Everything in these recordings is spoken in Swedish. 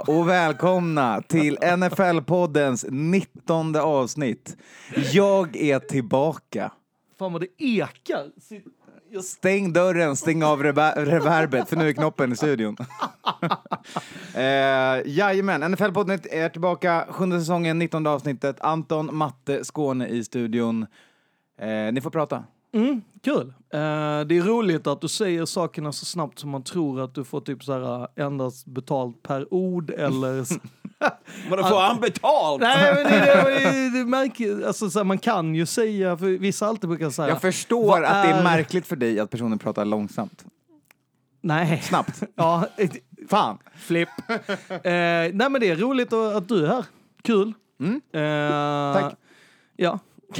Och välkomna till NFL-poddens 19 avsnitt. Jag är tillbaka. Fan vad det ekar. Sitt- Stäng dörren, stäng av rever- reverbet, för nu är knoppen i studion. eh, jajamän, NFL-podden är tillbaka, sjunde säsongen, 19 avsnittet. Anton, Matte, Skåne i studion. Eh, ni får prata. Mm, kul. Eh, det är roligt att du säger sakerna så snabbt som man tror att du får typ så här eh, endast betalt per ord eller... Vadå, får han betalt? Nej men det, det, det, det märker, alltså så här, man kan ju säga, för vissa alltid brukar säga... Jag förstår vad att det är märkligt för dig att personen pratar långsamt. Nej. Snabbt. Ja, ett- Fan. flipp. eh, nej men det är roligt att, att du är här. Kul. Eh, Tack. Ja.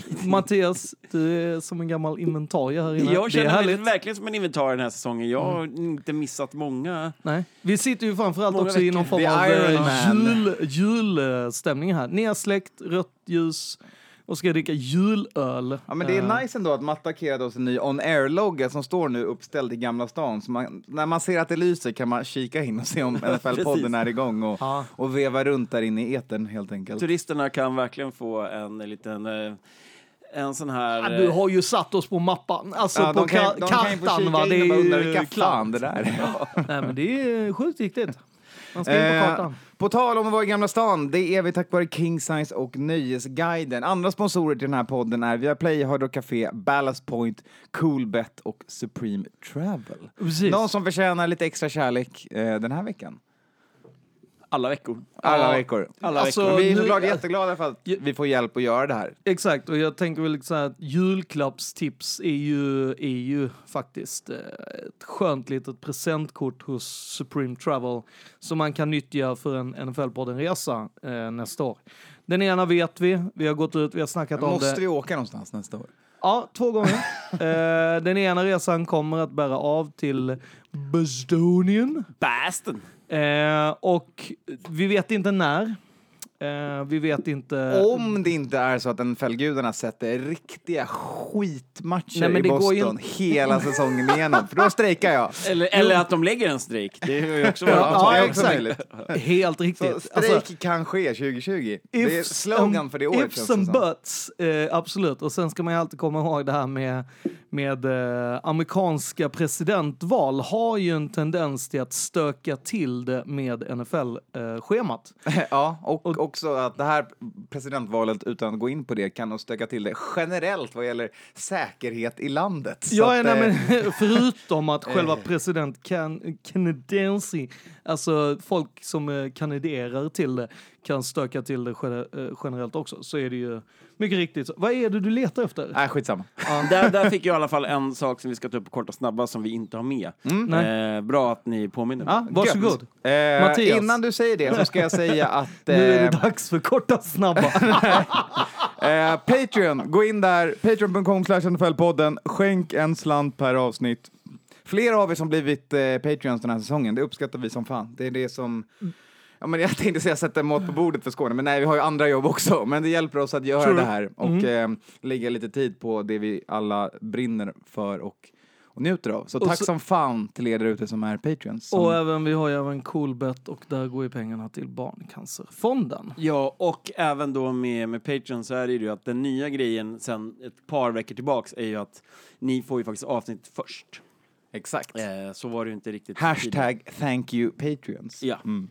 Mattias, du är som en gammal inventarie här inne. Jag det är känner mig verkligen som en inventar den här säsongen. Jag har inte missat många. Nej. Vi sitter ju framförallt Många också i veckor. någon form av eh, Man. jul, julstämning här. Nersläckt, rött ljus och ska dricka julöl. Ja, men det Eh, är nice ändå att Matta attackerade oss en ny on-air-logga som står nu uppställd i Gamla stan. Så man, när man ser att det lyser kan man kika in och se om NFL-podden är igång och, Ja. och veva runt där inne i etern helt enkelt. Turisterna kan verkligen få en liten... eh, En sån här... Ja, eh, du har ju satt oss på mappan, alltså Ja, på de kan, ka- de kan ju få kartan kika va. Det är ju fan det där är. Nej men det är sjukt viktigt. Man ska in på Eh, kartan. på tal om att vara i Gamla stan, det är vi tack vare King Size och Nöjesguiden. Andra sponsorer till den här podden är Viaplay, Hard Rock Café, Ballast Point, Coolbet och Supreme Travel. Precis. Någon som förtjänar lite extra kärlek eh, den här veckan. Alla veckor. Alla veckor. Alla Alltså, veckor. Vi är nu- såklart jätteglada för att vi får hjälp att göra det här. Exakt, och jag tänker väl så här att julklappstips är ju, är ju faktiskt eh, ett skönt litet presentkort hos Supreme Travel som man kan nyttja för en NFL-podden-resa eh, nästa år. Den ena vet vi, vi har gått ut, vi har snackat om Måste det. vi åka någonstans nästa år? Ja, två gånger. eh, den ena resan kommer att bära av till Bostonian. Basten. Eh, och vi vet inte när. Eh, vi vet inte... Om det inte är så att NFL-gudarna sätter riktiga skitmatcher Nej, men i det går ju Boston hela säsongen igenom, för då strejkar jag. Eller, eller att de lägger en strejk. Det är ju också Ja, Ja, det är också exakt. möjligt. Helt Så riktigt. strejk Alltså, kan ske 2020. det är slogan and- för det året. Ifs and som. buts, eh, absolut. Och sen ska man ju alltid komma ihåg det här med, med eh, amerikanska presidentval har ju en tendens till att stöka till det med NFL-schemat. Ja, och, också att det här presidentvalet, utan att gå in på det, kan nog stöka till det generellt vad gäller säkerhet i landet. Så Ja, att, nej, eh, men förutom att själva president kan, kanadensi, alltså folk som eh, kandiderar till det, kan stöka till det eh, generellt också, så är det ju mycket riktigt. Vad är det du letar efter? Nej, skitsamma. Där, där fick jag i alla fall en sak som vi ska ta upp kort och snabba som vi inte har med. Nej. Eh, bra att ni påminner. Ja, Varsågod. Eh, Mattias. Innan du säger det så ska jag säga att... Nu är det eh, dags för korta snabba. Eh, Patreon, gå in där, patreon.com slash NFL-podden, skänk en slant per avsnitt. Flera av er som blivit eh, Patreons den här säsongen, det uppskattar vi som fan. Det är det som... Ja, men jag tänkte säga sätta mat på bordet för Skåne, men nej, vi har ju andra jobb också. Men det hjälper oss att göra det här och eh, lägga lite tid på det vi alla brinner för och, och njuter av. Så Och tack så- som fan till er där ute som är Patreons. Som, och även, vi har ju även Coolbet och där går ju pengarna till Barncancerfonden. Ja, och även då med, med Patreon så är det ju att den nya grejen sen ett par veckor tillbaks är ju att ni får ju faktiskt avsnitt först. Exakt. Eh, så var det ju inte riktigt tidigare. Hashtag thank you Patreons. Ja. Mm.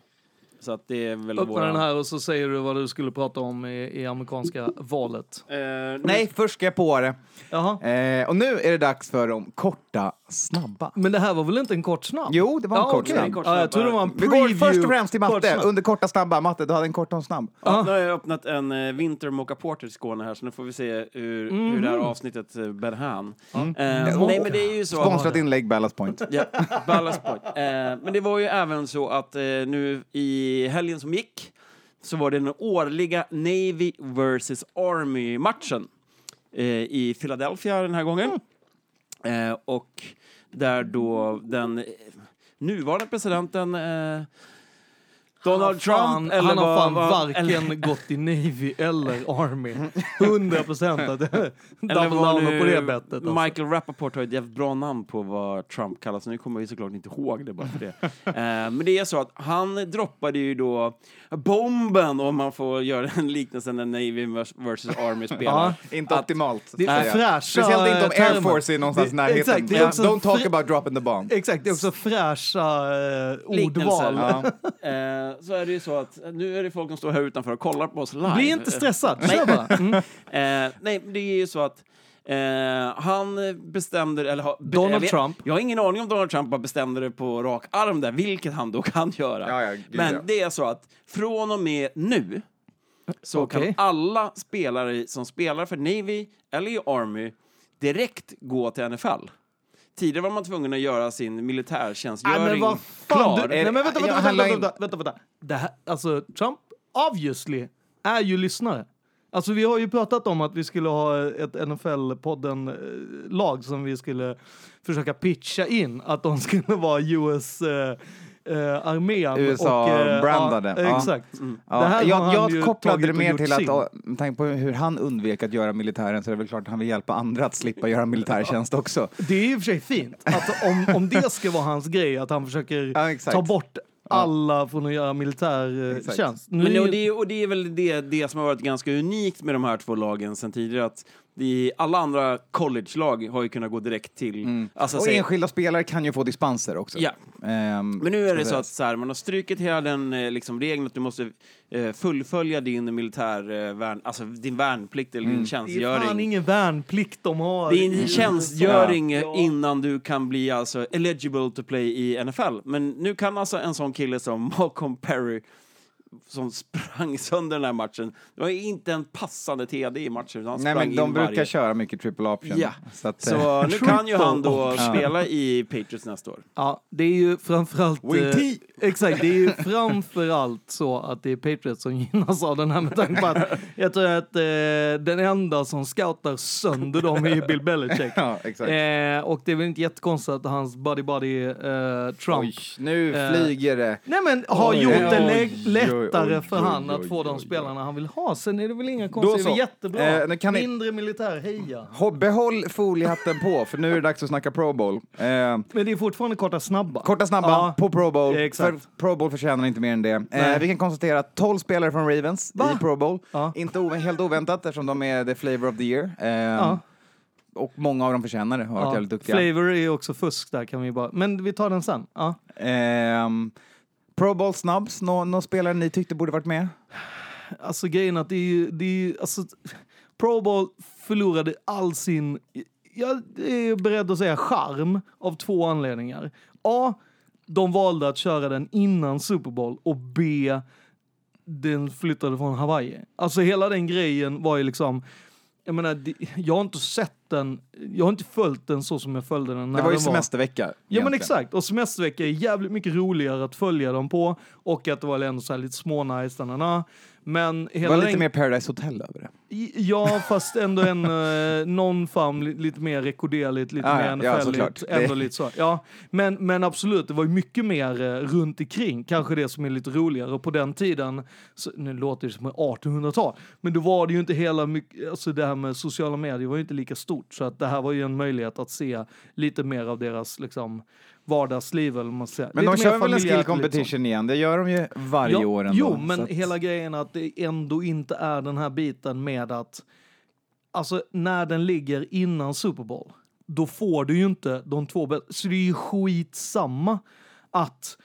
Så att det är väl Öppna våra... den här och så säger du vad du skulle prata om i, i amerikanska valet. Eh, Nej, först ska jag på det. Jaha. Eh, och nu är det dags för de korta, snabba. Men det här var väl inte en kort snabb? Jo, det var en ja, kort okej. snabb. En kort Ja, jag tror det var en Vi preview. går först och främst till kort matte. snabb. Under korta snabba. Matte, du hade en kort och en snabb. Ja, nu har jag öppnat en eh, Winter Mocha Porter i Skåne här, så nu får vi se hur, hur det här avsnittet eh, bär hän. Eh, nej, men det är ju så... Sponsrat inlägg, Ballast Point. Ja, Ballast Point. Eh, men det var ju även så att eh, nu i helgen som gick så var det den årliga Navy vs Army-matchen eh, i Philadelphia den här gången. Eh, och där då den nuvarande presidenten eh, Donald Fan, Trump eller han har fan vad- varken eller- gått i Navy eller Army. 100 procent att double down på det bettet. Alltså. Michael Rappaport har ett jävligt bra namn på vad Trump kallas, nu kommer vi såklart inte ihåg det bara för det. eh, men det är så att han droppade ju då bomben, om man får göra en liknelse när Navy vs Army spelar. Ja. Inte Att- optimalt. Det är fräscha Speciellt inte om eh, Air. Force är någonstans i Det- närheten. Exakt, det är också Don't talk about dropping the bomb. Exakt, det är också fräscha eh, Liknelser. ordval. Ja. Eh, så är det ju så att nu är det folk som står här utanför och kollar på oss live. Bli inte stressad, Nej. kör bara. Mm. Eh, nej, det är ju så att eh, han bestämde, eller har- Donald jag vet- Trump. Jag har ingen aning om Donald Trump bestämde det på rak arm där, vilket han då kan göra. Ja, ja, gud, Men ja. det är så att från och med nu så Okej. kan alla spelare som spelar för Navy eller i Army direkt gå till NFL. Tidigare var man tvungen att göra sin Nej, militärtjänstgöring men vad fan, klar. du, nej, men vänta, vänta, vänta, vänta, vänta, vänta. Det här, alltså, Trump, obviously, är ju lyssnare. Alltså vi har ju pratat om att vi skulle ha ett NFL-podden-lag som vi skulle försöka pitcha in, att de skulle vara US eh, eh, armén. USA och, eh, brandade, Ja, ja. exakt. Ja, Det här har jag jag kopplade det mer till att, och, med tanke på hur han undvek att göra militären så är det väl klart att han vill hjälpa andra att slippa göra militärtjänst också. Det är i och för sig fint. Att om, om det ska vara hans grej, att han försöker Ja, ta bort alla från att göra militär eh, Men, och, det, är- och det är väl det, det som har varit ganska unikt med de här två lagen sen tidigare, att det, alla andra college-lag har ju kunnat gå direkt till... Alltså, Och säg- enskilda spelare kan ju få dispenser också. Ja. Ehm, Men nu är det så att så här, man har strukit hela den eh, liksom, regeln att du måste eh, fullfölja din militär, eh, värn, alltså din värnplikt eller din det är tjänstgöring. fan ingen värnplikt de har. Det är en tjänstgöring Ja. innan du kan bli alltså eligible to play i NFL. Men nu kan alltså en sån kille som Malcolm Perry som sprang sönder den här matchen. Det var inte en passande TD i matchen. Han Nej, men de brukar varje. köra mycket triple option. Ja. Så, att, eh, Så nu kan ju han då spela i Patriots nästa år. Ja, det är ju framförallt... Eh, exakt, det är ju framförallt så att det är Patriots som gynnas av den här med tanke på att jag tror att eh, den enda som scoutar sönder dem är ju Bill Belichick. ja, exakt. Eh, och det är väl inte jättekonstigt att hans buddy buddy eh, Trump Oj, nu Eh, flyger det. Nej men har Oj, gjort oj, det lä- oj, lättare för han att få de spelarna han vill ha. Sen är det väl inga konstigheter. Jättebra. Eh, kan ni- Mindre militär, heja. Ho- Behåll foliehatten på, för nu är det dags att snacka Pro Bowl. Eh, Men det är fortfarande korta snabba. korta snabba Ja. på Pro Bowl. Exakt. För Pro Bowl förtjänar inte mer än det. Eh, vi kan konstatera att 12 spelare från Ravens Va? i Pro Bowl. Ja. Inte helt oväntat eftersom de är the flavor of the year. Eh, Ja. Och många av dem förtjänar det, har varit Ja. jävligt duktiga. Flavor är också fusk där kan vi bara... Men vi tar den sen. Ja. Ehm, Pro Bowl-snabbs? någon nå spelare ni tyckte borde varit med? Alltså grejen att det är ju... Det är ju alltså, Pro Bowl förlorade all sin... Jag är beredd att säga charm av två anledningar. A. De valde att köra den innan Super Bowl och B. Den flyttade från Hawaii. Alltså hela den grejen var ju liksom... Jag menar, jag har inte sett den, jag har inte följt den så som jag följde den när Det var ju semestervecka. Ja men exakt, och semestervecka är jävligt mycket roligare att följa dem på och att det var ändå så här lite smånice, men Det hela var lite mer Paradise Hotel över det. Ja, fast ändå en, uh, någon li- lite mer rekorderligt, lite Ja, mer ja, NFL-igt, såklart. ändå Det- lite så. Ja, men, men absolut, det var ju mycket mer uh, runt omkring, kanske det som är lite roligare. Och på den tiden, så, nu låter det som 1800-tal, men då var det ju inte hela mycket, alltså det här med sociala medier var ju inte lika stort, så att det här var ju en möjlighet att se lite mer av deras liksom vardagsliv eller man säga. Men lite de kör väl en skill sånt. competition igen? Det gör de ju varje Ja, år ändå. Jo, men att- hela grejen att det ändå inte är den här biten med att alltså när den ligger innan Super Bowl, då får du ju inte de två bästa. Så det är ju skitsamma att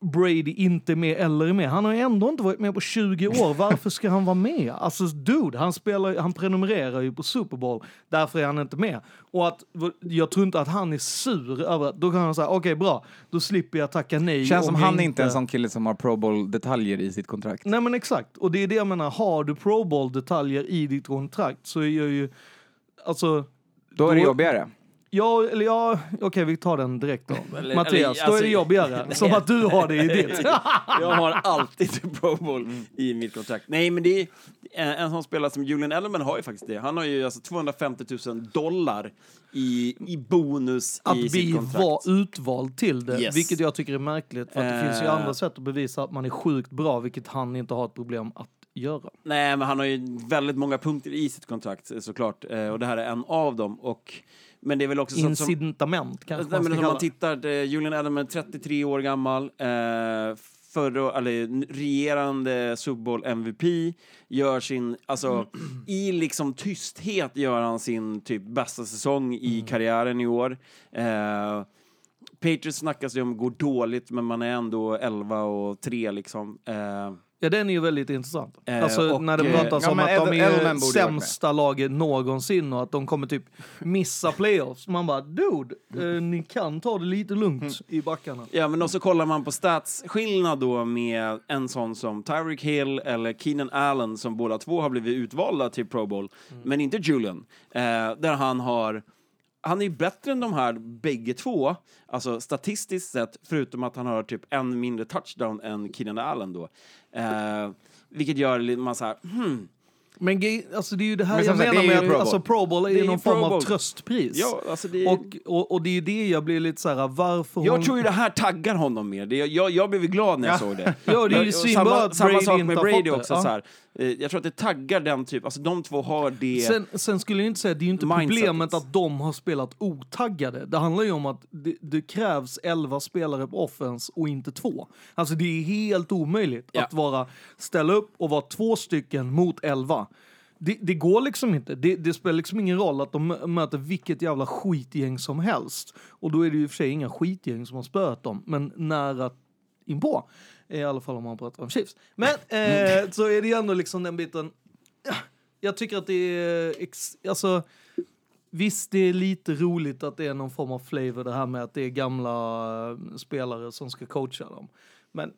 Brady inte med eller är med. Han har ju ändå inte varit med på 20 år. Varför ska han vara med? Alltså dude, han, spelar, han prenumererar ju på Super Bowl. Därför är han inte med. Och att, jag tror inte att han är sur över Då kan han säga, okej bra, då slipper jag tacka nej. Känns som han är inte en sån kille som har Pro Bowl-detaljer i sitt kontrakt. Nej men exakt, och det är det jag menar. Har du Pro Bowl-detaljer i ditt kontrakt så är jag ju... Alltså... Då är det då- jobbigare. Ja, eller ja, okej vi tar den direkt då. Eller- Mattias, eller, då är alltså- det jobbigare. Som att du har det i ditt. Jag har alltid Pro Bowl i mitt kontrakt. Nej, men det är en, en sån spelare som Julian Edelman har ju faktiskt det. Han har ju alltså 250 000 dollar i, i bonus Att i vi sitt kontrakt. var utvald till det, Yes. vilket jag tycker är märkligt. För att det finns ju Eh. andra sätt att bevisa att man är sjukt bra, vilket han inte har ett problem att göra. Nej, men han har ju väldigt många punkter i sitt kontrakt eh, såklart. Eh, Och det här är en av dem. Och, men det är väl också så att som, Incitament kanske Nej, man men ska om kalla man tittar, Julian Edelman är 33 år gammal, eh, förra, eller regerande Super Bowl MVP, gör sin, alltså i liksom tysthet gör han sin typ bästa säsong i karriären i år. Eh, Patriots snackas ju om går dåligt, men man är ändå 11 och 3 liksom. Eh, Ja, den är ju väldigt intressant. Eh, alltså och, när det eh, pratas ja, om att de är sämsta laget någonsin och att de kommer typ missa playoffs. Man bara, dude, eh, ni kan ta det lite lugnt Mm. i backarna. Ja, men också kollar man på statsskillnad då med en sån som Tyreek Hill eller Keenan Allen som båda två har blivit utvalda till Pro Bowl, men inte Julian. Eh, där han har han är ju bättre än de här bägge två, alltså statistiskt sett, förutom att han har typ en mindre touchdown än Keenan Allen då. Eh, vilket gör man så här, hmm, men alltså, det är ju det här Men jag menar är med Pro att alltså, Bowl. Pro Bowl är, Det är någon Pro form av tröstpris. ja, alltså det och, och, och det är det jag blir lite så här, varför Jag hon... tror ju det här taggar honom mer. Det, jag, jag blev glad när jag såg det. Ja, det är ju samma, att samma Brady sak med Brady också. Ja. Så här. Eh, Jag tror att det taggar den typ, alltså de två har det. Sen, sen skulle jag inte säga, det är ju inte Mindsetet. problemet att de har spelat otaggade. Det handlar ju om att det, det krävs 11 spelare på offense och inte två. Alltså det är helt omöjligt Ja. att vara, ställa upp och vara två stycken mot 11. Det, det går liksom inte. Det, det spelar liksom ingen roll att de mö- möter vilket jävla skitgäng som helst. Och då är det ju i och för sig inga skitgäng som har spöat dem, men nära inpå. I alla fall om man pratar om Chiefs. Men eh, så är det ju ändå liksom den biten. Ja, jag tycker att det är... Alltså, visst, det är lite roligt att det är någon form av flavor det här med att det är gamla eh, spelare som ska coacha dem. Men,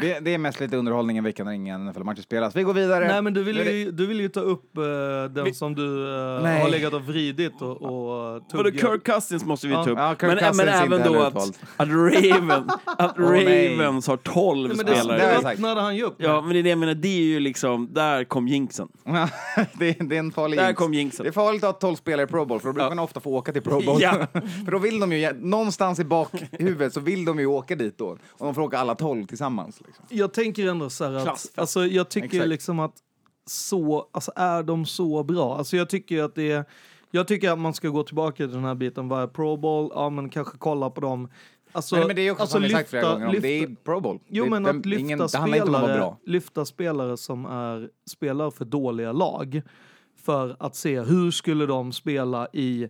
Det, det är mest lite underhållning en vecka när ingen NFL-matcher spelas. Vi går vidare. nej, men du vill, ju, du vill ju ta upp eh, den Vi- som du eh, Nej. har legat och vridit och, och Både tuggat. Kirk Cousins måste vi ta upp. Ja, Kirk men, Cousins men är inte även då heller att, utvald. att, Raven, att nej. Ravens har 12 Nej, men det, spelare. det har jag det sagt. öppnade han ju upp. Ja, men det är det jag menar, det är ju liksom, där kom jinxen. det, är- det är en farlig Där jinx. kom Det är jinxen. farligt att ha 12 spelare i Pro Bowl, för då brukar man ofta få åka till Pro Bowl. Ja. för då vill de ju, någonstans i bakhuvudet så vill de ju åka dit då. Och de får åka alla 12 tillsammans. Liksom. Jag tänker ändå så här att, alltså jag tycker Exakt. liksom att så, alltså är de så bra? Alltså jag tycker att det är, jag tycker att man ska gå tillbaka till den här biten, vad är Pro Bowl? Ja men kanske kolla på dem. Alltså, men, men det är också alltså som vi sagt flera gånger om, lyfta- det är Pro Bowl. Jo det, men att lyfta ingen, spelare, lyfta spelare som är spelare för dåliga lag för att se hur skulle de spela i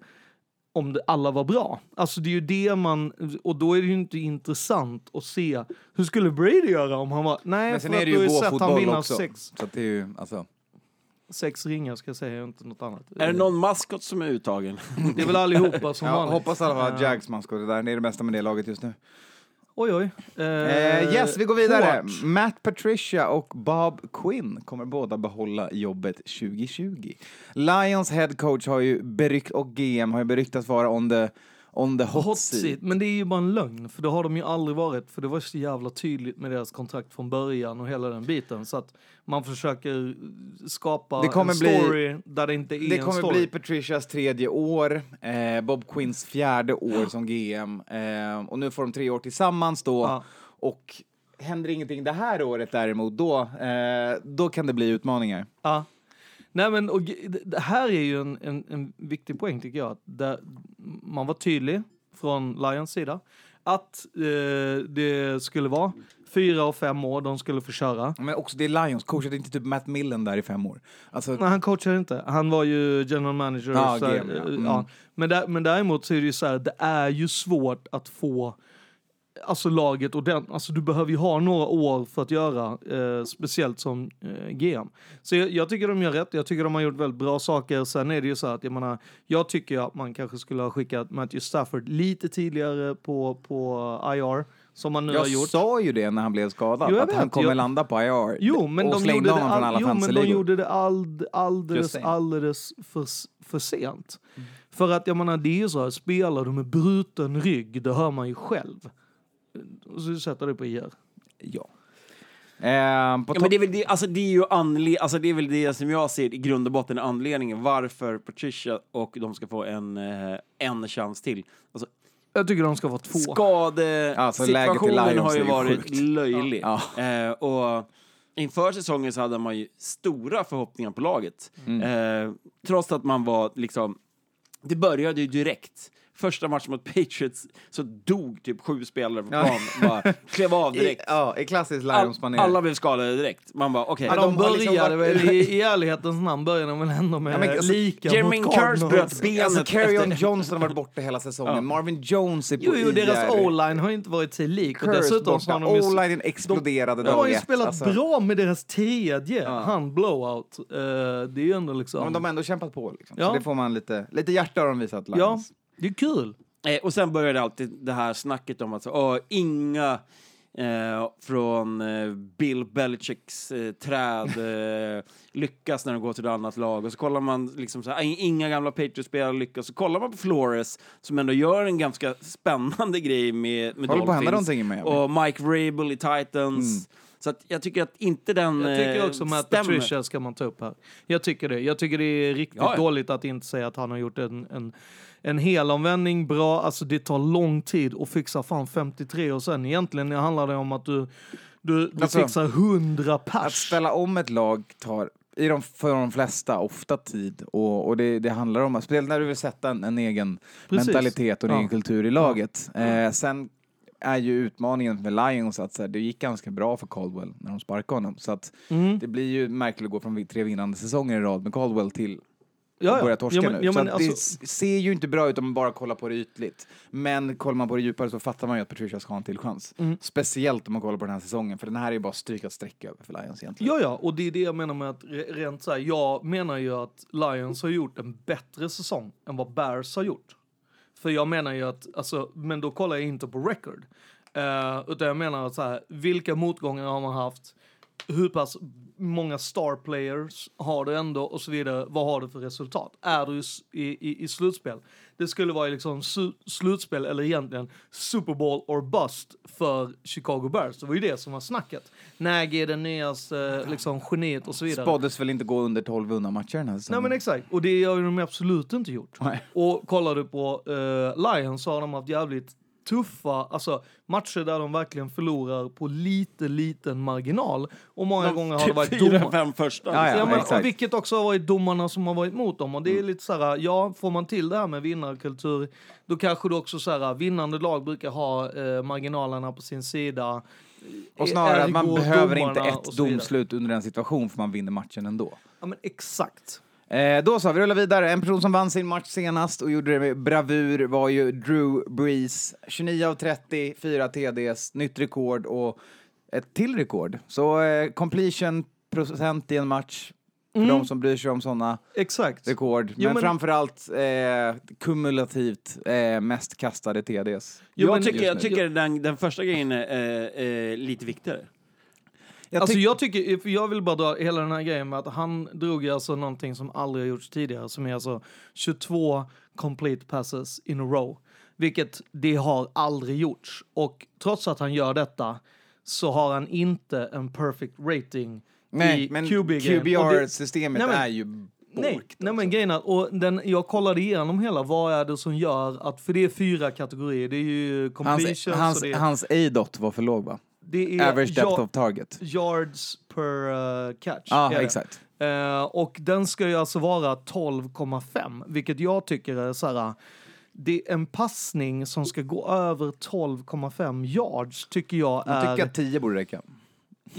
om det, alla var bra. Alltså det är ju det man, och då är det ju inte intressant att se hur skulle Brady göra om han var, nej Men sen för är att det du har ju ju sett han vinna också. sex, Så att det är ju, alltså. sex ringar ska jag säga, inte något annat. Är det någon maskot som är uttagen? Det är väl allihopa som Jag vanligt. hoppas alla att Eh, Jags maskot är där. Det är det bästa med det laget just nu. Oj oj. Eh, Eh, yes, vi går vidare. hårt. Matt Patricia och Bob Quinn kommer båda behålla jobbet 2020. Lions head coach har ju berykt, och GM har ju beryktats vara on the, on the hot, Hot seat. seat. Men det är ju bara en lögn, för det har de ju aldrig varit. För det var så jävla tydligt med deras kontrakt från början och hela den biten. Så att man försöker skapa Det en bli- story där det inte är Det en kommer story. bli Patricias tredje år, eh, Bob Quinns fjärde år som GM. Eh, och nu får de tre år tillsammans då. Ja. Och händer ingenting det här året däremot, då, eh, då kan det bli utmaningar. Ja. Nej men och, det- här är ju en, en, en viktig poäng tycker jag. Där man var tydlig från Lions sida att eh, det skulle vara fyra och fem år de skulle få köra. Men också det är Lions, coachade inte typ Matt Millen där i fem år? Alltså, Nej, han coachar inte. Han var ju general manager. Ja, så här, GM, ja. eh, Mm. ja. Men, där, men däremot så är det ju så här, det är ju svårt att få alltså laget och den, alltså du behöver ju ha några år för att göra, eh, speciellt som eh, GM. Så jag, jag tycker de gör rätt, jag tycker de har gjort väldigt bra saker. Sen är det ju så att jag menar, jag tycker att man kanske skulle ha skickat Matthew Stafford lite tidigare på, på IR, som man nu har Jag gjort. sa ju det när han blev skadad, Jo, att vet, han kommer jag- landa på IR. Jo, men och de slängde gjorde honom från alla all, jo, men de gjorde det all, alldeles, alldeles för, för sent. Mm. För att jag menar, det är ju så här, spelar du med bruten rygg, det hör man ju själv. Och så sätter det på IR. Ja. Eh, på Ja, men det, är väl det, alltså det är ju anle alltså det är väl det som jag ser i grund och botten är anledningen varför Patricia och de ska få en, eh, en chans till. Alltså, Jag tycker de ska vara två. Alltså, skadesituationen Lions har ju varit sjukt. löjlig. Ja. Eh, och inför säsongen så hade man ju stora förhoppningar på laget. Mm. Eh, trots att man var liksom, det började ju direkt. Första matchen mot Patriots så dog typ sju spelare på Ja. plan. Bara klev av I, direkt. ja, i klassisk All, Lions-manér. alla blev skadade direkt. Man bara, okej. Ja, de de har liksom började varit- väl, i, i ärlighetens namn började de väl ändå med Ja, men alltså, lika Jermaine mot Cardinals. bröt benet Alltså, Carrion efter- Johnson har varit borta hela säsongen. Ja. Marvin Jones är på Jo, jo, deras o-line har ju inte varit sig lik. Och Curse dessutom borta. har de ju, O-linen exploderade de har dag ju spelat Alltså, bra med deras tredje, Ja. han blowout. Eh, det är ju ändå liksom... Men de har ändå kämpat på. Liksom. Ja. Så det får man lite, lite hjärta har de visat ja, Lions. Det är kul. Eh, och sen började alltid det här snacket om att så, åh, inga eh, från eh, Bill Belichicks eh, träd eh, lyckas när de går till ett annat lag. Och så kollar man liksom så här, "Ing- inga gamla Patriots-spelare lyckas. Så kollar man på Flores som ändå gör en ganska spännande grej med, med Håller på att hända någonting med. Och Mike Vrabel i Titans. Så att jag tycker att inte den Jag tycker eh, också stämmer. Patricia ska man ta upp här. Jag tycker det. Jag tycker det är riktigt Ja, ja. dåligt att inte säga att han har gjort en, en, en helomvändning bra. Alltså det tar lång tid att fixa fan 53 och sen egentligen handlar det om att du, du, du Alltså, fixar 100 Att pers. ställa om ett lag tar i de, för de flesta ofta tid och, och det, det handlar om att, speciellt när du vill sätta en, en egen Precis. mentalitet och en Ja. egen kultur i laget. Eh, sen är ju utmaningen med Lions att så här, det gick ganska bra för Caldwell när de sparkade honom. Så att Mm. det blir ju märkligt att gå från tre vinnande säsonger i rad med Caldwell till Ja, ja. börja torska Ja, men- nu. ja, så men att alltså- det ser ju inte bra ut om man bara kollar på det ytligt. Men kollar man på det djupare så fattar man ju att Patricia ska ha en till chans. Mm. Speciellt om man kollar på den här säsongen, för den här är ju bara stryka streck över för Lions egentligen. Ja, ja, och det är det jag menar med att re- rent så här, jag menar ju att Lions har gjort en bättre säsong än vad Bears har gjort. För jag menar ju att, alltså, men då kollar jag inte på record. Uh, utan jag menar att så här, vilka motgångar har man haft? Hur pass många star players har du ändå och så vidare. Vad har du för resultat? Är du i, i, i, slutspel? Det skulle vara liksom su, slutspel eller egentligen Super Bowl or bust för Chicago Bears. Det var ju det som var snacket. Nagy är den nyaste liksom, geniet och så vidare. Spåddes väl inte gå under 12 vunna matcher den här Nej men exakt, och det har ju de absolut inte gjort. Nej. Och kollar du på eh, Lions så har de haft jävligt tuffa, alltså matcher där de verkligen förlorar på lite liten marginal. Och många gånger har det varit Fyra, domar. fem första. Ja, ja. Ja, men, och vilket också har varit domarna som har varit mot dem. Och det är lite så här, ja, får man till det här med vinnarkultur, då kanske du också så här, vinnande lag brukar ha eh, marginalerna på sin sida. Och snarare att man behöver inte ett domslut under en situation för man vinner matchen ändå. Ja, men exakt. Eh, då så, vi rullar vidare. En person som vann sin match senast och gjorde det med bravur var ju Drew Brees. 29 av 30, 4 TDs, nytt rekord och ett till rekord. Så eh, completion procent i en match för de som bryr sig om sådana rekord. Jo, men, men- framförallt eh, kumulativt eh, mest kastade TDs. Jo, jag tycker, jag tycker den, den första grejen är eh, eh, lite viktigare. Jag alltså jag tycker, för jag vill bara dra hela den här grejen med att han drog alltså någonting som aldrig har gjorts tidigare, som är alltså 22 complete passes in a row. Vilket det har aldrig gjorts. Och trots att han gör detta så har han inte en perfect rating Nej, i men QBR-systemet Nej, är ju Nej, borkt. nej men grejen är, och den, jag kollade igenom hela, vad är det som gör att, för det är fyra kategorier, det är ju completions Hans, hans, och det är, hans A-dot var för låg va? Det är Average depth ja- of target. yards per uh, catch. Ja, det. exakt. Eh, och den ska ju alltså vara 12,5, vilket jag tycker är så här. Det är en passning som ska gå över 12,5 yards tycker jag Jag är... tycker att 10 borde räcka.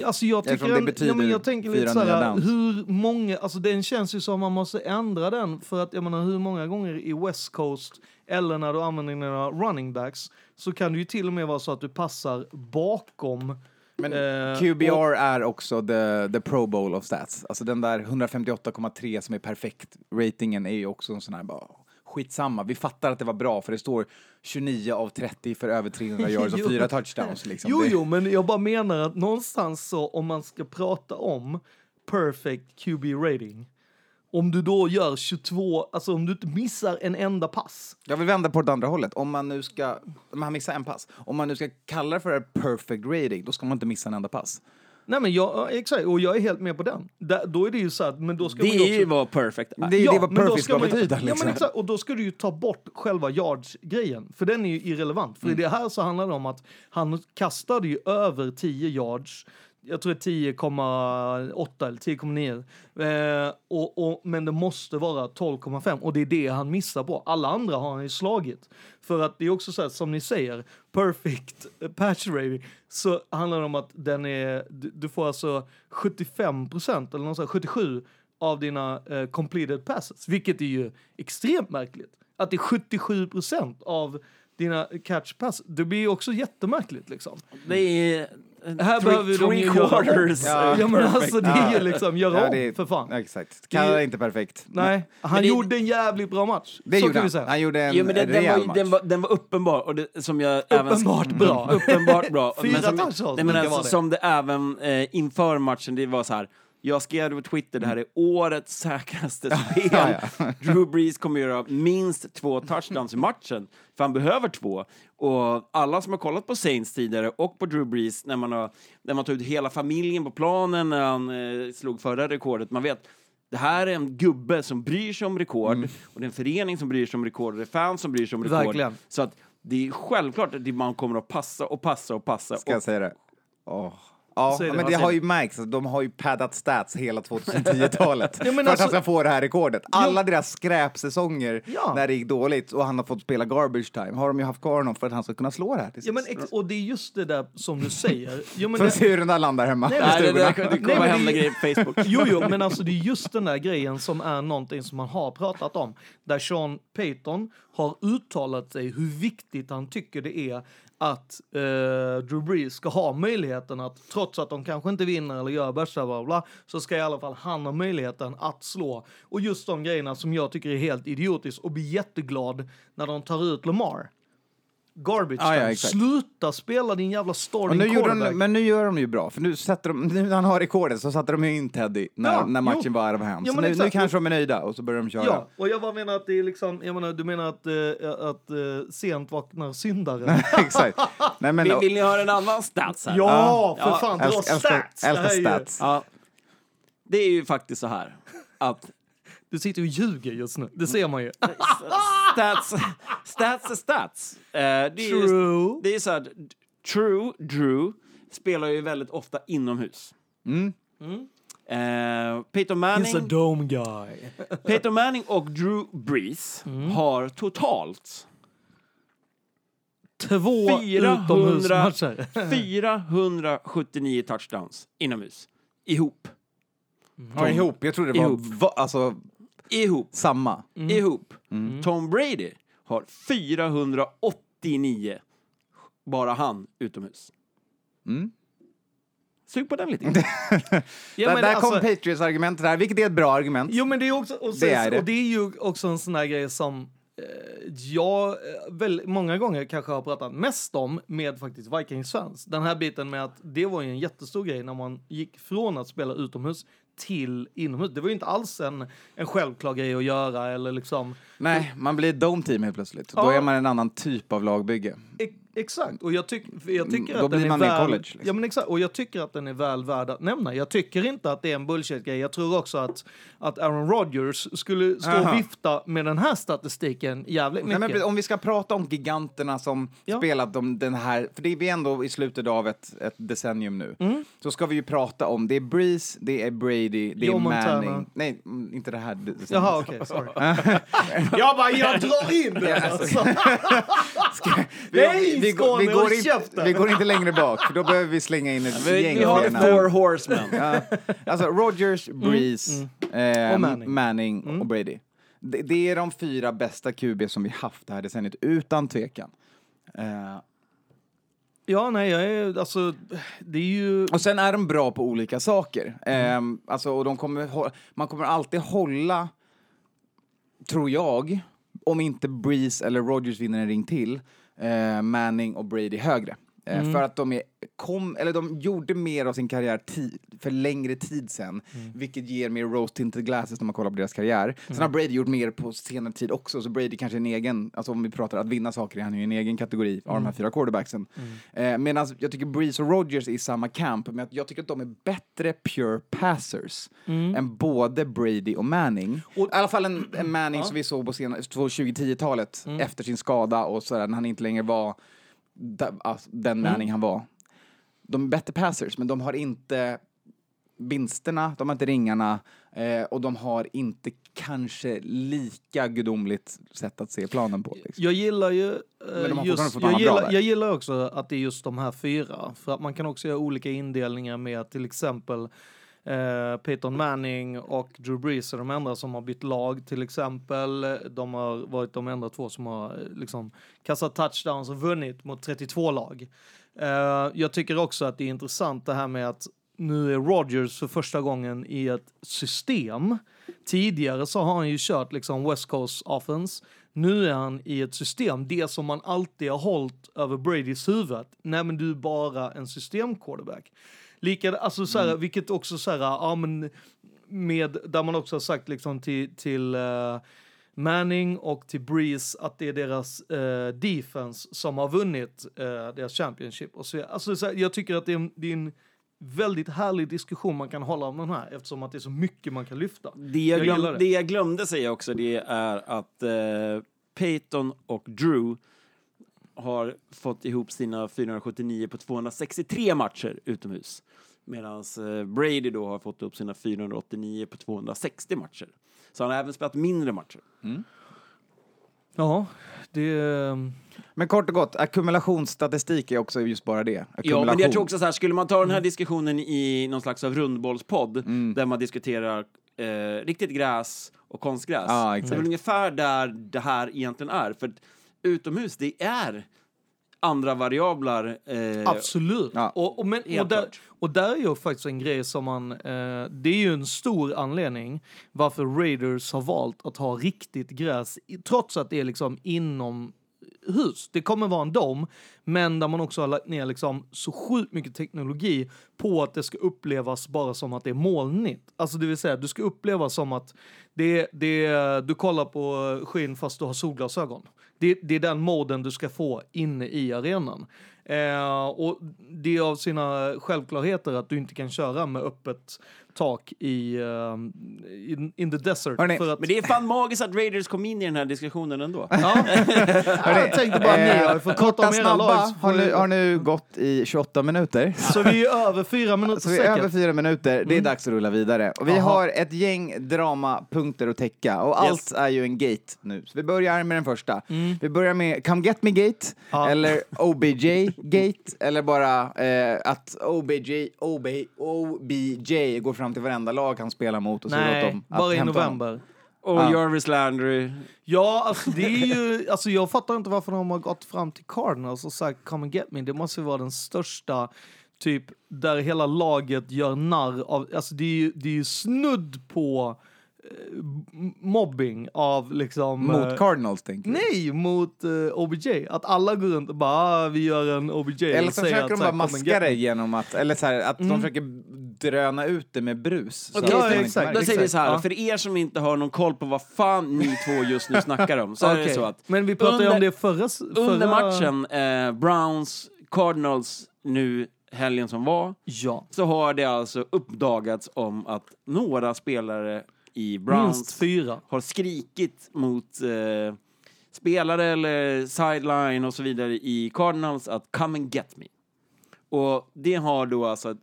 Alltså jag tycker, Eftersom det en, ja, men jag tänker lite fyra så nya här, downs. hur många, alltså den känns ju som man måste ändra den för att jag menar hur många gånger i West Coast eller när du använder dina running backs så kan det ju till och med vara så att du passar bakom Men eh, QBR och- är också the, the pro bowl of stats. Alltså den där 158,3 som är perfekt. Ratingen är ju också en sån här bara skitsamma. Vi fattar att det var bra för det står 29 av 30 för över 300 yards och fyra touchdowns. Liksom. Jo, jo, men jag bara menar att någonstans så om man ska prata om perfect QB rating, om du då gör 22, alltså om du inte missar en enda pass. Jag vill vända på det andra hållet. Om man nu ska, om han missar en pass, om man nu ska kalla det för en perfect rating, då ska man inte missa en enda pass. Nej men jag, ja, exakt, och jag är helt med på den. Där, då är det ju så att, men då ska Det man ju också... vad perfect. Det är ju det vad perfect ska betyda. Ja, Liksom. men exakt, och då ska du ju ta bort själva yards-grejen, för den är ju irrelevant. För i det här så handlar det om att han kastade ju över 10 yards, jag tror det är 10,8 eller 10,9. Eh, och, och, men det måste vara 12,5 och det är det han missar på. Alla andra har han ju slagit. För att det är också så här, som ni säger, perfect patch rating, så handlar det om att den är, du, du får alltså 75 procent eller något sånt, 77 av dina eh, completed passes, vilket är ju extremt märkligt. Att det är 77 procent av dina catch pass. det blir ju också jättemärkligt liksom. Det är här three, behöver de ju quarters. Ja. Ja men alltså det är ju liksom, göra Ja, om är- för fan. Exakt. Kalla det inte perfekt. Nej, han det- gjorde en jävligt bra match. Det så gjorde kan han. vi säga. Han gjorde en Jo, men den, den, rejäl var, match. den, var, den var uppenbar, och det, som jag Uppenbart även, bra. Uppenbart bra. Fyra men som, nej, men alltså, det. som det även eh, inför matchen, det var så här. Jag skrev på Twitter, det här är årets säkraste spel. Ja, Drew Brees kommer göra minst två touchdowns i matchen, för han behöver två. Och alla som har kollat på Saints tidigare och på Drew Brees, när man, har, när man tog ut hela familjen på planen när han eh, slog förra rekordet, man vet det här är en gubbe som bryr sig om rekord, och det är en förening som bryr sig om rekord, och det är fans som bryr sig om rekord. Verkligen. Så att det är självklart att man kommer att passa och passa och passa. Ska jag och, säga det? Åh. Ja, det. men det har ju märkts att de har ju paddat stats hela 2010-talet Ja, för att alltså- han ska få det här rekordet. Alla deras skräpsäsonger Ja. när det gick dåligt och han har fått spela garbage time har de ju haft kvar honom för att han ska kunna slå det här till Ja, men och det är just det där som du säger. Jo, men Får det, se hur den där landar hemma Nej, Nej, det, stugorna. det, kommer men hända grejer på Facebook. Jo, jo, men alltså det är just den där grejen som är någonting som man har pratat om. Där Sean Payton har uttalat sig hur viktigt han tycker det är att eh, Drew Brees ska ha möjligheten att, trots att de kanske inte vinner eller gör bästa bla bla, så ska i alla fall han ha möjligheten att slå. Och just de grejerna som jag tycker är helt idiotiskt och blir jätteglad när de tar ut Lamar. Garbage Ja, ja. Sluta spela din jävla starting nu quarterback. de, men nu gör de ju bra, för nu sätter de, nu när han har rekordet så satte de ju in Teddy när, Ja, när matchen jo. var of hands. Ja, nu, nu kanske de är nöjda och så börjar de köra. Ja, och jag bara menar att det är liksom, jag menar, du menar att, eh, att eh, sent vaknar syndare? exakt. Nej, men, Vill, vill ni höra en annan stats här? ja, för Ja, fan, dra älskar, älskar, stats! Det älskar ju- stats. Ja. Det är ju faktiskt så här att Du sitter och ljuger just nu, det ser man ju. stats, stats är stats. Eh, det är ju- True. det är så här, True, Drew spelar ju väldigt ofta inomhus. Mm. Eh, Peyton He's a Manning, dome guy. Peyton Manning och Drew Brees har totalt Två 400 utomhusmatcher. 479 touchdowns inomhus. Ihop. Ja, ihop. Jag trodde det var va, alltså, Ihop. samma. Ihop. Tom Brady har 489. Bara han utomhus. Mm. Sug på den lite. Ja, där men där alltså- kom Patriots-argumentet där, vilket är ett bra argument. Jo men det är också, och, så, Det är det. och det är ju också en sån här grej som eh, jag eh, väl, många gånger kanske har pratat mest om med faktiskt Vikings-fans. Den här biten med att det var ju en jättestor grej när man gick från att spela utomhus till inomhus. Det var ju inte alls en, en självklar grej att göra eller liksom Nej, man blir ett dome-team helt plötsligt. Då Ja. är man en annan typ av lagbygge. E- Exakt, och jag, tyck, jag tycker Mm, då att den är väl... college, liksom. Ja, men exakt, och jag tycker att den är väl värd att nämna. Jag tycker inte att det är en bullshit-grej. Jag tror också att, att Aaron Rodgers skulle stå Aha. och vifta med den här statistiken jävligt Nej, mycket. men om vi ska prata om giganterna som Ja. spelat om den här, för det är vi ändå i slutet av ett, ett decennium nu, Mm. så ska vi ju prata om, det är Breeze, det är Brady, det är Joe Montana. Manning. Nej, mm, inte det här. Jaha, okej, sorry. jag bara, jag drar in det! Alltså. Vi, Nej, vi, går, Skåne, vi, håll går in, käften. vi går inte längre bak, för då behöver vi slänga in ett Vi, gäng vi har the four horsemen. Ja, alltså Rogers, Breeze, eh, Och Manning. Manning, och Brady. Det, det är de fyra bästa QB som vi haft det här decenniet, utan tvekan. Eh, Ja, nej, jag är, alltså, det är ju... och sen är de bra på olika saker. Eh, alltså, och de kommer, man kommer alltid hålla, tror jag, om inte Breeze eller Rogers vinner en ring till, eh, Manning och Brady högre. Eh, För att de, är, kom, eller de gjorde mer av sin karriär ti- för längre tid sen, vilket ger mer rose tinted glasses när man kollar på deras karriär. Sen har Brady gjort mer på senare tid också, så Brady kanske är en egen, alltså om vi pratar att vinna saker, är han ju en egen kategori av de här fyra quarterbacksen. Eh, Medan jag tycker Breeze och Rogers är i samma camp, men jag tycker att de är bättre pure passers än både Brady och Manning. Och- I alla fall en, en Manning som vi såg på, sen, på 2010-talet, efter sin skada och sådär, när han inte längre var den Manning han var. De är bättre passers, men de har inte vinsterna, de har inte ringarna eh, och de har inte kanske lika gudomligt sätt att se planen på. Liksom. Jag gillar ju... eh, just, jag, gillar, jag gillar också att det är just de här fyra. För att man kan också göra olika indelningar med till exempel eh, Peyton Manning och Drew Brees är de enda som har bytt lag till exempel. De har varit de enda två som har eh, liksom kastat touchdowns och vunnit mot 32 lag. Eh, jag tycker också att det är intressant det här med att nu är Rodgers för första gången i ett system. Tidigare så har han ju kört liksom West Coast offense. Nu är han i ett system, det som man alltid har hållit över Bradys huvud. Nej men du är bara en systemquarterback. Lika, alltså så här, vilket också så här, ja men med, där man också har sagt liksom till, till eh, Manning och till Breeze att det är deras eh, defense som har vunnit eh, deras Championship. Och så, alltså, så här, jag tycker att det är, en, det är en väldigt härlig diskussion man kan hålla om den här eftersom att det är så mycket man kan lyfta. Det jag, Jag glöm, det. det. jag glömde säga också det är att eh, Peyton och Drew har fått ihop sina 479 på 263 matcher utomhus. Medan eh, Brady då har fått upp sina 489 på 260 matcher. Så han har även spelat mindre matcher. Ja, det... ehm, Men kort och gott, ackumulationsstatistik är också just bara det. Ja, men jag tror också så här, skulle man ta den här Mm. diskussionen i någon slags av rundbollspodd där man diskuterar eh, riktigt gräs och konstgräs. Ja, det är väl ungefär där det här egentligen är. För utomhus, det är andra variabler. Eh, Absolut. Ja. Och, och, men, och, där, och där är ju faktiskt en grej som man... Eh, det är ju en stor anledning varför Raiders har valt att ha riktigt gräs, trots att det är liksom inom hus. Det kommer vara en dom, men där man också har lagt ner liksom så sjukt mycket teknologi på att det ska upplevas bara som att det är molnigt. Alltså det vill säga, du ska uppleva som att det, det, du kollar på skinn fast du har solglasögon. Det, det är den moden du ska få inne i arenan. Eh, och det är av sina självklarheter att du inte kan köra med öppet tak i eh, in, in the desert. Hörni, för att, Men det är fan magiskt att Raiders kom in i den här diskussionen ändå. ja. jag tänkte bara ni har fått Eh, Korta, om era snabba har nu, har nu gått i 28 minuter. Så vi är över fyra minuter Så vi är över säkert. fyra minuter, det är dags att rulla vidare. Och vi Aha. har ett gäng dramapunkter att täcka och allt är ju en gate nu. Så vi börjar med den första. Vi börjar med Come Get Me Gate, Ja. eller OBJ Gate, eller bara eh, att OBJ, OB, OBJ går fram till varenda lag han spelar mot och säger åt dem att bara i hämta honom. november. Och Ja. Jarvis Landry. Ja, alltså det är ju, alltså jag fattar inte varför de har gått fram till Cardinals och sagt come and get me. Det måste ju vara den största, typ, där hela laget gör narr av, alltså det är ju, det är ju snudd på mobbing av liksom... eh, Mot Cardinals, tänker du? Nej, mot eh, OBJ. Att alla går runt och bara, ah, vi gör en OBJ. Eller så försöker att de bara maska det genom att, eller så här, att de försöker dröna ut det med brus. att ja, exakt. Då säger vi så här, Ja. för er som inte har någon koll på vad fan ni två just nu snackar om, så är det så att Men vi pratade ju om under- det förra... förra under matchen eh, Browns, Cardinals, nu helgen som var, Ja. så har det alltså uppdagats om att några spelare i Browns Minst fyra. har skrikit mot eh, spelare eller sideline och så vidare i Cardinals att come and get me. Och det har då alltså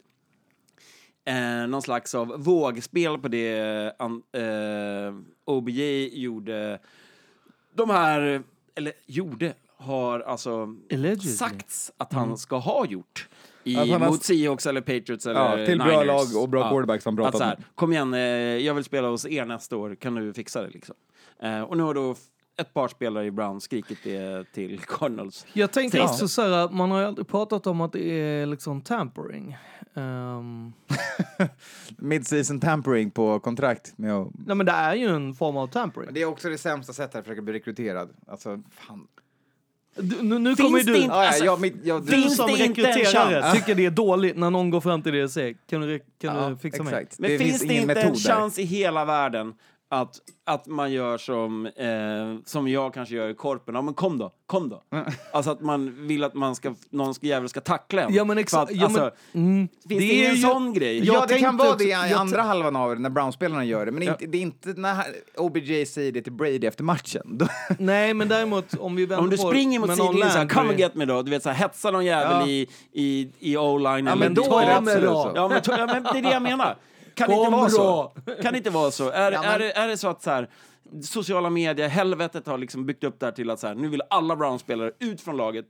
eh, någon slags av vågspel på det an, eh, OBJ gjorde. De här, eller gjorde, har alltså Allegedly. sagts att han ska ha gjort i, har- mot Seahawks eller Patriots eller Ja, till bra Niners. lag och bra quarterbacks han pratat att så här, med. Kom igen, eh, jag vill spela hos er nästa år, kan du fixa det liksom? Eh, och nu har då ett par spelare i Browns skrikit det till Cardinals. Jag tänker Ja. också så här, man har ju aldrig pratat om att det är liksom tampering. Ehm, Mid-season tampering på kontrakt. Med att... nej men det är ju en form av tampering. Det är också det sämsta sättet att försöka bli rekryterad. Alltså, fan. Du, nu nu kommer du, inte- Ja, ja, Alltså, jag, mitt, jag, du finns som rekryterare tycker det är dåligt när någon går fram till dig och säger kan du, kan ja, du fixa mig? exakt. Men det finns finns det inte metod en chans i hela världen att, att man gör som, eh, som jag kanske gör i korpen? Ja, men kom då, kom då. Alltså att man vill att man ska, någon ska, jävel ska tackla en. Ja men exakt. Ja, alltså, mm, Finns det, är ingen ju- sån grej? Jag ja, det kan vara det i jag andra halvan av det, när Brown-spelarna gör det. Men inte, det är inte när OBJ säger det till Brady efter matchen. Nej men däremot om vi vänder Om du springer mot sidlinjen såhär, come and get me då, du vet såhär, hetsa någon jävel Ja. i, i, i o-line. Ja, men då är det absolut så. Ja men, ja, men det är det jag menar. Kan det inte vara så? Kan det inte vara så? Är, Ja, men- är, det, är det så att så här, sociala medier, helvetet har liksom byggt upp det här till att så här, nu vill alla Brown-spelare ut från laget.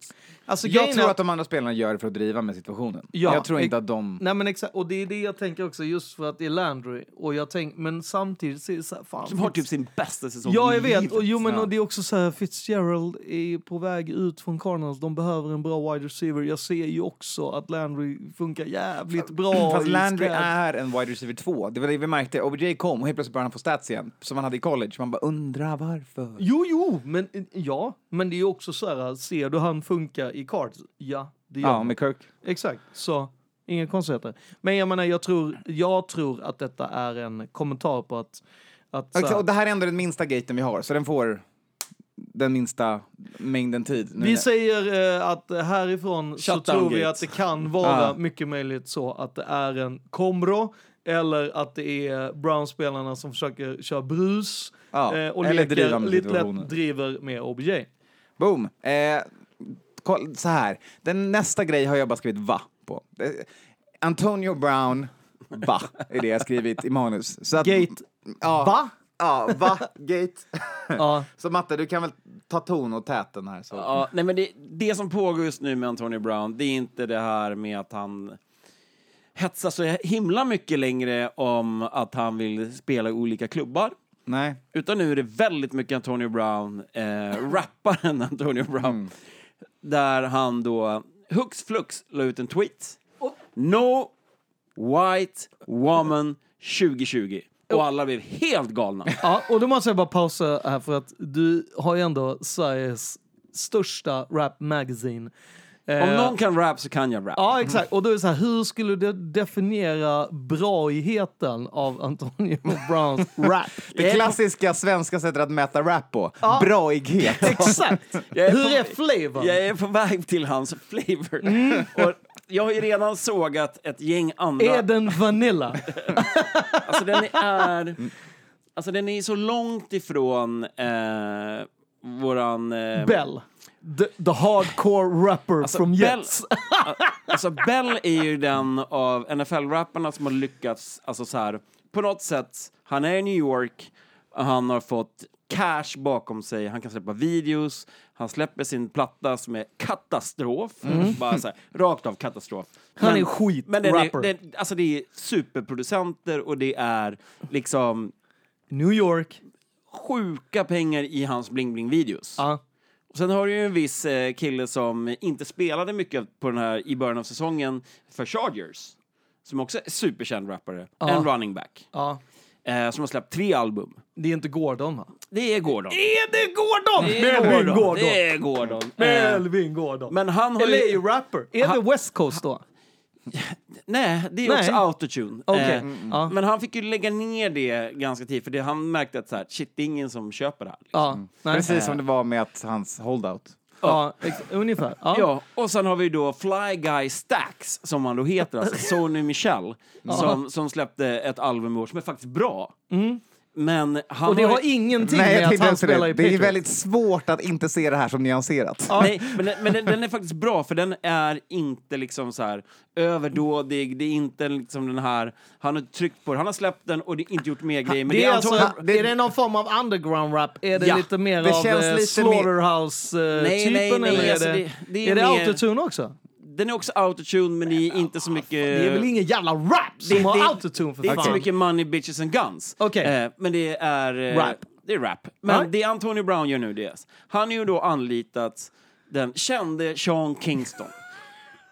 Alltså, Jag tror är att de andra spelarna gör det för att driva med situationen. Ja, jag tror inte att de... Nej men exakt, och det är det jag tänker också just för att det är Landry. Och jag tänk, men samtidigt så är det så här, fan. Som har typ sin bästa säsong Ja, jag vet. Och, jo, men Ja. och det är också så här, Fitzgerald är på väg ut från Cardinals. De behöver en bra wide receiver. Jag ser ju också att Landry funkar jävligt bra. Fast Landry är en wide receiver 2. Det var det vi märkte. OBJ kom och helt plötsligt började han få stats igen, som han hade i college. Man bara undrar varför. Jo, jo, men ja. Men det är ju också så här, ser du han funka i Cards? Ja, det gör Ja, med Kirk. Exakt, så inga konstigheter. Men jag menar, jag tror, jag tror att detta är en kommentar på att... att så Exakt, här, Och det här är ändå den minsta gaten vi har, så den får den minsta mängden tid. Vi säger eh, att härifrån så Shut down tror vi att det kan vara Ja. mycket möjligt så att det är en Komro eller att det är Brown-spelarna som försöker köra brus Ja, eh, och eller leker, driva med lite lätt driver med OBJ. Boom! Eh, koll, så här, den nästa grej har jag bara skrivit va på. Eh, Antonio Brown, va, är det jag skrivit i manus. Så att, Gate. Ja, Va? Ja, va, gate. Ja. Så Matte, du kan väl ta ton och täten här. Så. Ja, nej, men det, det som pågår just nu med Antonio Brown, det är inte det här med att han hetsar så himla mycket längre om att han vill spela i olika klubbar. Nej. Utan nu är det väldigt mycket Antonio Brown, eh, rapparen Antonio Brown. Där han då hux flux la ut en tweet. No white woman 2020. Och alla blev helt galna. Ja, och då måste jag bara pausa här för att du har ju ändå Sveriges största rap magazine. Om Eh, någon kan rap så kan jag rap. Ja, exakt. Och då är det så här, hur skulle du definiera braigheten av Antonio Browns rap? Det klassiska svenska sättet att mäta rap på. Ja. Braighet. Exakt! Är Hur på- är flavorn? Jag är på väg till hans flavor. Mm. Och jag har ju redan sågat ett gäng andra. Är den vanilla? Alltså den är... Alltså den är så långt ifrån eh, våran... Eh, Bell. The, the hardcore rapper Alltså, from Bell- Jets. Alltså Bell är ju den av NFL-rapparna som har lyckats, alltså så här, på något sätt, han är i New York, han har fått cash bakom sig, han kan släppa videos, han släpper sin platta som är katastrof, bara så här, rakt av katastrof. Mm. Han är skit Men den rapper. är, den, alltså det är superproducenter och det är liksom New York. sjuka pengar i hans bling-bling-videos. Ja. Och Sen har du ju en viss eh, kille som inte spelade mycket på den här i början av säsongen för Chargers. Som också är superkänd rappare. Ja. En running back. ja. Eh, som har släppt tre album. Det är inte Gordon va? Det är Gordon. Är det Gordon? Det är Melvin Gordon. Gordon. Det är Gordon. Eh, Melvin Gordon. men han har ju... ju rapper. Är Han- det West Coast då? Nej, det är Nej. också autotune. Okej. Eh, Ja. Men han fick ju lägga ner det ganska tidigt för det, han märkte att så här, shit, det är ingen som köper det här. liksom. Ja. Nej. Precis som det var med att hans holdout. Ja, ex- ungefär. Ja. Ja, och sen har vi då Fly Guy Stacks, som han då heter, alltså Sony Michel, som, som släppte ett album i år som är faktiskt bra. Men han Och det har har ingenting Nej, med att han spelar det. i Det är Patriots. väldigt svårt att inte se det här som nyanserat. Nej, men, den, men den, den är faktiskt bra, för den är inte liksom så här överdådig, det är inte liksom den här, han har tryckt på det, han har släppt den och det är inte gjort mer grejer. Men det är, Antonio- alltså, är det någon form av underground rap? Är det Ja, lite mer det av eh, lite Nej, Slaughterhouse-typen? nej, nej, eller är alltså det, det- det är är det mer- autotune också? Den är också autotune, men det är inte så mycket... Det är väl ingen jävla rap som det- har det- autotune för Det är inte så mycket money, bitches and guns. Okej. Eh, men det är... Eh, Rap. Det är rap. Men Alright. det Antonio Brown gör nu, det är... Han har ju då anlitat den kände Sean Kingston.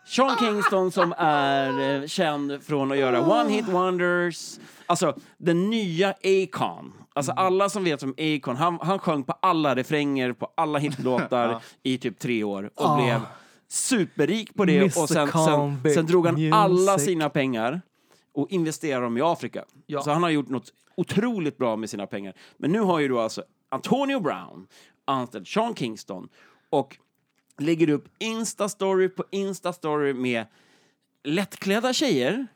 Sean Kingston som är eh, känd från att göra One Hit Wonders. Alltså, den nya Akon. Alltså alla som vet om Akon, han, han sjöng på alla refränger på alla hitlåtar i typ tre år och Ah. blev superrik på det Mr. och sen, sen, sen drog han Music. alla sina pengar och investerade dem i Afrika. Ja. Så han har gjort något otroligt bra med sina pengar. Men nu har ju då alltså Antonio Brown anställt Sean Kingston och lägger upp Insta-story på Insta-story med lättklädda tjejer.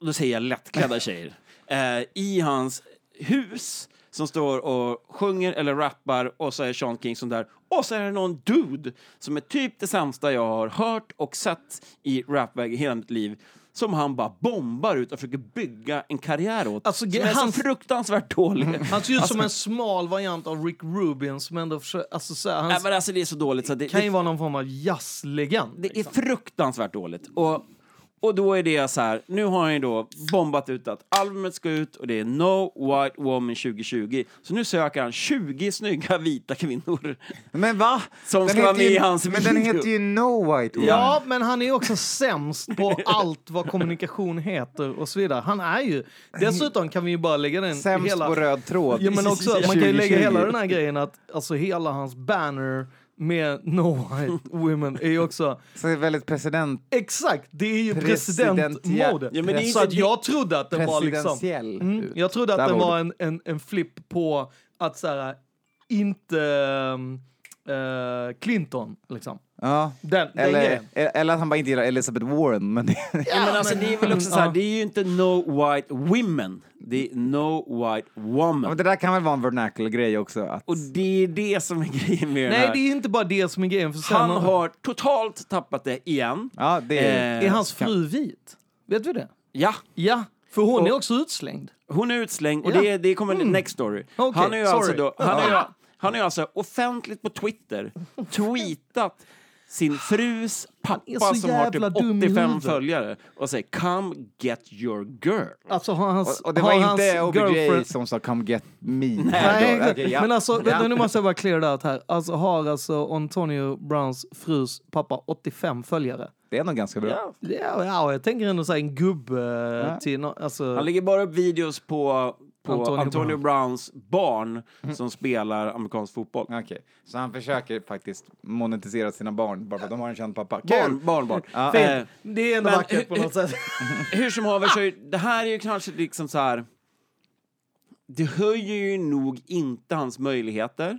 Då säger jag lättklädda tjejer. Eh, I hans hus som står och sjunger eller rappar och så är Sean Kingston där. Och så är det någon dude som är typ det sämsta jag har hört och sett i rapväg i hela mitt liv. Som han bara bombar ut och försöker bygga en karriär åt. Alltså, som är han- så fruktansvärt dålig. Han ser ut som en smal variant av Rick Rubin som ändå försöker... Alltså, så här, han Nej, men alltså det är så dåligt så det, kan ju det, vara någon form av jazzlegend. det är liksom. fruktansvärt dåligt. Och, och då är det så här, nu har han ju då bombat ut att albumet ska ut och det är No White Woman 2020. Så nu söker han 20 snygga vita kvinnor. Men va? Som Den ska vara heter med ju- i hans Men den video. heter ju No White Woman. Ja, men han är också sämst på allt vad kommunikation heter och så vidare. Han är ju... Dessutom kan vi ju bara lägga den Sämst hela... på röd tråd. Ja, men också, man kan ju lägga 2020. hela den här grejen att alltså hela hans banner med No White Women är ju också Så det är väldigt president... exakt, det är ju presidentmode. Ja, men det är så inte- att jag trodde att den var liksom... Mm, jag trodde att den var var en, en, en flipp på att så här, inte eh, Clinton, liksom. Ja. Den, den Eller, grejen. eller att han bara inte gillar Elizabeth Warren. Men det, Ja, men alltså det är väl också så här, ja. det är ju inte No White Women. Det är No White Ja, Woman. men det där kan väl vara en vernacular grej också. Att, Och det är det som är grejen med den Nej, här. det är inte bara det som är grejen. För sen Han har totalt tappat det igen. ja, det är... Eh, Är hans fru vit? Vet vi det? Ja, Ja, för hon är Och- också utslängd. hon är utslängd och Ja. det, det kommer next story. Okej, han är ju alltså sorry. då, han är ju, han är alltså offentligt på Twitter tweetat sin frus är pappa så som har typ jävla dum i 85 huvudet. följare och säger “Come get your girl”. Alltså har hans, och, och det har var inte OBJ girlfriend- som sa “Come get me”. Nej, Då, okej, ja. men alltså, Ja. vänta, nu måste jag bara clear det out här. Alltså har alltså Antonio Browns frus pappa 85 följare? Det är nog ganska bra. Ja. Ja, ja jag tänker ändå säga en gubbe Ja. till no, alltså, Han lägger bara upp videos på, på Antonio Antonio, Brown. Browns barn som spelar amerikansk fotboll. Okej, så han försöker faktiskt monetisera sina barn bara för att de har en känd pappa. Barn, Kul! barn, barn. Ja. Fint. Eh, Det är ändå men vackert på något sätt. hur som haver så är det här är ju kanske liksom så här. Det höjer ju nog inte hans möjligheter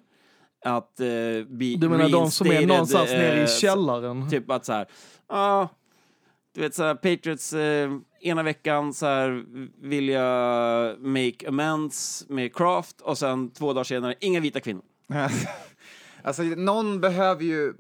att eh, bli Du menar de som är reinstated, någonstans nere i eh, källaren? Typ att så här, ja, du vet så här, Patriots eh, ena veckan så här vill jag make amends med craft och sen två dagar senare, inga vita kvinnor. Alltså, någon behöver ju...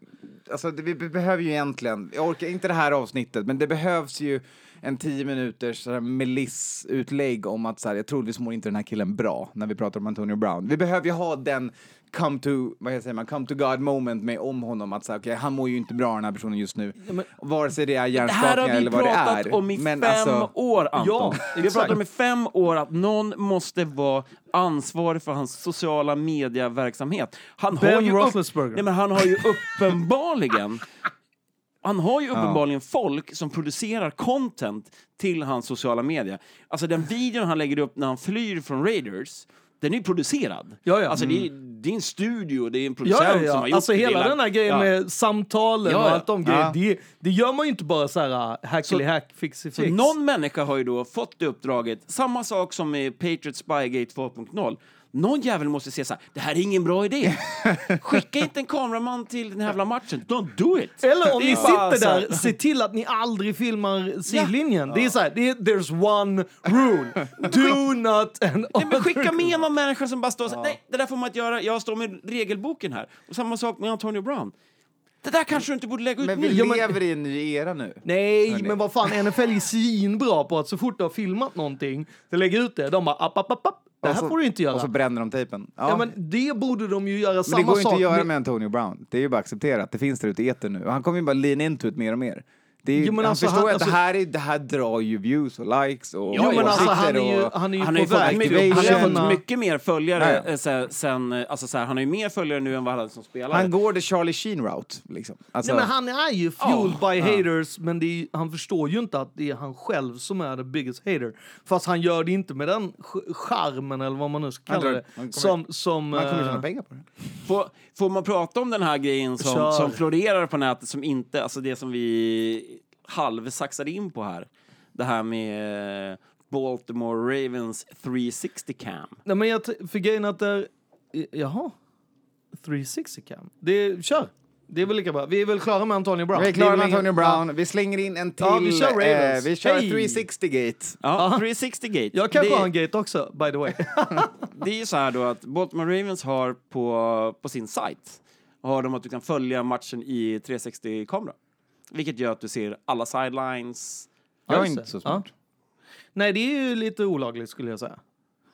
Alltså, det, vi behöver ju egentligen... Jag orkar inte det här avsnittet, men det behövs ju en tio minuters här melissutlägg om att så här, jag troligtvis mår inte den här killen bra när vi pratar om Antonio Brown. Vi behöver ju ha den come to, vad säger man, come to God moment med om honom att säga okej, han mår ju inte bra den här personen just nu. men- Vare sig det är Det här har hjärnskakningar vi eller vad det pratat är. om i Men fem alltså, år, Anton. Ja, vi har pratat om i fem år att någon måste vara ansvarig för hans sociala medieverksamhet. Han har Ben ju upp-. Nej, men han har ju uppenbarligen han har ju uppenbarligen folk som producerar content till hans sociala medier. Alltså den videon han lägger upp när han flyr från Raiders, den är ju producerad. Ja, ja. Alltså det, är, det är en studio, det är en producent Ja, ja, som har ja. gjort Alltså det. hela den här grejen ja. med samtalen Ja, och ja. allt de grejerna, Ja. det, det gör man ju inte bara så här hackily hack, fixi Så fix. någon människa har ju då fått det uppdraget, samma sak som med Patriot Spygate 2.0. Någon jävel måste se så här, det här är ingen bra idé. Skicka inte en kameraman till den här jävla matchen. Don't do it! Eller om ni sitter så här- där, se till att ni aldrig filmar sidlinjen. Det är så här, det är, there's one rule. Do not and Nej, men skicka med någon människa som bara står och säger, nej, det där får man inte göra, jag står med regelboken här. Och samma sak med Antonio Brown. Det där kanske du inte borde lägga ut Men nu. vi Ja, men- lever i en ny era nu. Nej, men vad fan, NFL är svinbra på att så fort du har filmat någonting, så lägger ut det, de bara app, app, app, app. Det här så- får du inte göra. Och så bränner de tejpen. Ja. ja, men det borde de ju göra Men samma det går inte sak att göra med Antonio Brown. Det är ju bara accepterat. Det finns där ute i etern nu. Och han kommer ju bara lean into it mer och mer. Det är Jo, men han alltså, förstår han- ju att det alltså- här, är, det här drar ju views och likes och Jo, men alltså han är ju, och- han är ju Han har på väg mycket, han har ju fått tjäna- mycket mer följare Ja, ja. eh, sen, eh, alltså så här, han har ju mer följare nu än vad han hade som spelare. Han går the Charlie Sheen route. Liksom. Alltså, Nej, men han är ju fueled Ja, by haters, men det är, han förstår ju inte att det är han själv som är the biggest hater. Fast han gör det inte med den ch- charmen, eller vad man nu ska kalla drar- det, kommer- som... som man kommer ju eh, tjäna pengar på det. Får, får man prata om den här grejen som, som florerar på nätet som inte, alltså det som vi halvsaxade in på här. Det här med eh, Baltimore Ravens 360 cam. Nej, men jag för grejen att det är... Jaha? 360 cam? Det, kör! Det är väl lika bra. Vi är väl klara med Antonio Brown. Vi är klara med Antonio Brown. Vi slänger in en till. Ja, vi kör Ravens. Eh, vi kör Hej. 360-gate. Ja, 360 gate. Jag kanske det, har en gate också, by the way. det är ju så här då att Baltimore Ravens har på, på sin sajt har de att du kan följa matchen i 360-kamera. Vilket gör att du ser alla sidelines. Jag är inte så smart. Ja. Nej, det är ju lite olagligt skulle jag säga.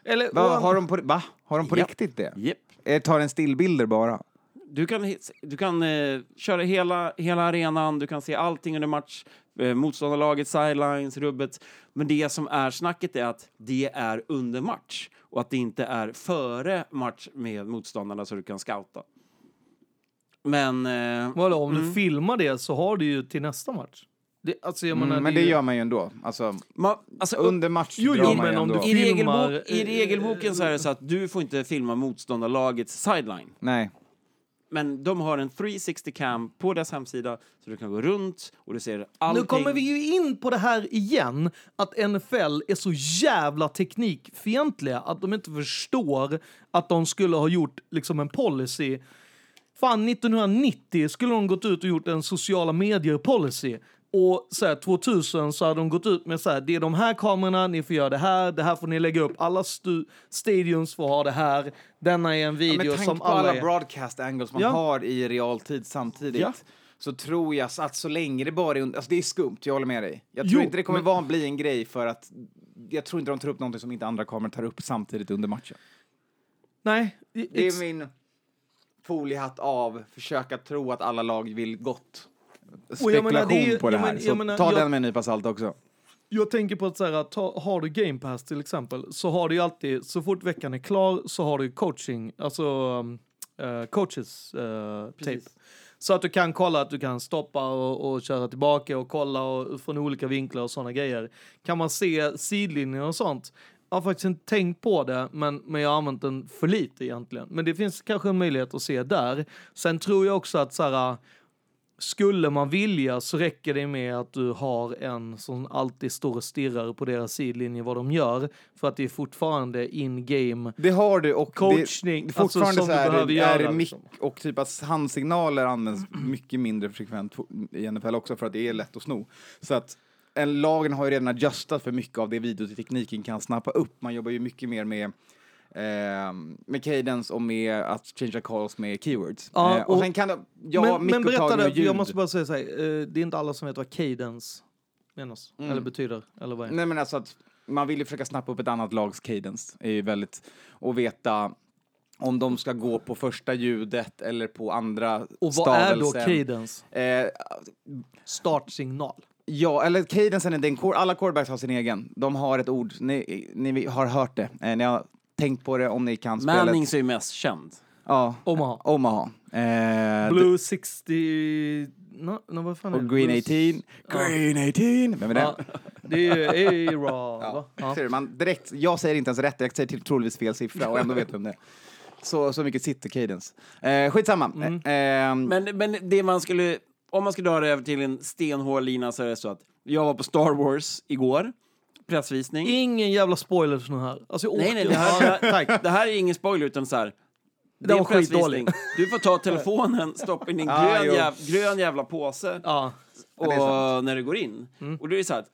Eller, Va, har de på, va? Har de på Ja. riktigt det? Yep. Eh, tar en stillbilder bara? Du kan, du kan eh, köra hela, hela arenan, du kan se allting under match, eh, motståndarlaget, sidelines, rubbet. Men det som är snacket är att det är under match och att det inte är före match med motståndarna så du kan scouta. Men... Eh, Vadå, om Mm. du filmar det så har du ju till nästa match. Det, alltså, jag menar, Mm, men det det ju- gör man ju ändå. Alltså, ma, alltså, under match Jo, drar jo, man men ju om ändå. du i, filmar, regelbok, I regelboken så är det så att du får inte filma motståndarlagets sideline. Nej. Men de har en 360 cam på deras hemsida så du kan gå runt och du ser allting. Nu kommer vi ju in på det här igen, att NFL är så jävla teknikfientliga att de inte förstår att de skulle ha gjort liksom en policy. Fan, 1990 skulle de gått ut och gjort en sociala medier-policy. Och så här, 2000 så hade de gått ut med så här, det är de här kamerorna, ni får göra det här, det här får ni lägga upp, alla stu- stadions får ha det här, denna är en Ja, video med som tanke på alla alla broadcast angles man Ja. har i realtid samtidigt Ja. så tror jag att så länge det bara är alltså det är skumt, jag håller med dig. Jag tror Jo, inte det kommer men- vara, bli en grej för att jag tror inte de tar upp någonting som inte andra kameror tar upp samtidigt under matchen. Nej, Det är min foliehatt av, försöka tro att alla lag vill gott. Spekulation menar, det är på det här, men- så menar, ta jag- den med en nypa salt också. Jag tänker på att så här, ta, har du Game Pass till exempel så har du alltid, så fort veckan är klar så har du coaching, alltså um, eh, coaches uh, tape. Så att du kan kolla att du kan stoppa och, och köra tillbaka och kolla och, från olika vinklar och sådana grejer. Kan man se sidlinjer och sånt? Jag har faktiskt inte tänkt på det, men, men jag har använt den för lite egentligen. Men det finns kanske en möjlighet att se där. Sen tror jag också att så här, skulle man vilja så räcker det med att du har en som alltid står och stirrar på deras sidlinje vad de gör. För att det är fortfarande in-game. Det har du och Coachning, det, det är fortfarande alltså, så här, behöver är göra, mick liksom. och typ att handsignaler används mycket mindre frekvent i NFL också för att det är lätt att sno. Så att en, lagen har ju redan adjustat för mycket av det videotekniken kan snappa upp. Man jobbar ju mycket mer med Eh, med cadence och med att changea calls med keywords. Ja, eh, och, och- sen kan det, ja, men, men berätta det, jag måste bara säga så här, eh, det är inte alla som vet vad cadence menas, Mm. eller betyder, eller vad är. Nej men alltså att man vill ju försöka snappa upp ett annat lags cadence är ju väldigt, och veta om de ska gå på första ljudet eller på andra Och vad är då stavelsen. cadence? Eh, Startsignal. Ja, eller cadencen är den, alla quarterbacks har sin egen. De har ett ord, ni, ni har hört det, eh, ni har tänkt på det om ni kan spelet. Mannings är ju mest känd. Ja, Omaha. Omaha. Eh, Blue 60... No, no, vad fan och? Green Blue- 18. Green 18! Vem är det? Ja, det är Ja. Ja. Du, man direkt, jag säger inte ens rätt, jag säger till troligtvis fel siffra och ändå vet vem det är. Så, så mycket sitter cadence. Eh, skitsamma. Mm. Eh, ehm, Men, men det man skulle, om man skulle dra det över till en stenhård lina så är det så att jag var på Star Wars igår pressvisning. Ingen jävla spoilers nu här. Alltså, jag Nej, nej, det här, tack. det här är ingen spoiler utan så här. Det, Det var en skitdåligt. Du får ta telefonen, stoppa in din Ah, grön, jäv, grön jävla påse Ja. och, det när du går in. Mm. Och då är det så här,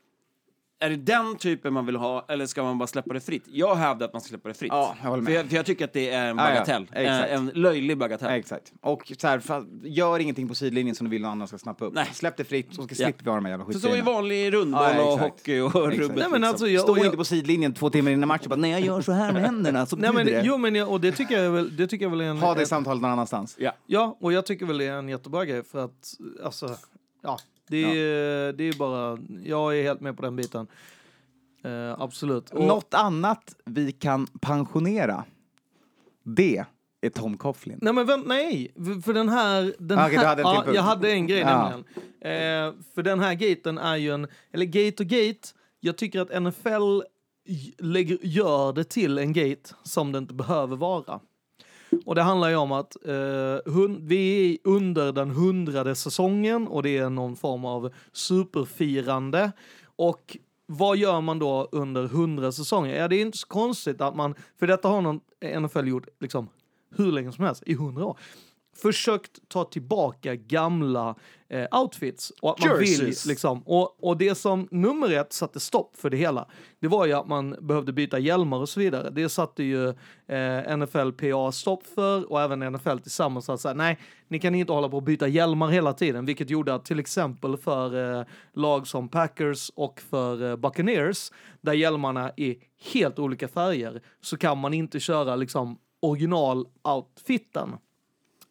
är det den typen man vill ha eller ska man bara släppa det fritt? Jag hävdar att man ska släppa det fritt. Ja, jag håller med. För, jag, för jag tycker att det är en Ja, ja, bagatell. exakt. en, löjlig bagatell. Ja, exakt. Och så här, fa- gör ingenting på sidlinjen som du vill någon annan ska snappa upp. Nej. Släpp det fritt, så ska Ja. vi ha de här jävla För så är skitgrejerna. vanlig rundboll Ja, och exakt. hockey och Exakt. rubbet. Nej, men liksom. alltså, jag, Stå och jag, inte på sidlinjen två timmar innan matchen och bara nej jag gör så här med händerna så Nej, men, det. jo, men jag, och det tycker jag väl, det tycker jag väl är en... Ha det ett- samtalet någon annanstans. Ja. Ja, och jag tycker väl det är en jättebra grej för att, alltså, ja, det är, det är bara, jag är helt med på den biten. Eh, absolut. Och, Något annat vi kan pensionera, det är Tom Coughlin. Nej men vänt, nej, för den här... Den Ah, du här hade ja, jag hade en grej Ja. nämligen. Eh, för den här gaten är ju en, eller gate och gate, jag tycker att NFL lägger, gör det till en gate som det inte behöver vara. Och det handlar ju om att eh, hun, vi är under den hundrade säsongen och det är någon form av superfirande. Och vad gör man då under hundra säsonger? Ja, det är inte så konstigt att man, för detta har någon NFL gjort liksom hur länge som helst, i hundra år. Försökt ta tillbaka gamla eh, outfits. Och att man vill, liksom, och, och det som nummer ett satte stopp för det hela, det var ju att man behövde byta hjälmar och så vidare. Det satte ju eh, NFL PA stopp för och även NFL tillsammans sa så här, nej, ni kan inte hålla på och byta hjälmar hela tiden, vilket gjorde att till exempel för eh, lag som Packers och för eh, Buccaneers, där hjälmarna är helt olika färger, så kan man inte köra liksom original-outfiten.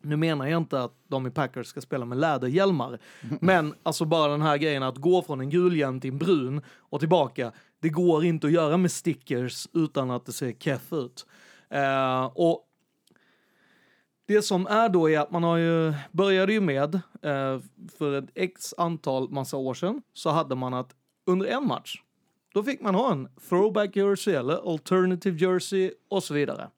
Nu menar jag inte att de i Packers ska spela med läderhjälmar, men alltså bara den här grejen att gå från en gul hjälm till en brun och tillbaka, det går inte att göra med stickers utan att det ser keff ut. Eh, och det som är då är att man har ju, började ju med, eh, för ett x antal massa år sedan, så hade man att under en match, då fick man ha en throwback jersey eller alternative jersey och så vidare.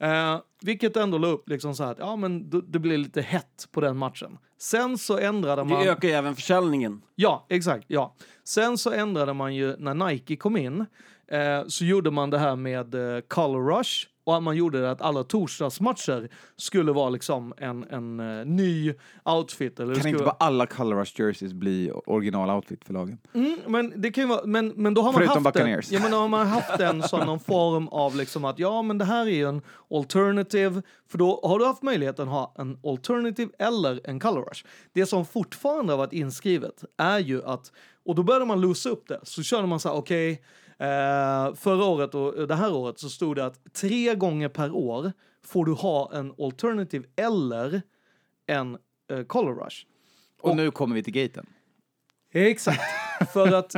Eh, vilket ändå la upp liksom så här att ja, men det, det blir lite hett på den matchen. Sen så ändrade man... Det ökar ju även försäljningen. Ja, exakt. Ja. Sen så ändrade man ju när Nike kom in eh, så gjorde man det här med eh, Color Rush och att man gjorde det att alla torsdagsmatcher skulle vara liksom en, en eh, ny outfit. Eller Kan skulle... inte bara alla Color Rush jerseys bli original outfit för lagen? Mm, men det kan ju vara, men, men då har man Förutom haft Buccaneers. ja, men då har man haft den som någon form av liksom att ja, men det här är ju en alternative, för då har du haft möjligheten att ha en alternative eller en color rush. Det som fortfarande har varit inskrivet är ju att, och då började man losa upp det, så körde man så här, okej, eh, förra året och det här året så stod det att tre gånger per år får du ha en alternative eller en eh, color rush. Och, nu kommer vi till gaten. Exakt. För att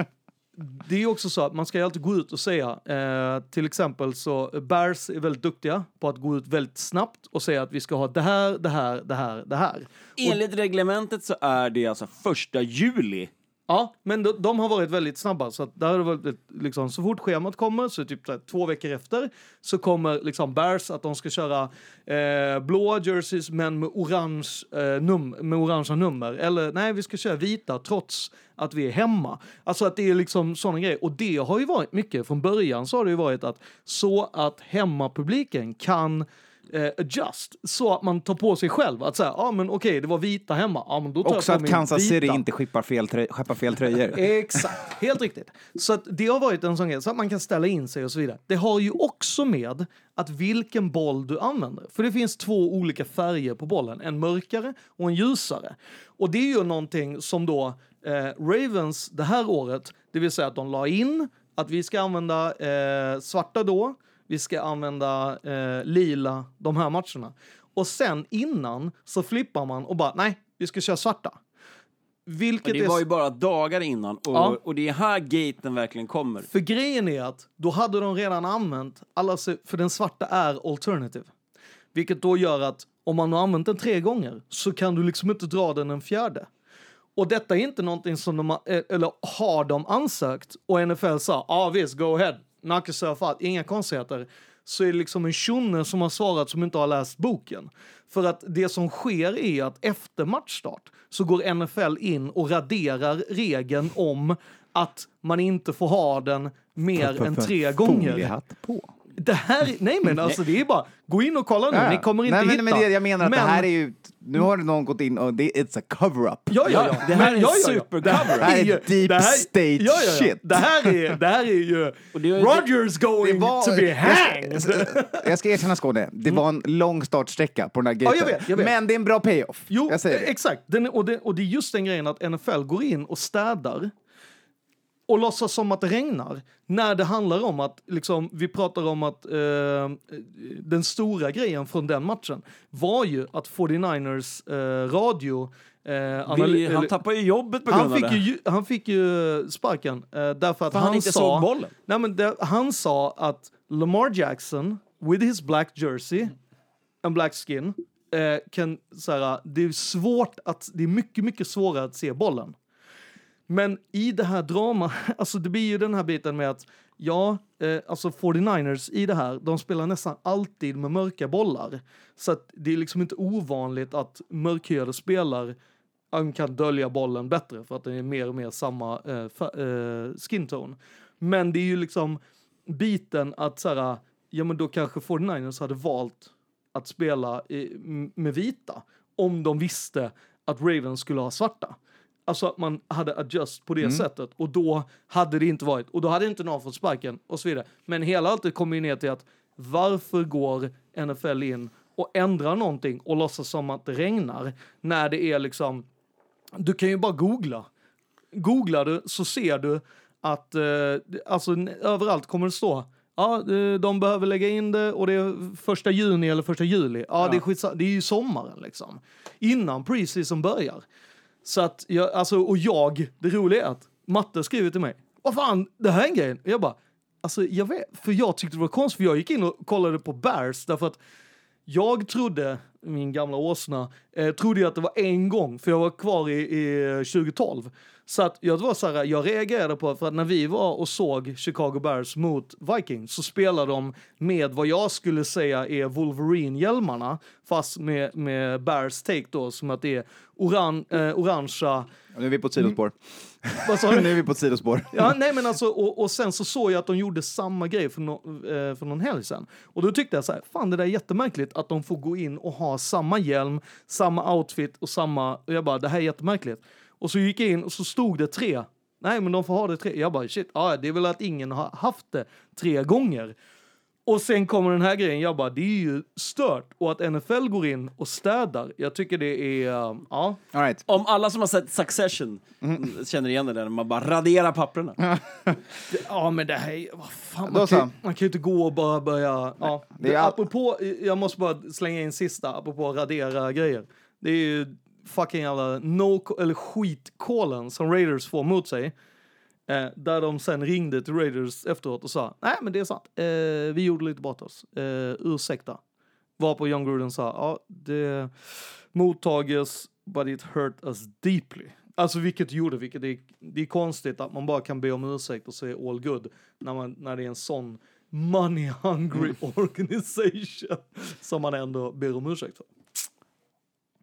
det är ju också så att man ska ju alltid gå ut och säga, eh, till exempel så Bears är väldigt duktiga på att gå ut väldigt snabbt och säga att vi ska ha det här, det här, det här, det här. Enligt reglementet så är det alltså första juli. Ja, men de, de har varit väldigt snabba så att där har det varit liksom så fort schemat kommer så typ så här, två veckor efter så kommer liksom Bears att de ska köra eh, blåa jerseys men med orange eh, num med orangea nummer eller nej vi ska köra vita trots att vi är hemma. Alltså att det är liksom sådana grejer och det har ju varit mycket från början så har det ju varit att så att hemmapubliken kan eh, adjust så att man tar på sig själv att säga ja ah, men okej det var vita hemma ja men då tar Också jag på att Kansas City inte skeppar fel, trö- skeppar fel tröjor. Exakt, helt riktigt. Så att det har varit en sån grej, så att man kan ställa in sig och så vidare. Det har ju också med att vilken boll du använder. För det finns två olika färger på bollen, en mörkare och en ljusare. Och det är ju någonting som då eh, Ravens det här året, det vill säga att de la in att vi ska använda eh, svarta då, vi ska använda eh, lila de här matcherna. Och sen innan så flippar man och bara nej, vi ska köra svarta. Vilket det var ju bara dagar innan och, Ja. och det är här gaten verkligen kommer. För grejen är att då hade de redan använt alla, för den svarta är alternative. Vilket då gör att om man har använt den tre gånger så kan du liksom inte dra den en fjärde. Och detta är inte någonting som de eh, eller har de ansökt och NFL sa, ja ah, visst, go ahead, yourself out, inga konstigheter. så är det liksom en tjonne som har svarat som inte har läst boken. För att det som sker är att efter matchstart så går NFL in och raderar regeln om att man inte får ha den mer än tre gånger. Foliehatt på. Det här, nej men alltså det är bara, gå in och kolla nu, Ja, ja. ni kommer inte Nej, men, hitta. men det, jag menar att det Men- här är ju, nu har någon gått in och det, it's a cover-up. Ja, ja, ja. Det här Men- är ja, ja, ja. supercover. Det här Det här är deep det här- state ja, ja, ja. shit. Det här är, det här är ju det Rogers going to be jag, hanged. ska, jag ska erkänna Skåne, det var en lång startsträcka på den här Ja, gaten. jag vet, jag vet. Men det är en bra payoff. Jo, jag säger det. exakt. Den, och, det, och det är just den grejen att NFL går in och städar och låtsas som att det regnar. När det handlar om att, liksom, vi pratar om att eh, den stora grejen från den matchen var ju att 49ers eh, radio eh, analy- han tappar ju jobbet på grund han av fick, det. ju, han fick ju sparken eh, därför att han, han inte sa... såg bollen. Nej, men det, han sa att Lamar Jackson, with his black jersey and black skin, eh, kan, så här, det är svårt att, det är mycket, mycket svårare att se bollen. Men i det här drama, alltså det blir ju den här biten med att ja, eh, alltså 49ers i det här, de spelar nästan alltid med mörka bollar. Så att det är liksom inte ovanligt att mörkhyade spelare kan dölja bollen bättre för att den är mer och mer samma eh, eh, skin tone. Men det är ju liksom biten att så här, ja men då kanske 49ers hade valt att spela eh, i, med vita om de visste att Ravens skulle ha svarta. Alltså att man hade adjust på det sättet och då hade det inte varit och då hade inte någon fått sparken och så vidare. Men hela allt kommer ju ner till att varför går NFL in och ändrar någonting och låtsas som att det regnar när det är liksom du kan ju bara googla. Googlar du så ser du att eh, alltså, överallt kommer det stå Ja, eh, de behöver lägga in det och det är första juni eller första juli. Ja, Det, är skitsa- det är ju sommaren liksom. Innan preseason börjar. Så att jag, alltså, och jag, det roliga är att Matte skriver till mig. Vad fan, det här är en grej. Och jag bara, alltså jag vet, för jag tyckte det var konstigt för jag gick in och kollade på Bears därför att jag trodde, min gamla åsna, eh, trodde jag att det var en gång, för jag var kvar i, i 2012. Så att jag var så här, jag reagerade på, för att när vi var och såg Chicago Bears mot Vikings så spelade de med vad jag skulle säga är Wolverine-hjälmarna, fast med, med Bears take då, som att det är oran, eh, orangea, Nu är vi på ett sidospår. vad sa du? nu är vi på ett sidospår. Ja, nej men alltså, och, och sen så såg jag att de gjorde samma grej för, no, eh, för någon helg sedan. Och då tyckte jag så här, fan det där är jättemärkligt att de får gå in och ha samma hjälm, samma outfit och samma, och jag bara, det här är jättemärkligt. Och så gick jag in och så stod det tre. Nej men de får ha det tre. Jag bara, shit, ja, det är väl att ingen har haft det tre gånger. Och sen kommer den här grejen, jag bara, det är ju stört. Och att NFL går in och städar, jag tycker det är, eh, ja. All right. Om alla som har sett Succession känner igen det där när man bara raderar papperna. Ja, men det här är... Vad fan, man, kan, man kan ju inte gå och bara börja... Ja. det är all- apropå, jag måste bara slänga in sista, apropå radera grejer. Det är ju fucking jävla no, eller skitkollen som Raiders får mot sig. Eh, där de sen ringde till Raiders efteråt och sa nej men det är sant, eh, vi gjorde lite bort oss, eh, ursäkta. Varpå John Gruden sa ja det mottages but it hurt us deeply. Alltså vilket det gjorde, vilket är, det är konstigt att man bara kan be om ursäkt och säga all good när, man, när det är en sån money hungry organization som man ändå ber om ursäkt för.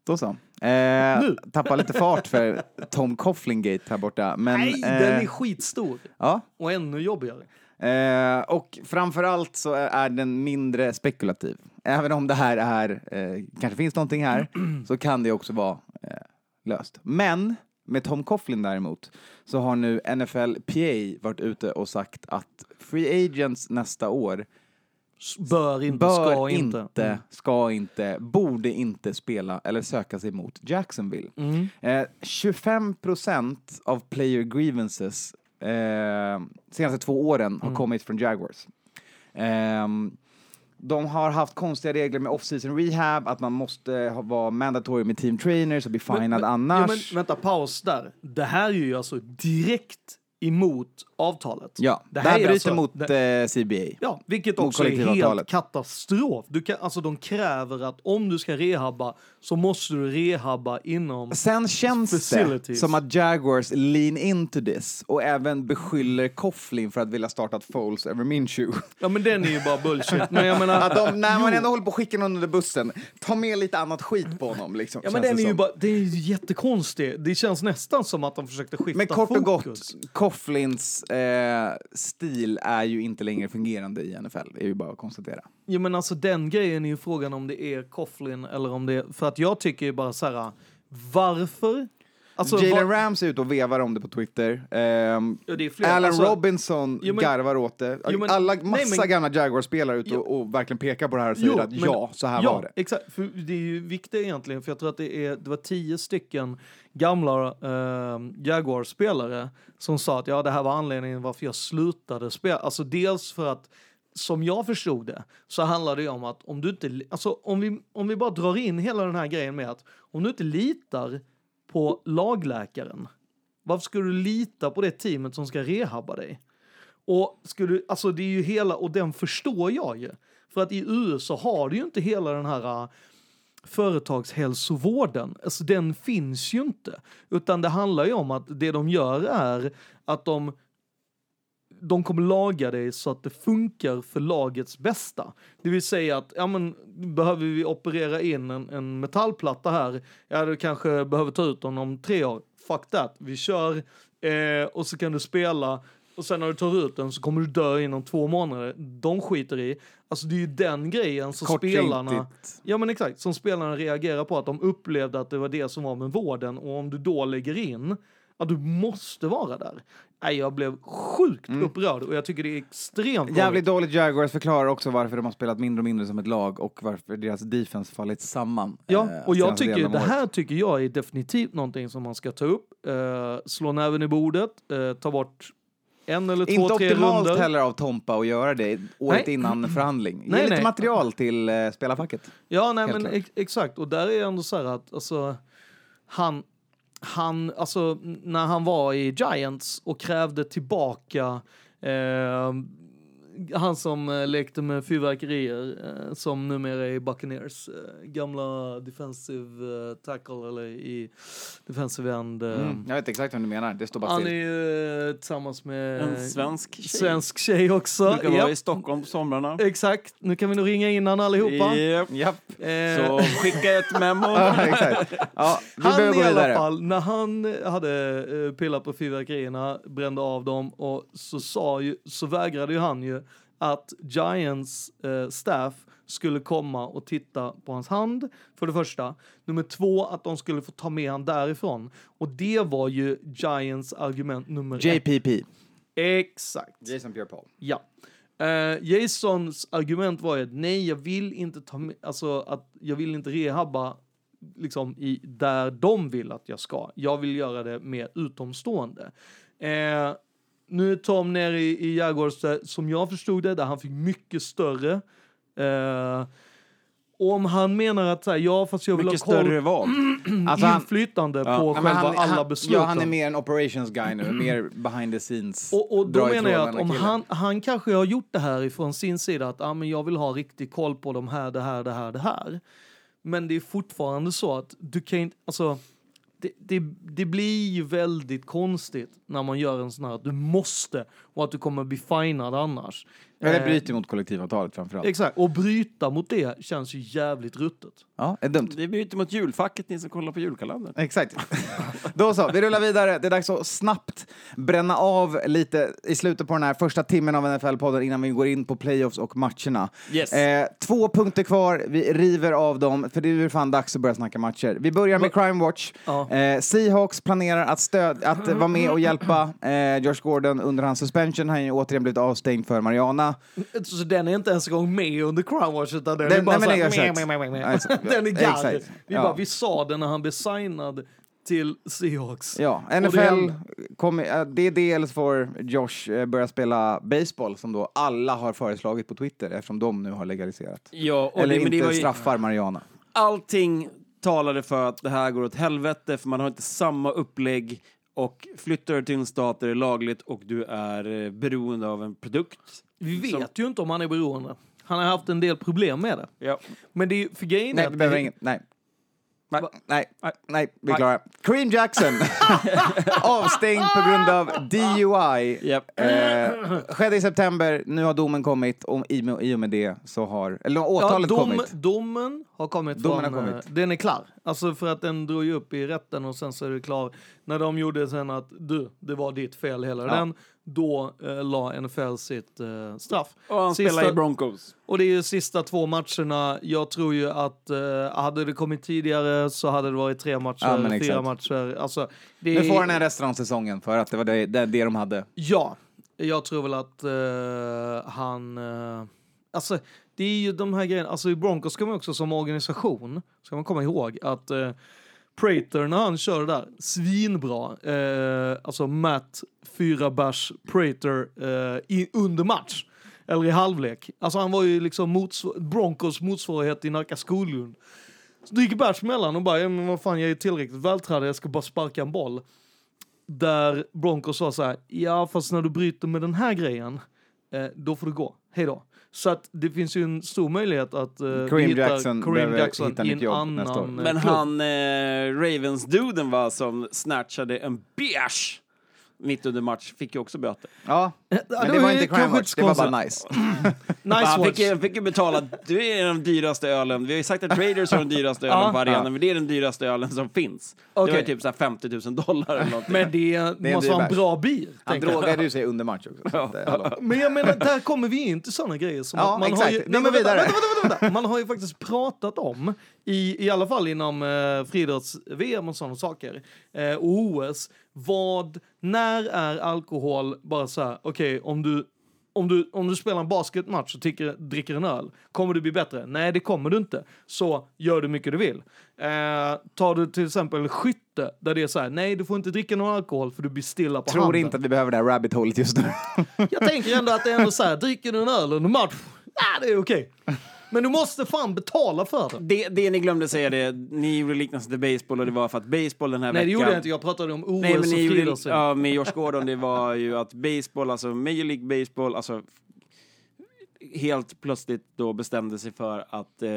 Då så. Eh, tappar lite fart för Tom Coughlin-gate här borta. Men, Nej, eh, den är skitstor Ja, och ännu jobbigare. Eh, och framförallt så är den mindre spekulativ. Även om det här är, eh, kanske finns någonting här, så kan det också vara eh, löst. Men med Tom Coughlin däremot så har nu NFLPA varit ute och sagt att free agents nästa år Bör inte, bör ska inte, inte. Mm. ska inte, borde inte spela eller söka sig mot Jacksonville. Mm. Eh, 25 procent av player grievances eh, senaste två åren Mm. har kommit från Jaguars. Ehm, de har haft konstiga regler med off-season rehab, att man måste ha, vara mandatory med team trainers och bli finad Men- annars. Ja, men, vänta, paus där. Det här är ju alltså direkt emot avtalet. Ja, det här, bryter mot eh, CBA. Ja, vilket också är helt katastrof. Du kan, alltså de kräver att om du ska rehabba så måste du rehabba inom... Sen känns det Facilities. som att Jaguars lean into this och även beskyller Coughlin för att vilja starta ett Foles över Minshew. Ja men den är ju bara bullshit. Men jag menar... Att de, när man ändå håller på att skicka någon under bussen, ta med lite annat skit på honom. Liksom, Ja men den det är ju bara, det är ju jättekonstigt. Det känns nästan som att de försökte skifta Men kort och gott, fokus. Coughlins eh, stil är ju inte längre fungerande i NFL, det är ju bara att konstatera. Jo men alltså den grejen är ju frågan om det är Coughlin eller om det är, för att jag tycker ju bara så här, varför? Alltså, Jalen var- Rams är ute och vevar om det på Twitter. Ehm, Ja, det är flera. Allen Alltså- Robinson Jo, men- garvar åt det. Jo, men- Alla, nej, massa men- gamla Jaguars-spelare ute och, och verkligen pekar på det här och säger Jo, att men- ja, så här ja, var det. exakt. För det är ju viktigt egentligen, för jag tror att det, är, det var tio stycken gamla eh, Jaguar-spelare som sa att ja, det här var anledningen varför jag slutade spela. Alltså dels för att som jag förstod det så handlar det om att om du inte, alltså om vi, om vi bara drar in hela den här grejen med att om du inte litar på lagläkaren, varför ska du lita på det teamet som ska rehabba dig? Och skulle, alltså det är ju hela, och den förstår jag ju. För att i USA har du ju inte hela den här uh, företagshälsovården. Alltså den finns ju inte. Utan det handlar ju om att det de gör är att de de kommer laga dig så att det funkar för lagets bästa. Det vill säga att, ja men, behöver vi operera in en, en metallplatta här, ja du kanske behöver ta ut den om tre år. Fuck that, vi kör eh, och så kan du spela och sen när du tar ut den så kommer du dö inom två månader. De skiter i. Alltså det är ju den grejen som spelarna... Ja men exakt, som spelarna reagerar på att de upplevde att det var det som var med vården och om du då lägger in att du måste vara där. Nej, jag blev sjukt upprörd och jag tycker det är extremt Jävligt dåligt. Jaguars förklarar också varför de har spelat mindre och mindre som ett lag och varför deras defense fallit samman. Ja, eh, och jag tycker det här tycker jag är definitivt någonting som man ska ta upp. Eh, slå näven i bordet, eh, ta bort en eller två, Inte tre optimalt runder. heller av Tompa att göra det året Nej. innan förhandling. Ge Nej, lite nej. material till eh, spelarfacket. Ja, nej Helt men ex exakt. Och där är ändå så här att alltså, han, han, alltså när han var i Giants och krävde tillbaka eh, han som eh, lekte med fyrverkerier eh, som numera är i Buccaneers. Eh, gamla defensive tackle eller i defensive end. Mm. Jag vet exakt vad du menar, det står bara Han är ju eh, tillsammans med En svensk tjej. svensk tjej också. Brukar vara Japp, i Stockholm på somrarna. Exakt, nu kan vi nog ringa in han allihopa. Japp. Japp. Eh, Så skicka ett memo. Ja, exakt. Ja, vi Han i alla vidare. fall, när han hade pillat på fyrverkerierna, brände av dem och så, sa ju, så vägrade ju han ju att Giants eh, staff skulle komma och titta på hans hand, för det första. Nummer två, att de skulle få ta med han därifrån. Och det var ju Giants argument nummer ett. JPP. Exakt. Jason Pierre-Paul. Ja. Eh, Jasons argument var ju att nej, jag vill inte ta med, alltså att jag vill inte rehabba liksom i där de vill att jag ska. Jag vill göra det mer utomstående. Eh, nu är Tom nere i, i Jaguars, där, som jag förstod det, där han fick mycket större. Eh, om han menar att så här, ja, fast jag vill Mycket ha koll, större vad? Alltså han, inflytande ja, på men själva han, alla han, besluten. Ja, han är mer en operations guy nu, mer behind the scenes. Och, och då menar jag att om killen. han, han kanske har gjort det här ifrån sin sida att ah, men jag vill ha riktig koll på de här, det här, det här, det här. Men det är fortfarande så att du kan inte, alltså det, det, det blir ju väldigt konstigt när man gör en sån här du måste och att du kommer bli finad annars. Det Eh, bryter mot kollektivavtalet framförallt. Exakt, och bryta mot det känns ju jävligt ruttet. Ja, är dumt. Det bryter mot julfacket, ni som kollar på julkalendern. Exakt. Då så, vi rullar vidare. Det är dags att snabbt bränna av lite i slutet på den här första timmen av NFL-podden innan vi går in på playoffs och matcherna. Yes. Eh, två punkter kvar, vi river av dem, för det är ju fan dags att börja snacka matcher. Vi börjar med Crime Watch. Ja. Eh, Seahawks planerar att, stöd, att vara med och hjälpa eh, Josh Gordon under hans suspension. Han har ju återigen blivit avstängd för Mariana. Så den är inte ens en gång med under Crown Watch utan den, Den- är bara nej, men meh, meh, meh, Den är exakt. Vi, Ja. bara, vi sa det när han blev signad till Seahawks. Ja, NFL, det- kommer, eh, det är det eller så får Josh eh, börja spela baseball som då alla har föreslagit på Twitter eftersom de nu har legaliserat. Ja, och Eller det, men inte det var ju, straffar Mariana. allting talade för att det här går åt helvete, för man har inte samma upplägg och flyttar du till en stat där det är lagligt och du är eh, beroende av en produkt. Vi vet Som- ju inte om han är beroende. Han har haft en del problem med det. Ja. Men det är ju, för grejen är Nej, att vi behöver det- inget. Nej. Nej. Nej, Nej. vi är klara. Kareem Jackson, avstängd på grund av DUI. Japp. Eh, skedde i september, nu har domen kommit och i, och med det så har, eller Ja, åtalet dom, kommit. domen har kommit Domen från, har kommit. eh, den är klar. Alltså för att den drog ju upp i rätten och sen så är det klar. När de gjorde sen att du, det var ditt fel hela Ja. den, då eh, la NFL sitt eh, straff. Och han Sista- spelar i Broncos. Och det är ju sista två matcherna. Jag tror ju att eh, hade det kommit tidigare så hade det varit tre matcher, Ja, fyra exakt. matcher. Alltså, det Nu får han en resten av säsongen för att det var det, det, det de hade. Ja, jag tror väl att eh, han... eh, alltså, det är ju de här grejerna. Alltså i Broncos ska man också som organisation, ska man komma ihåg att uh, Prater när han kör det där, svinbra. Eh, alltså Matt fyra bärs Prater eh, i, under match. Eller i halvlek. Alltså han var ju liksom motsv- Broncos motsvarighet i Nacka Skoglund. Så dricker bärs mellan och bara, ja, men vad fan jag är tillräckligt vältränad, jag ska bara sparka en boll där Broncos sa så här, ja fast när du bryter med den här grejen, eh, då får du gå, hej då. Så att det finns ju en stor möjlighet att eh, vi Kareem hittar Jackson Kareem Jackson hitta i en annan Men klubb. han, eh, Ravens-duden va, som snatchade en bärs mitt under match, fick ju också böter. Ja, men det det var inte crime watch, det var bara nice. Nice han watch. fick, fick ju betala, du är den dyraste ölen, vi har ju sagt att Raiders har den dyraste ölen på arenan, men det är den dyraste ölen som finns. Det var ju typ så här 50 000 dollar eller någonting. Men det, en måste vara en bra bil. Han drogade ju sig under match också. Så att, eh. Men jag menar, där kommer vi in till sådana grejer som Ja, man exakt. har ju... Nej, men vänta, vidare. vänta, vänta, vänta, vänta. Man har ju faktiskt pratat om, i, i alla fall inom eh, friidrotts-VM och sådana saker, eh, och OS, vad, när är alkohol bara så här, okej, om du om du, om du spelar en basketmatch och dricker, dricker en öl, kommer du bli bättre? Nej, det kommer du inte. Så gör du mycket du vill. Eh, tar du till exempel skytte, där det är så här, nej, du får inte dricka någon alkohol för du blir stilla på Tror handen. inte att vi behöver det här rabbit holet just nu. Jag tänker ändå att det är ändå så här, dricker du en öl under match, ja det är okej. Men du måste fan betala för det. Det, det ni glömde säga det, ni gjorde liknelsen till baseball och det var för att baseball den här Nej det veckan... gjorde jag inte, jag pratade om OS Nej, men och ni gjorde, friidrotts. ja, med Josh Gordon, det var ju att baseball, alltså Major League Baseball, alltså helt plötsligt då bestämde sig för att eh,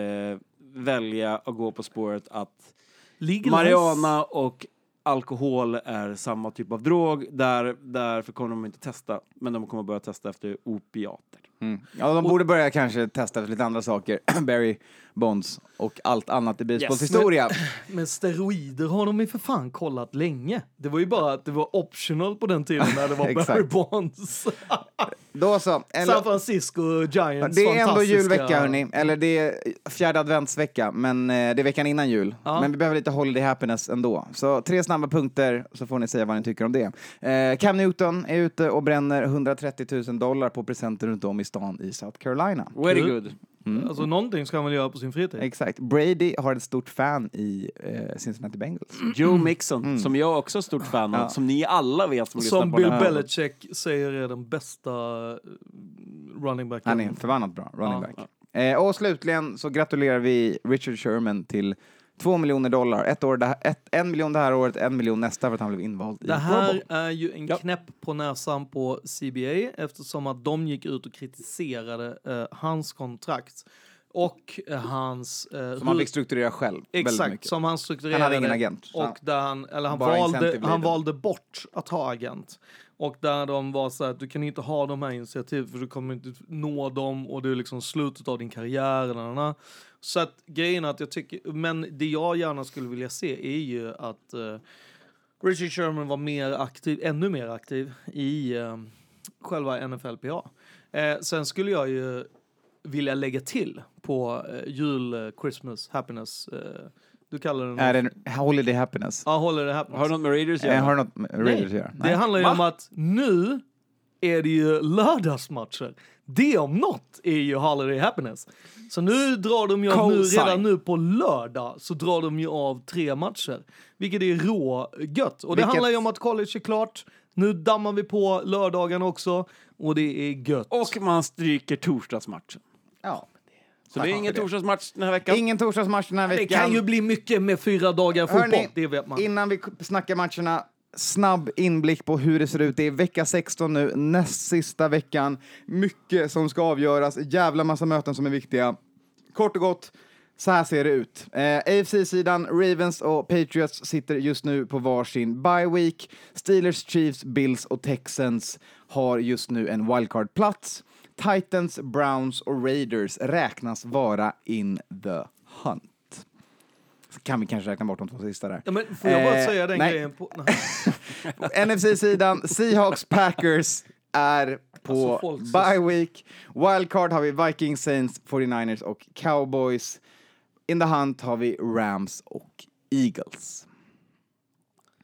välja att gå på spåret att Legalize. marijuana och alkohol är samma typ av drog. Där, därför kommer de inte testa, men de kommer börja testa efter opiater. Mm. Ja, de borde börja kanske testa lite andra saker. Barry Bonds och allt annat i baseballs Yes. historia. Men steroider har de ju för fan kollat länge. Det var ju bara att det var optional på den tiden när det var Barry. Bonds. Då så. En, San Francisco Giants det är ändå julvecka hörni, eller det är fjärde adventsvecka, men eh, det är veckan innan jul. Ja. Men vi behöver lite holiday happiness ändå. Så tre snabba punkter så får ni säga vad ni tycker om det. Eh, Cam Newton är ute och bränner 130 000 dollar på presenter runt om i stan i South Carolina. Very Kul. Good. Alltså någonting ska han väl göra på sin fritid. Exakt. Brady har ett stort fan i eh, Cincinnati Bengals. Joe Mixon, som jag också är stort fan av, Ja. som ni alla vet som, Som på Bill. Belichick säger är den bästa eh, running backen. Han är förbannat bra running Ja. back. Eh, och slutligen så gratulerar vi Richard Sherman till 2 miljoner dollar. Ett år, det här, ett, en miljon det här året, en miljon nästa för att han blev invald i Det Pro här Bowl. är ju en Ja. knäpp på näsan på CBA eftersom att de gick ut och kritiserade eh, hans kontrakt och eh, hans... Eh, Som han hur- fick strukturera själv väldigt Exakt, mycket. som han strukturerade. Han hade ingen agent, Och där han, eller han, Bara valde, incentive han leader. valde bort att ha agent. Och där de var så här att du kan inte ha de här initiativen för du kommer inte nå dem och det är liksom slutet av din karriär. Eller något. Så att grejen att jag tycker, men det jag gärna skulle vilja se är ju att uh, Richard Sherman var mer aktiv, ännu mer aktiv i eh, själva NFLPA. Eh, sen skulle jag ju vilja lägga till på jul, Christmas, happiness. Du kallar den... Är det en holiday happiness? Ja, håller det happiness. Har det något med Raiders att göra? har det något med Raiders att göra? Det handlar ju Va? om att nu är det ju lördagsmatcher. Det om något är ju holiday happiness. Så nu drar de ju av, nu, redan nu på lördag så drar de ju av tre matcher. Vilket är rå gött. Och det Vilket- handlar ju om att college är klart. Nu dammar vi på lördagen också. Och det är gött. Och man stryker torsdagsmatchen. Ja. Så det är ingen det. torsdagsmatch den här veckan. Ingen torsdagsmatch den här det veckan. kan ju bli mycket med fyra dagar fotboll. Hörni, det vet man. Innan vi snackar matcherna, snabb inblick på hur det ser ut. Det är vecka 16 nu, näst sista veckan. Mycket som ska avgöras, jävla massa möten som är viktiga. Kort och gott, så här ser det ut. Eh, AFC-sidan, Ravens och Patriots sitter just nu på varsin bye week. Steelers, Chiefs, Bills och Texans har just nu en wildcard-plats. Titans, Browns och Raiders räknas vara in the hunt. Kan vi kanske räkna bort de två sista där. Ja, men får jag bara Eh, säga den nej. grejen? På. NFC-sidan, Seahawks, Packers är på Alltså, bye week. Wildcard har vi Vikings, Saints, 49ers och Cowboys. In the hunt har vi Rams och Eagles.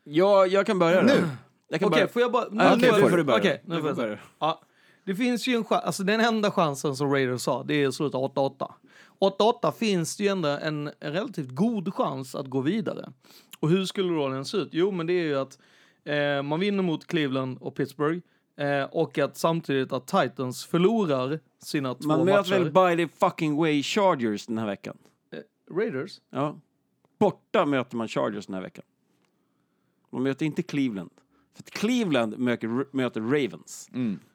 Ja, jag kan börja då. Nu. Okej, börja. får jag bara... Nej, nu får du börja. Okej, Nu nu får jag säga. Ja, det finns ju en chans, alltså den enda chansen som Raiders sa, det är att sluta 8-8. 8-8 finns det ju ändå en, relativt god chans att gå vidare. Och hur skulle då den se ut? Jo, men det är ju att eh, man vinner mot Cleveland och Pittsburgh eh, och att samtidigt att Titans förlorar sina två Man möter Mm. väl matcher. by the fucking way Chargers den här veckan? Eh, Raiders? Ja. Borta möter man Chargers den här veckan. Man möter inte Cleveland. För att Cleveland möter, möter Ravens.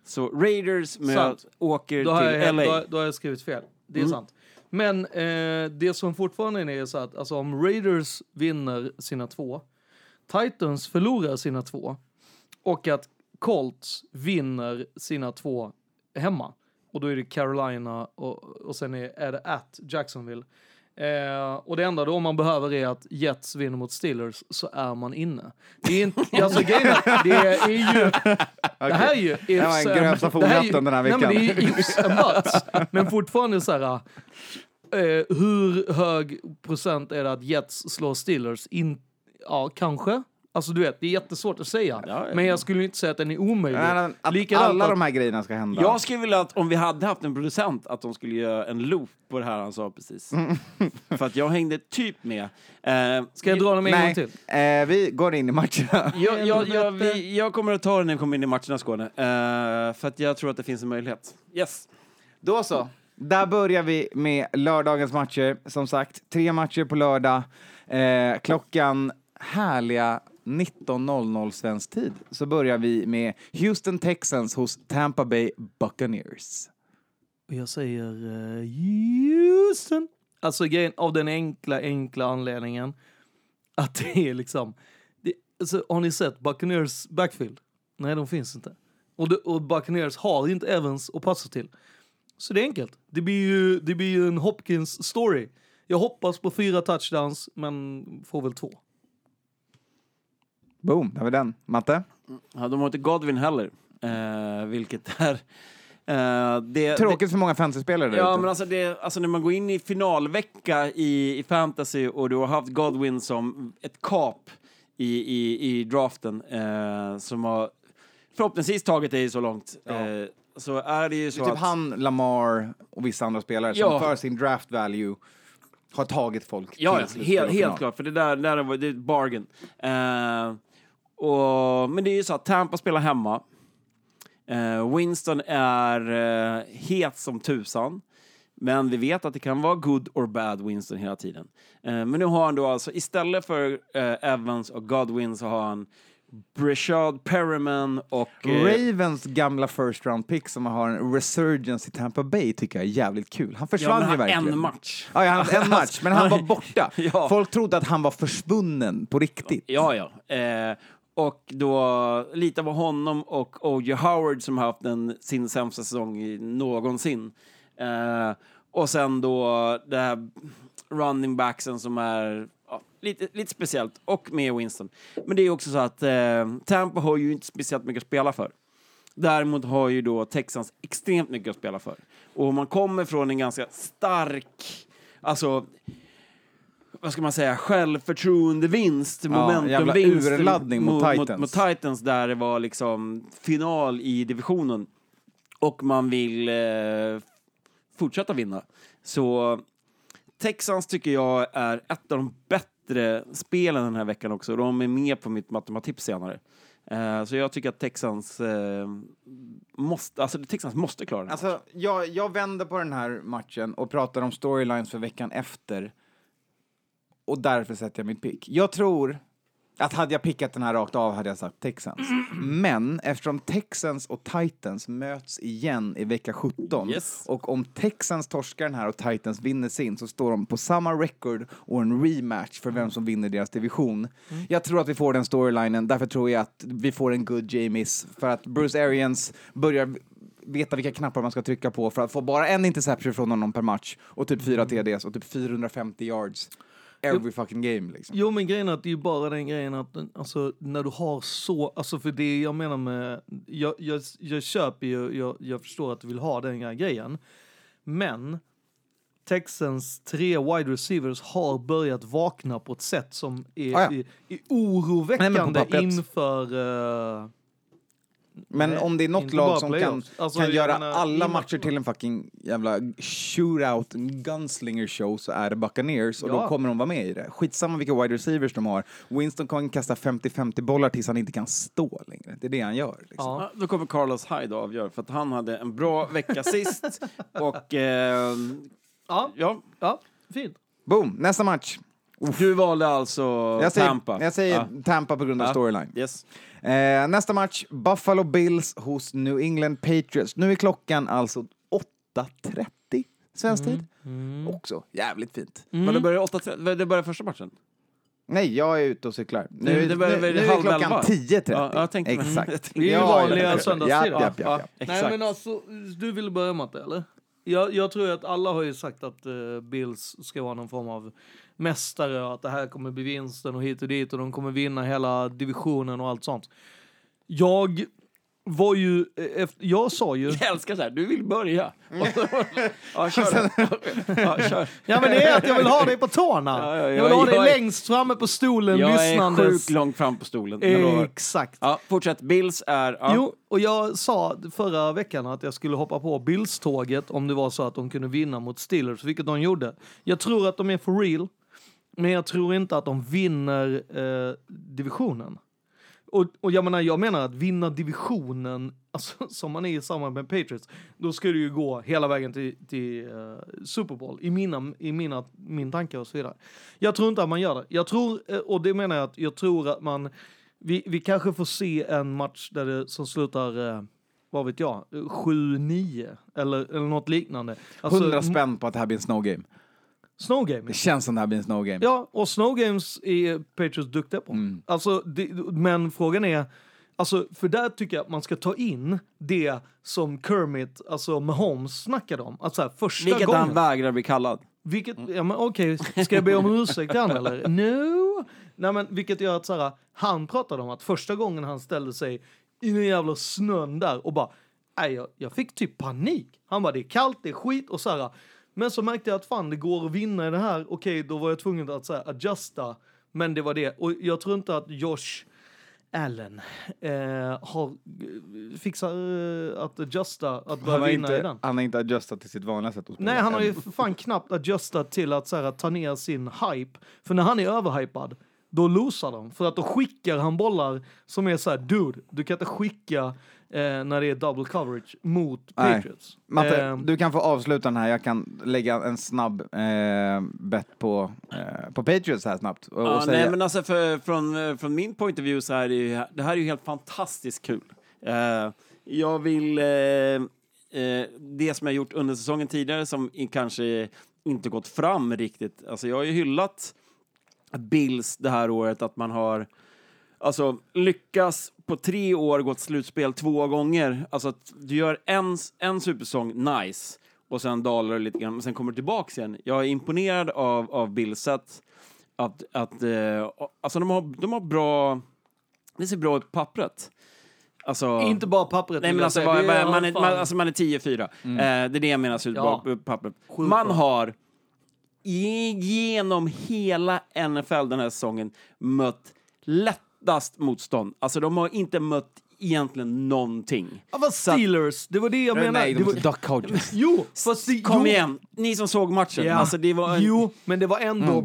Så Raiders möt, Sant. åker Då till jag, LA. då, då har jag skrivit fel. Det är Mm. sant. Men eh, det som fortfarande är så att alltså, om Raiders vinner sina två, Titans förlorar sina två och att Colts vinner sina två hemma. Och då är det Carolina och, och sen är, är det at Jacksonville. Eh, och det enda då man behöver är att Jets vinner mot Steelers så är man inne. Det är inte, alltså grejen är, det är ju, det här är ju Det var ifs en and- grövsta fonatten den här Nej, men det är veckan. ju ifs and buts. Men fortfarande så här, eh, hur hög procent är det att Jets slår Steelers? In, ja, kanske. Alltså du vet, det är jättesvårt att säga. Ja, ja. Men jag skulle inte säga att den är omöjlig. Nej, nej, Att Likadant alla att- de här grejerna ska hända. Jag skulle vilja att om vi hade haft en producent att de skulle göra en loop på det här han sa precis. För att jag hängde typ med. Eh, Ska jag dra dem en gång Nej, till? eh, vi går in i matcherna. Jag, jag, jag, vi, jag kommer att ta den när jag kommer in i matcherna Skåne. Eh, för att jag tror att det finns en möjlighet. Yes. Då så. Där börjar vi med lördagens matcher. Som sagt, tre matcher på lördag. Eh, klockan härliga 19.00 svensk tid så börjar vi med Houston Texans hos Tampa Bay Buccaneers. Och jag säger uh, Houston. Alltså grejen, av den enkla, enkla anledningen att det är liksom... Det, alltså, har ni sett Buccaneers backfield? Nej, de finns inte. Och, det, och Buccaneers har inte Evans att passa till. Så det är enkelt. Det blir ju, det blir ju en Hopkins-story. Jag hoppas på fyra touchdowns, men får väl två. Boom, där vi den. Matte? Ja, de har inte Godwin heller. Eh, vilket är... eh, det, Tråkigt för många fantasyspelare Det, ja, ute. men alltså, det, alltså när man går in i finalvecka i, i fantasy och du har haft Godwin som ett kap i, i, i draften eh, som har förhoppningsvis tagit dig så långt. Ja. Eh, så är det ju Det så är typ att... han, Lamar och vissa andra spelare Ja. som för sin draft value har tagit folk Ja, till ja helt, helt klart, för det där, där var det är ett bargain. Eh, och, men det är ju så att Tampa spelar hemma. Eh, Winston är eh, het som tusan. Men vi vet att det kan vara good or bad Winston hela tiden. Eh, men nu har han då alltså, istället för eh, Evans och Godwin så har han Breshad Perriman och... eh, Ravens gamla first round pick som har en resurgence i Tampa Bay tycker jag är jävligt kul. Han ja, försvann men ju verkligen. en match. Ja, ja, han- en match, men han var borta. Ja. Folk trodde att han var försvunnen på riktigt. Ja, ja. Eh, och då lita på honom och O.J. Howard som har haft en, sin sämsta säsong någonsin. Eh, och sen då det här running backsen som är ja, lite, lite speciellt och med Winston. Men det är också så att eh, Tampa har ju inte speciellt mycket att spela för. Däremot har ju då Texans extremt mycket att spela för. Och om man kommer från en ganska stark, alltså vad ska man säga, självförtroendevinst, momentumvinst urladdning mot mot, Titans. mot Titans där det var liksom final i divisionen och man vill eh, fortsätta vinna. Så Texans tycker jag är ett av de bättre spelen den här veckan också. De är med på mitt matematips senare. Eh, så jag tycker att Texans eh, måste, alltså Texans måste klara den. Alltså, jag, jag vänder på den här matchen och pratar om storylines för veckan efter. Och därför sätter jag mitt pick. Jag tror... Att hade jag pickat den här rakt av hade jag sagt Texans. Men eftersom Texans och Titans möts igen i vecka 17 Yes. och om Texans torskar den här och Titans vinner sin så står de på samma record och en rematch för vem som vinner deras division. Jag tror att vi får den storylinen, därför tror jag att vi får en good Jamies för att Bruce Arians börjar veta vilka knappar man ska trycka på för att få bara en interception från honom per match och typ fyra TDs och typ 450 yards every fucking game liksom. Jo men grejen är att det är ju bara den grejen att alltså, när du har så, alltså för det jag menar med, jag, jag, jag köper ju, jag, jag förstår att du vill ha den här grejen. Men Texans tre wide receivers har börjat vakna på ett sätt som är, Ah, ja. är, är Nej, oroväckande pappret. inför... eh, Men Nej, om det är något lag som kan. Alltså, kan göra menar, alla matcher till en fucking jävla shootout, gunslinger show så är det Buccaneers och då Ja. kommer de vara med i det. Skitsamma vilka wide receivers de har. Winston kan kasta 50-50 bollar tills han inte kan stå längre. Det är det han gör. Liksom. ja. Då kommer Carlos Hyde att avgöra, för att han hade en bra vecka sist. Och eh, ja, ja, ja, fint. Boom, nästa match. du valde alltså Jag säger Tampa. jag säger Ja. Tampa på grund av Ja. storyline. Yes. Eh, nästa match, Buffalo Bills hos New England Patriots. Nu är klockan alltså 8.30 svensk tid. Också jävligt fint. Men det börjar 8.30, det börjar första matchen? Nej, jag är ute och cyklar. Nu, Det- det börjar nu, nu är halv klockan elva? 10.30. Ja, jag tänkte- Exakt. Det är ju Ja, vanliga ja, ja. söndagstider. Nej men alltså, du ville börja med det eller? Jag, jag tror att alla har ju sagt att eh, Bills ska vara någon form av mästare och att det här kommer bli vinsten och hit och dit och de kommer vinna hela divisionen och allt sånt. Jag var ju, eh, jag sa ju, Jag älskar så här, du vill börja. ja, kör. ja, kör. ja men det är att jag vill ha dig på tårna. Ja, ja, jag vill ha dig jag är- längst framme på stolen Jag är lyssnandes. sjukt långt fram på stolen. jag. Exakt. Ja, fortsätt. Bills är... Ja. Jo, och jag sa förra veckan att jag skulle hoppa på Bills-tåget om det var så att de kunde vinna mot Steelers, vilket de gjorde. Jag tror att de är for real, men jag tror inte att de vinner eh, divisionen. Och, och jag menar, jag menar att vinna divisionen, alltså, som man är i samband med Patriots, då ska det ju gå hela vägen till, till eh, Super Bowl, i, mina, i mina, min tanke och så vidare. Jag tror inte att man gör det. Jag tror, eh, och det menar jag att jag tror att man, vi, vi kanske får se en match där det, som slutar, eh, vad vet jag, 7-9 eller, eller något liknande. Alltså, 100 spänn på att det här blir en snow game. Snow game. Det känns som det här blir en snow game. Ja, och snow games är Patriots duktiga på. Mm. Alltså, det, men frågan är, alltså, för där tycker jag att man ska ta in det som Kermit, alltså Mahomes snackade om. Alltså, så här, första Vilket gången. han vägrar bli kallad. Vilket, ja men okej, ska jag be om ursäkt till han eller? No! Nej men vilket gör att så här, han pratade om att första gången han ställde sig i den jävla snön där och bara, nej jag, jag fick typ panik. Han bara, det är kallt, det är skit och så här. Men så märkte jag att fan det går att vinna i det här, okej då var jag tvungen att så här, adjusta. Men det var det, och jag tror inte att Josh Allen eh, har fixat eh, att adjusta, att börja vinna i inte, den. han har inte adjustat till sitt vanliga sätt att spela. Nej, han har ju fan knappt adjustat till att, så här, ta ner sin hype. För när han är överhypad, då losar de. För att då skickar han bollar som är så här, dude, du kan inte skicka eh, när det är double coverage mot Nej. Patriots. Matte, Ehm, du kan få avsluta den här. Jag kan lägga en snabb eh, bet på, eh, på Patriots här snabbt. Och, Ja, och säga, nej, men alltså för, från, eh, från min point of view så är det ju, det här är ju helt fantastiskt kul. Eh, jag vill, eh, eh, det som jag gjort under säsongen tidigare som kanske inte gått fram riktigt, alltså jag har ju hyllat Bills det här året att man har Alltså lyckas på tre år gått slutspel två gånger. Alltså att du gör en, en supersäsong, nice, och sen dalar lite grann, men sen kommer du tillbaks igen. Jag är imponerad av, av Bills sätt att, att eh, alltså de har, de har bra, det ser bra ut på pappret. Alltså, inte bara pappret. Nej men alltså, vad, är man, är, man, alltså man är 10-4. Eh, det är det jag menar, ser ut Ja. bra på pappret. Sjukt Man bra. har genom hela NFL den här säsongen mött lättast motstånd. Alltså de har inte mött egentligen någonting. Ja, vad Steelers, det var det jag menade. Nej, de var, duck Hodges. jo, fast det, Kom jo, igen, ni som såg matchen. Ja. Alltså det var en, Jo, men det var ändå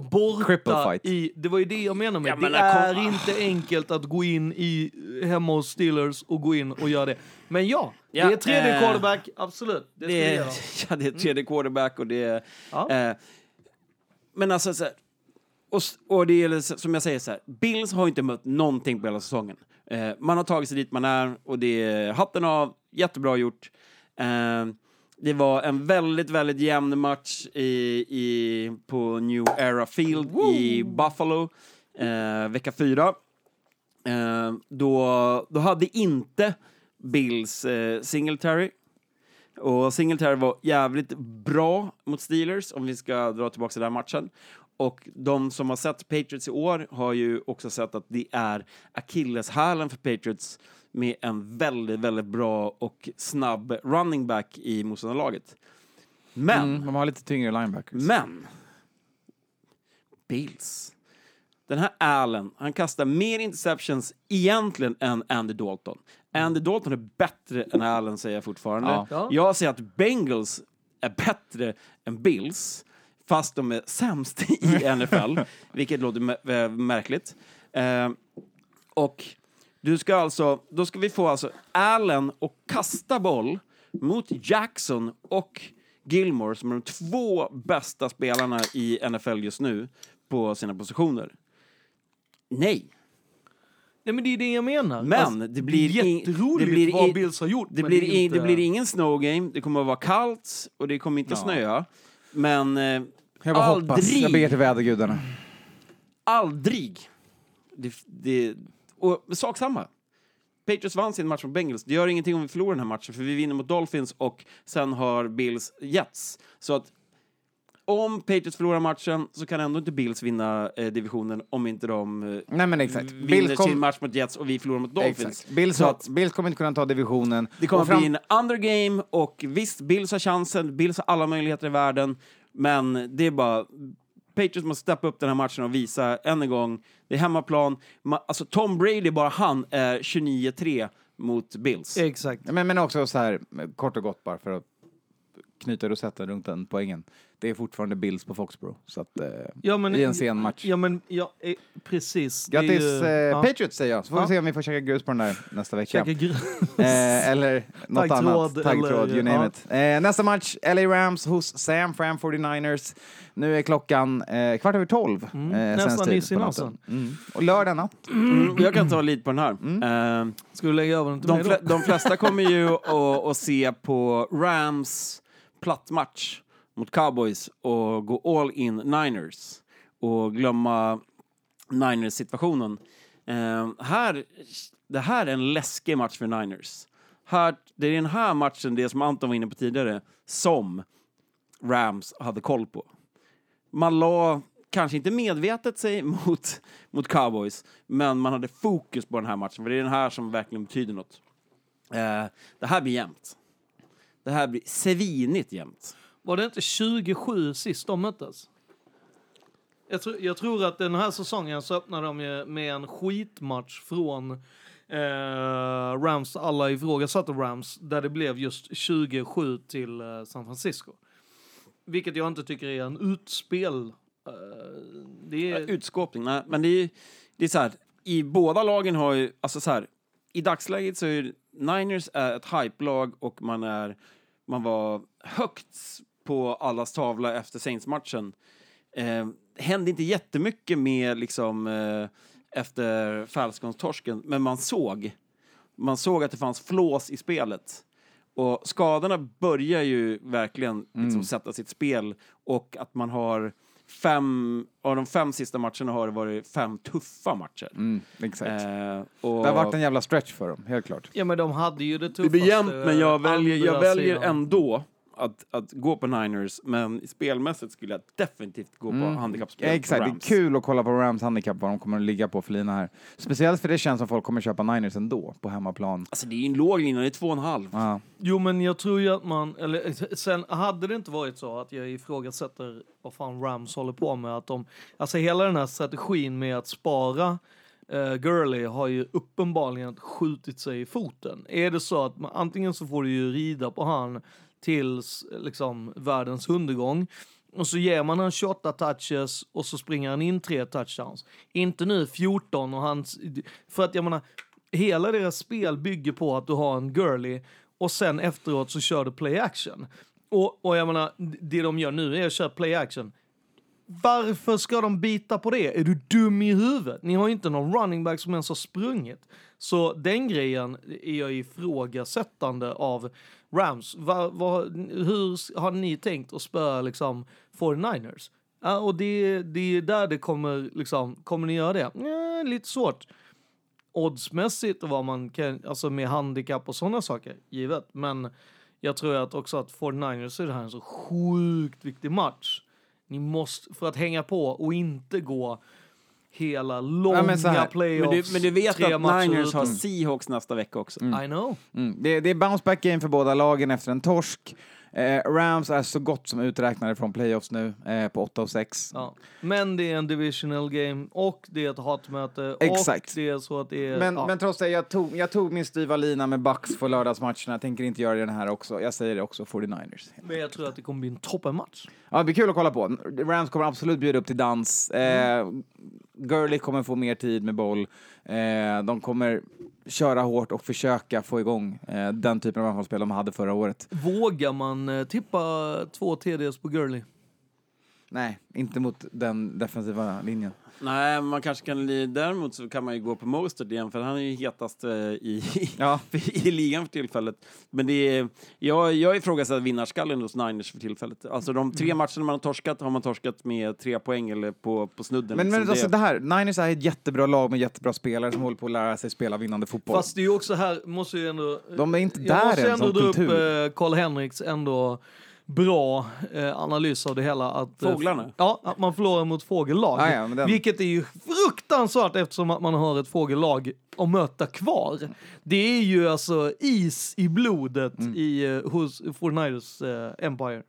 Cripple borta fight. i... Det var ju det jag menar med. Ja, men det är kom- inte enkelt att gå in i hemma hos Steelers och gå in och göra det. Men ja, Ja, det är tredje eh, quarterback, absolut. Det, det, är, ja, det är tredje quarterback och det är... Ja. Eh, men alltså så här, och, och det s- som jag säger så här, Bills har inte mött någonting på hela säsongen. Eh, man har tagit sig dit man är och det är hatten av, jättebra gjort. Eh, det var en väldigt, väldigt jämn match i, i, på New Era Field i Buffalo eh, vecka fyra. Eh, då, då hade inte Bills eh, Singletary. Och Singletary var jävligt bra mot Steelers, om vi ska dra tillbaka till den här matchen. Och de som har sett Patriots i år har ju också sett att det är akilleshälen för Patriots med en väldigt, väldigt bra och snabb running back i motståndarlaget. Men Mm, de har lite tyngre linebackers. men Bills. Den här Allen, han kastar mer interceptions egentligen än Andy Dalton. Andy Dalton är bättre än Allen säger jag fortfarande. Ja. Ja. Jag säger att Bengals är bättre än Bills, fast de är sämst i NFL, vilket låter äh, märkligt. Eh, och du ska alltså, då ska vi få alltså Allen och kasta boll mot Jackson och Gilmore som är de två bästa spelarna i NFL just nu på sina positioner. Nej, Nej men det är det jag menar. Men Alltså, det blir det jätteroligt det blir vad Bills har gjort. det blir, i, inte... det blir ingen snow game, det kommer att vara kallt och det kommer inte Ja. snöa. Men eh, Jag bara hoppas. aldrig, Jag ber till vädergudarna. aldrig. Det, det, och sak samma. Patriots vann sin match mot Bengals. Det gör ingenting om vi förlorar den här matchen, för vi vinner mot Dolphins och sen har Bills Jets. Så att om Patriots förlorar matchen så kan ändå inte Bills vinna eh, divisionen om inte de eh, Nej men exakt. vinner Bills kom- sin match mot Jets och vi förlorar mot Dolphins. Bills, Så att- Bills kommer inte kunna ta divisionen. Det kommer fram- bli en undergame och visst, Bills har chansen, Bills har alla möjligheter i världen, men det är bara Patriots måste steppa upp den här matchen och visa än en gång, det är hemmaplan. Ma- alltså Tom Brady, bara han, är 29-3 mot Bills. Exakt. Men, men också så här, kort och gott bara för att knyta rosetten runt den poängen. Det är fortfarande Bills på Foxborough. Så att, eh, Ja, men, I en sen match. Ja, men ja, eh, precis. Grattis ju- eh, ja. Patriots säger jag, så får Ja. vi se om vi får käka grus på den där nästa vecka. Käka grus. Eh, eller något annat. Taggtråd, you name ja. it. Eh, nästa match, LA Rams hos Sam Fram 49ers. Nu är klockan eh, kvart över tolv. Mm, Eh, nästan is i natten. Mm. Och lördag natt. Mm, jag kan ta lite på den här. Mm. Ska du lägga över den till de, mig då? de flesta kommer ju att, att se på Rams plattmatch mot Cowboys och gå all in Niners och glömma Niners-situationen. Eh, här, det här är en läskig match för Niners. Här, det är den här matchen, det som Anton var inne på tidigare, som Rams hade koll på. Man la, kanske inte medvetet sig mot, mot Cowboys, men man hade fokus på den här matchen, för det är den här som verkligen betyder något. Eh, det här blir jämnt. Det här blir svinigt jämnt. Var det inte 27 sist de möttes? Jag, tror- jag tror att den här säsongen så öppnade de ju med en skitmatch från eh, Rams, alla ifrågasatte Rams, där det blev just 27 till eh, San Francisco. Vilket jag inte tycker är en utspel. Eh, det är... Utskåpning, nej, men det är, det är så här, i båda lagen har ju, alltså så här, i dagsläget så är ju Niners är ett hype-lag och man är, man var högt på allas tavla efter Saints-matchen. Eh, hände inte jättemycket med liksom eh, efter Falcons-torsken, men man såg, man såg att det fanns flås i spelet. Och skadorna börjar ju verkligen liksom sätta sitt spel och att man har fem, av de fem sista matcherna har det varit fem tuffa matcher. Mm, exakt. Eh, och Det har varit en jävla stretch för dem, helt klart. Ja men de hade ju det tuffaste. det blir jämnt, men jag väljer, jag väljer sidan. ändå att, att gå på Niners, men spelmässigt skulle jag definitivt gå på handikappspel. på Exakt, det är kul att kolla på Rams handikapp, vad de kommer att ligga på för lina här. Speciellt för det känns som folk kommer köpa Niners ändå, på hemmaplan. Alltså det är ju en låg lina, det är två och en halv. Ja. Jo men jag tror ju att man, eller sen hade det inte varit så att jag ifrågasätter vad fan Rams håller på med, att de, alltså hela den här strategin med att spara uh, Gurley har ju uppenbarligen skjutit sig i foten. Är det så att man, antingen så får du ju rida på han tills liksom världens undergång och så ger man han 28 touches och så springer han in tre touchdowns. Inte nu 14 och han, för att jag menar, hela deras spel bygger på att du har en girly och sen efteråt så kör du play action. Och, och jag menar, det de gör nu är att köra play action varför ska de bita på det? Är du dum i huvudet? Ni har ju inte någon running back som ens har sprungit. Så den grejen är jag ifrågasättande av Rams. Va, va, hur har ni tänkt att spöa liksom 49ers? Ja, och det, det är där det kommer, liksom, kommer ni göra det? Ja, lite svårt. Oddsmässigt och vad man kan, alltså med handikapp och sådana saker, givet. Men jag tror att också att 49ers är det här en så sjukt viktig match. Ni måste, för att hänga på och inte gå hela långa men så här, playoffs. Men du, men du vet att Niners har Seahawks nästa vecka också. I know. Mm. Det, det är bounce back game för båda lagen efter en torsk. Eh, Rams är så gott som uträknade från playoffs nu eh, på 8 och 6. Ja. Men det är en divisional game och det är ett hatmöte Exakt. och det är så att det är... Men, ja. men trots det, jag tog, jag tog min styva lina med Bucks för lördagsmatcherna. Jag tänker inte göra det den här också. Jag säger det också, 49ers. Men jag tror att det kommer bli en toppenmatch. Ja, det blir kul att kolla på. Rams kommer absolut bjuda upp till dans. Eh, Gurley kommer få mer tid med boll. Eh, de kommer köra hårt och försöka få igång eh, den typen av anfallsspel de hade förra året. Vågar man eh, tippa två TDs på Gurley? Nej, inte mot den defensiva linjen. Nej, man kanske kan... Däremot så kan man ju gå på Mostert igen, för han är ju hetast eh, i, Ja. i ligan för tillfället. Men det är... Jag, jag ifrågasätter vinnarskallen hos Niners för tillfället. Alltså de tre Mm. matcherna man har torskat har man torskat med tre poäng eller på, på snudden. Men, men liksom. alltså det, det här, Niners är ett jättebra lag med jättebra spelare som håller på att lära sig spela vinnande fotboll. Fast det är ju också här, måste ju ändå... De är inte jag där måste än ändå som dra upp kultur. eh, Karl Henriks ändå bra eh, analys av det hela. Att, eh, Fåglarna? Ja, att man förlorar mot fågellag. Ja, ja, den- Vilket är ju fruktansvärt eftersom att man har ett fågellag att möta kvar. Det är ju alltså is i blodet Mm. i, eh, hos 49ers eh, Empire.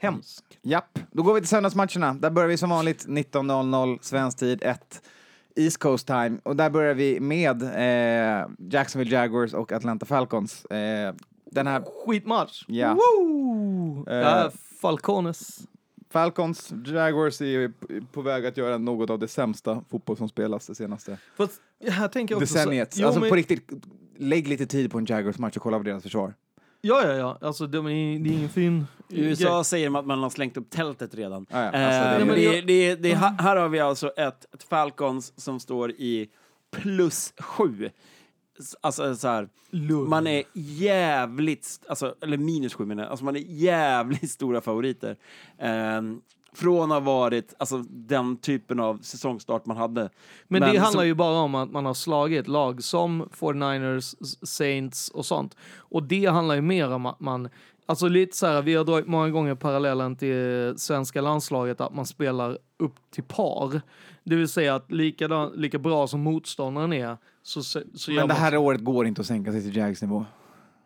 Hemskt. Japp, då går vi till söndagsmatcherna. Där börjar vi som vanligt 19.00 svensk tid, 1 East Coast time. Och där börjar vi med eh, Jacksonville Jaguars och Atlanta Falcons. Eh, den här Skitmatch. Ja. Woo! Ja, Falcones. Falcons, Jaguars är på väg att göra något av det sämsta fotboll som spelas det senaste Fast här tänker jag också... så- decenniet. Jo, alltså men- på riktigt, lägg lite tid på en Jaguars-match och kolla på deras försvar. Ja, ja, ja. Alltså, det, är, det är ingen fin... I USA säger de att man har slängt upp tältet redan. Ja, alltså, det är- det, det, här har vi alltså ett, ett Falcons som står i plus sju. Alltså så här, man är jävligt, alltså, eller minus sju menar jag, alltså man är jävligt stora favoriter. Ehm, från att ha varit alltså, den typen av säsongstart man hade. Men, det som- handlar ju bara om att man har slagit lag som 49ers, Saints och sånt. Och det handlar ju mer om att man, alltså lite så här, vi har dragit många gånger parallellen till svenska landslaget, att man spelar upp till par. Det vill säga att lika, lika bra som motståndaren är, så, så Men det här året går inte att sänka sig till Jags nivå.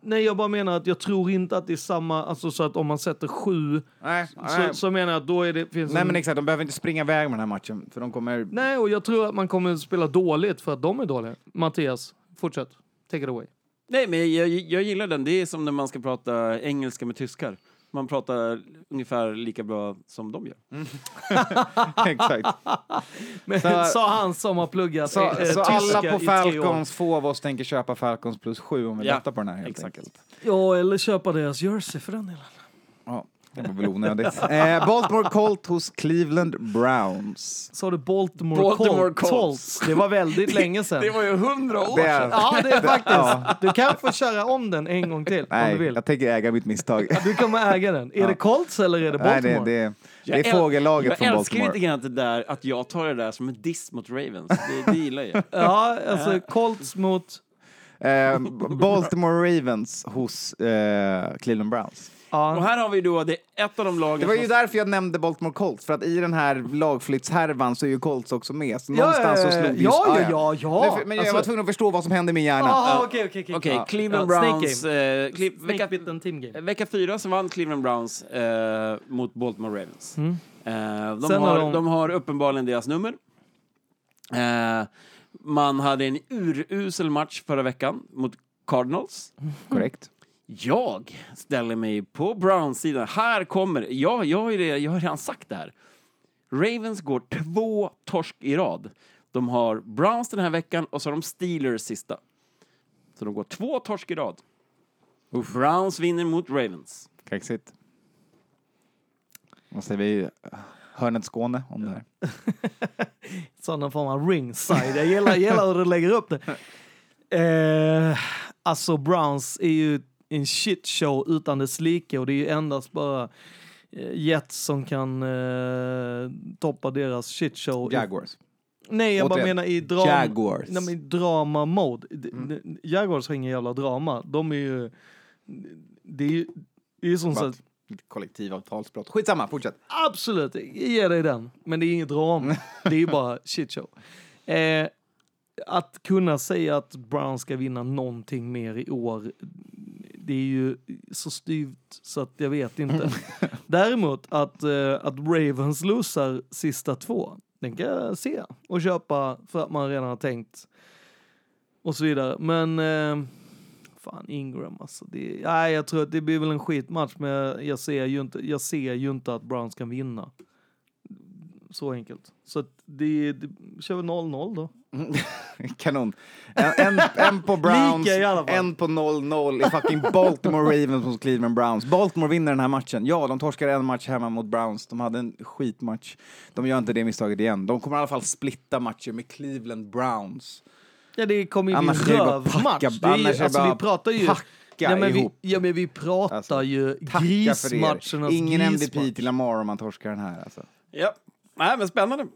Nej, jag bara menar att jag tror inte att det är samma, alltså så att om man sätter sju, Nej, så, så menar jag att då är det, finns Nej en, men exakt, de behöver inte springa iväg med den här matchen, för de kommer... Nej, och jag tror att man kommer spela dåligt för att de är dåliga. Mattias, fortsätt. Take it away. Nej, men jag, jag gillar den. Det är som när man ska prata engelska med tyskar. Man pratar ungefär lika bra som de gör. exakt. Men, Så- sa han som har pluggat Så, eh, så tyska alla på. Falcons, få av oss tänker köpa Falcons plus sju om vi Ja, lättar på den här helt exakt. enkelt. Ja, eller köpa deras jersey för den delen. Ja, det var väl onödigt. eh, Baltimore Colt hos Cleveland Browns. Sa du Baltimore, Baltimore Colts? Colts. Det var väldigt länge sedan. var ju hundra år Det är, Ja, det är faktiskt. Du kan få köra om den en gång till om du nej, vill. jag tänker äga mitt misstag. Du kommer äga den. Är det Colts eller är det nej, Baltimore? det, det, det Jag är fågellaget jag från älskar lite Baltimore. grann att det där att jag tar det där som en diss mot Ravens. Det, det gillar jag. Ja, alltså Colts mot... Eh, Baltimore Ravens hos eh, Cleveland Browns. Och Ja, här har vi då det, ett av de lagen Det var ju som... därför jag nämnde Baltimore Colts, för att i den här lagflyttshärvan så är ju Colts också med. Så Ja, någonstans så ja, slog vi ja, ja, ja, ja. Men, men jag Alltså- var tvungen att förstå vad som hände i min hjärna. Okej, okej, Ja. Cleveland Ja, snake Browns... game. Eh, Cle- Snake vecka, team game. vecka fyra så vann Cleveland Browns eh, mot Baltimore Ravens. Mm. Eh, de, Sen har har, de- de har uppenbarligen deras nummer. Eh, man hade en urusel match förra veckan mot Cardinals. Korrekt. Jag ställer mig på Browns sida. Här kommer, ja, jag, har ju det, jag har redan sagt det här. Ravens går två torsk i rad. De har Browns den här veckan och så har de Steelers sista. Så de går två torsk i rad. Browns vinner mot Ravens. Kaxigt. Vad säger vi? Hörnet Skåne, om det är. Sådana form av ringside. Jag gillar, gillar hur du lägger upp det. Eh, alltså Browns är ju en shit show utan dess like och det är ju endast bara eh, Jets som kan eh, toppa deras shit show. Jaguars. Nej, jag bara menar i drama. Jaguars. Nej, men i drama mode. Mm. Jaguars har ingen jävla drama. De är ju... Det är ju, det är ju som sagt, Kollektivavtalsbrott. Skitsamma, fortsätt. absolut, jag ger dig den. Men det är inget drama. Det är bara shit show. Eh, att kunna säga att Brown ska vinna någonting mer i år, det är ju så styvt så att jag vet inte. Däremot att, eh, att Ravens losar sista två, den kan jag se och köpa för att man redan har tänkt och så vidare. Men eh, fan Ingram alltså. Det, nej, jag tror att det blir väl en skitmatch men jag, jag, ser ju inte, jag ser ju inte att Browns kan vinna. Så enkelt. Så att det, det kör vi 0-0 då. Kanon. En, en, en på Browns, en på 0-0 i fucking Baltimore Ravens mot Cleveland Browns. Baltimore vinner den här matchen. Ja, de torskar en match hemma mot Browns. De hade en skitmatch. De gör inte det misstaget igen. De kommer i alla fall splitta matcher med Cleveland Browns. Ja, det kommer ju bli en rövmatch. annars är ju, det alltså, bara vi pratar ju... packa Ja men, vi, ja, men vi pratar Alltså, ju er. Ingen grismatch. MVP till Lamar om man torskar den här alltså. Ja. Nej, men spännande.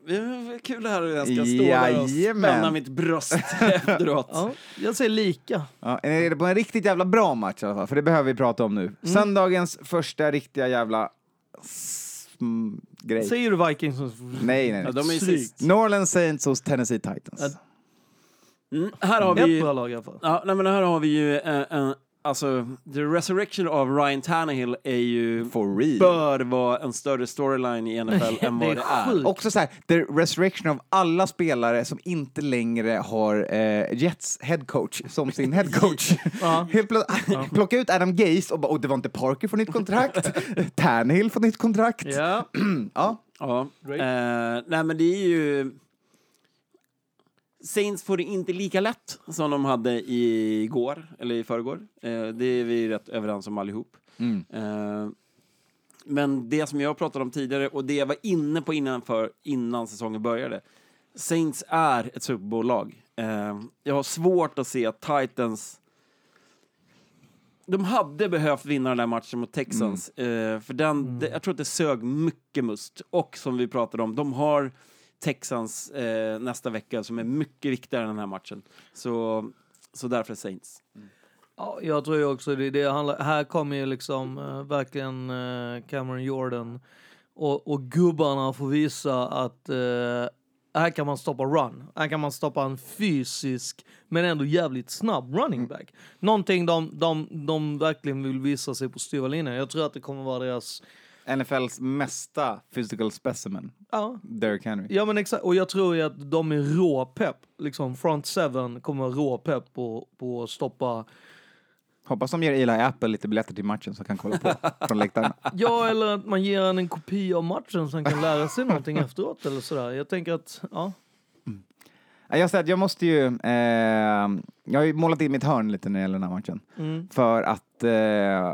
Kul det här hur jag ska stå där och spänna mitt bröst efteråt. Ja, jag säger lika. Ja, är det på en riktigt jävla bra match i alla fall? För det behöver vi prata om nu. Mm. Söndagens första riktiga jävla grej. Säger du Vikings så... Nej, nej, Ja, nej. de är sist. Orleans Saints hos Tennessee Titans. Mm, här har Ett vi bra lag i alla fall. Ja, nej, men här har vi ju en, en, alltså, the resurrection av Ryan Tannehill är ju, For real. bör vara en större storyline i NFL än Det vad är det är. sjukt. Också så här, the resurrection av alla spelare som inte längre har eh, Jets head coach som sin head coach. Ja. Helt plö- Plocka ut Adam Gase och bara, och det var inte Parker får nytt kontrakt. Tannehill får nytt kontrakt. Ja. Ja. Ja. Eh, nej, men det är ju... Saints får det inte lika lätt som de hade igår, eller i förrgår. Eh, det är vi rätt överens om allihop. Mm. Eh, men det som jag pratade om tidigare och det jag var inne på innan, för, innan säsongen började. Saints är ett Super Bowl-lag. Eh, jag har svårt att se att Titans... De hade behövt vinna den där matchen mot Texans. Eh, för den, det, jag tror att det sög mycket must. Och som vi pratade om, de har Texans eh, nästa vecka som är mycket viktigare än den här matchen. Så, så därför Saints. Ja, jag tror ju också det. det handlar, här kommer ju liksom eh, verkligen eh, Cameron Jordan och, och gubbarna får visa att eh, här kan man stoppa run. Här kan man stoppa en fysisk men ändå jävligt snabb running back. Någonting de, de, de verkligen vill visa sig på styva linjen. Jag tror att det kommer vara deras... NFLs mesta physical specimen, Ja, Derrick Henry. Ja men exakt, och jag tror ju att de är råpepp. Liksom front seven kommer vara råpepp på, på att stoppa Hoppas de ger Eli Apple lite biljetter till matchen så han kan kolla på från läktaren. Ja, eller att man ger en en kopia av matchen så han kan lära sig någonting efteråt eller sådär. Jag tänker att, ja. Ja, Jag, säger att jag måste ju, eh, jag har ju målat in mitt hörn lite när det gäller den här matchen. Mm. För att eh,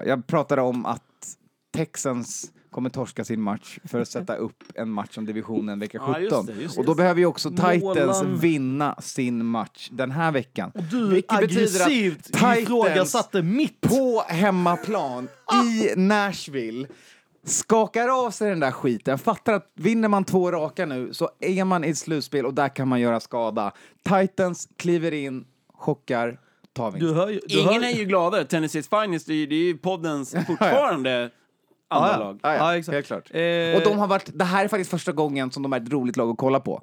jag pratade om att Texans kommer torska sin match för att sätta upp en match om divisionen vecka Ja, 17. just det, just det. och då behöver ju också Titans Målan. vinna sin match den här veckan. Och du Vilket betyder att aggressivt Titans ifrågasatte mitt. på hemmaplan i Nashville skakar av sig den där skiten, fattar att vinner man två raka nu så är man i ett slutspel och där kan man göra skada. Titans kliver in, chockar, tar vinst. Du hör ju. Du Ingen hör, är ju gladare. Tennessee's Finest, det är ju, det är ju poddens fortfarande andra ja, lag. Ja, ja, Ja, exakt. helt klart. Eh, Och de har varit, det här är faktiskt första gången som de är ett roligt lag att kolla på.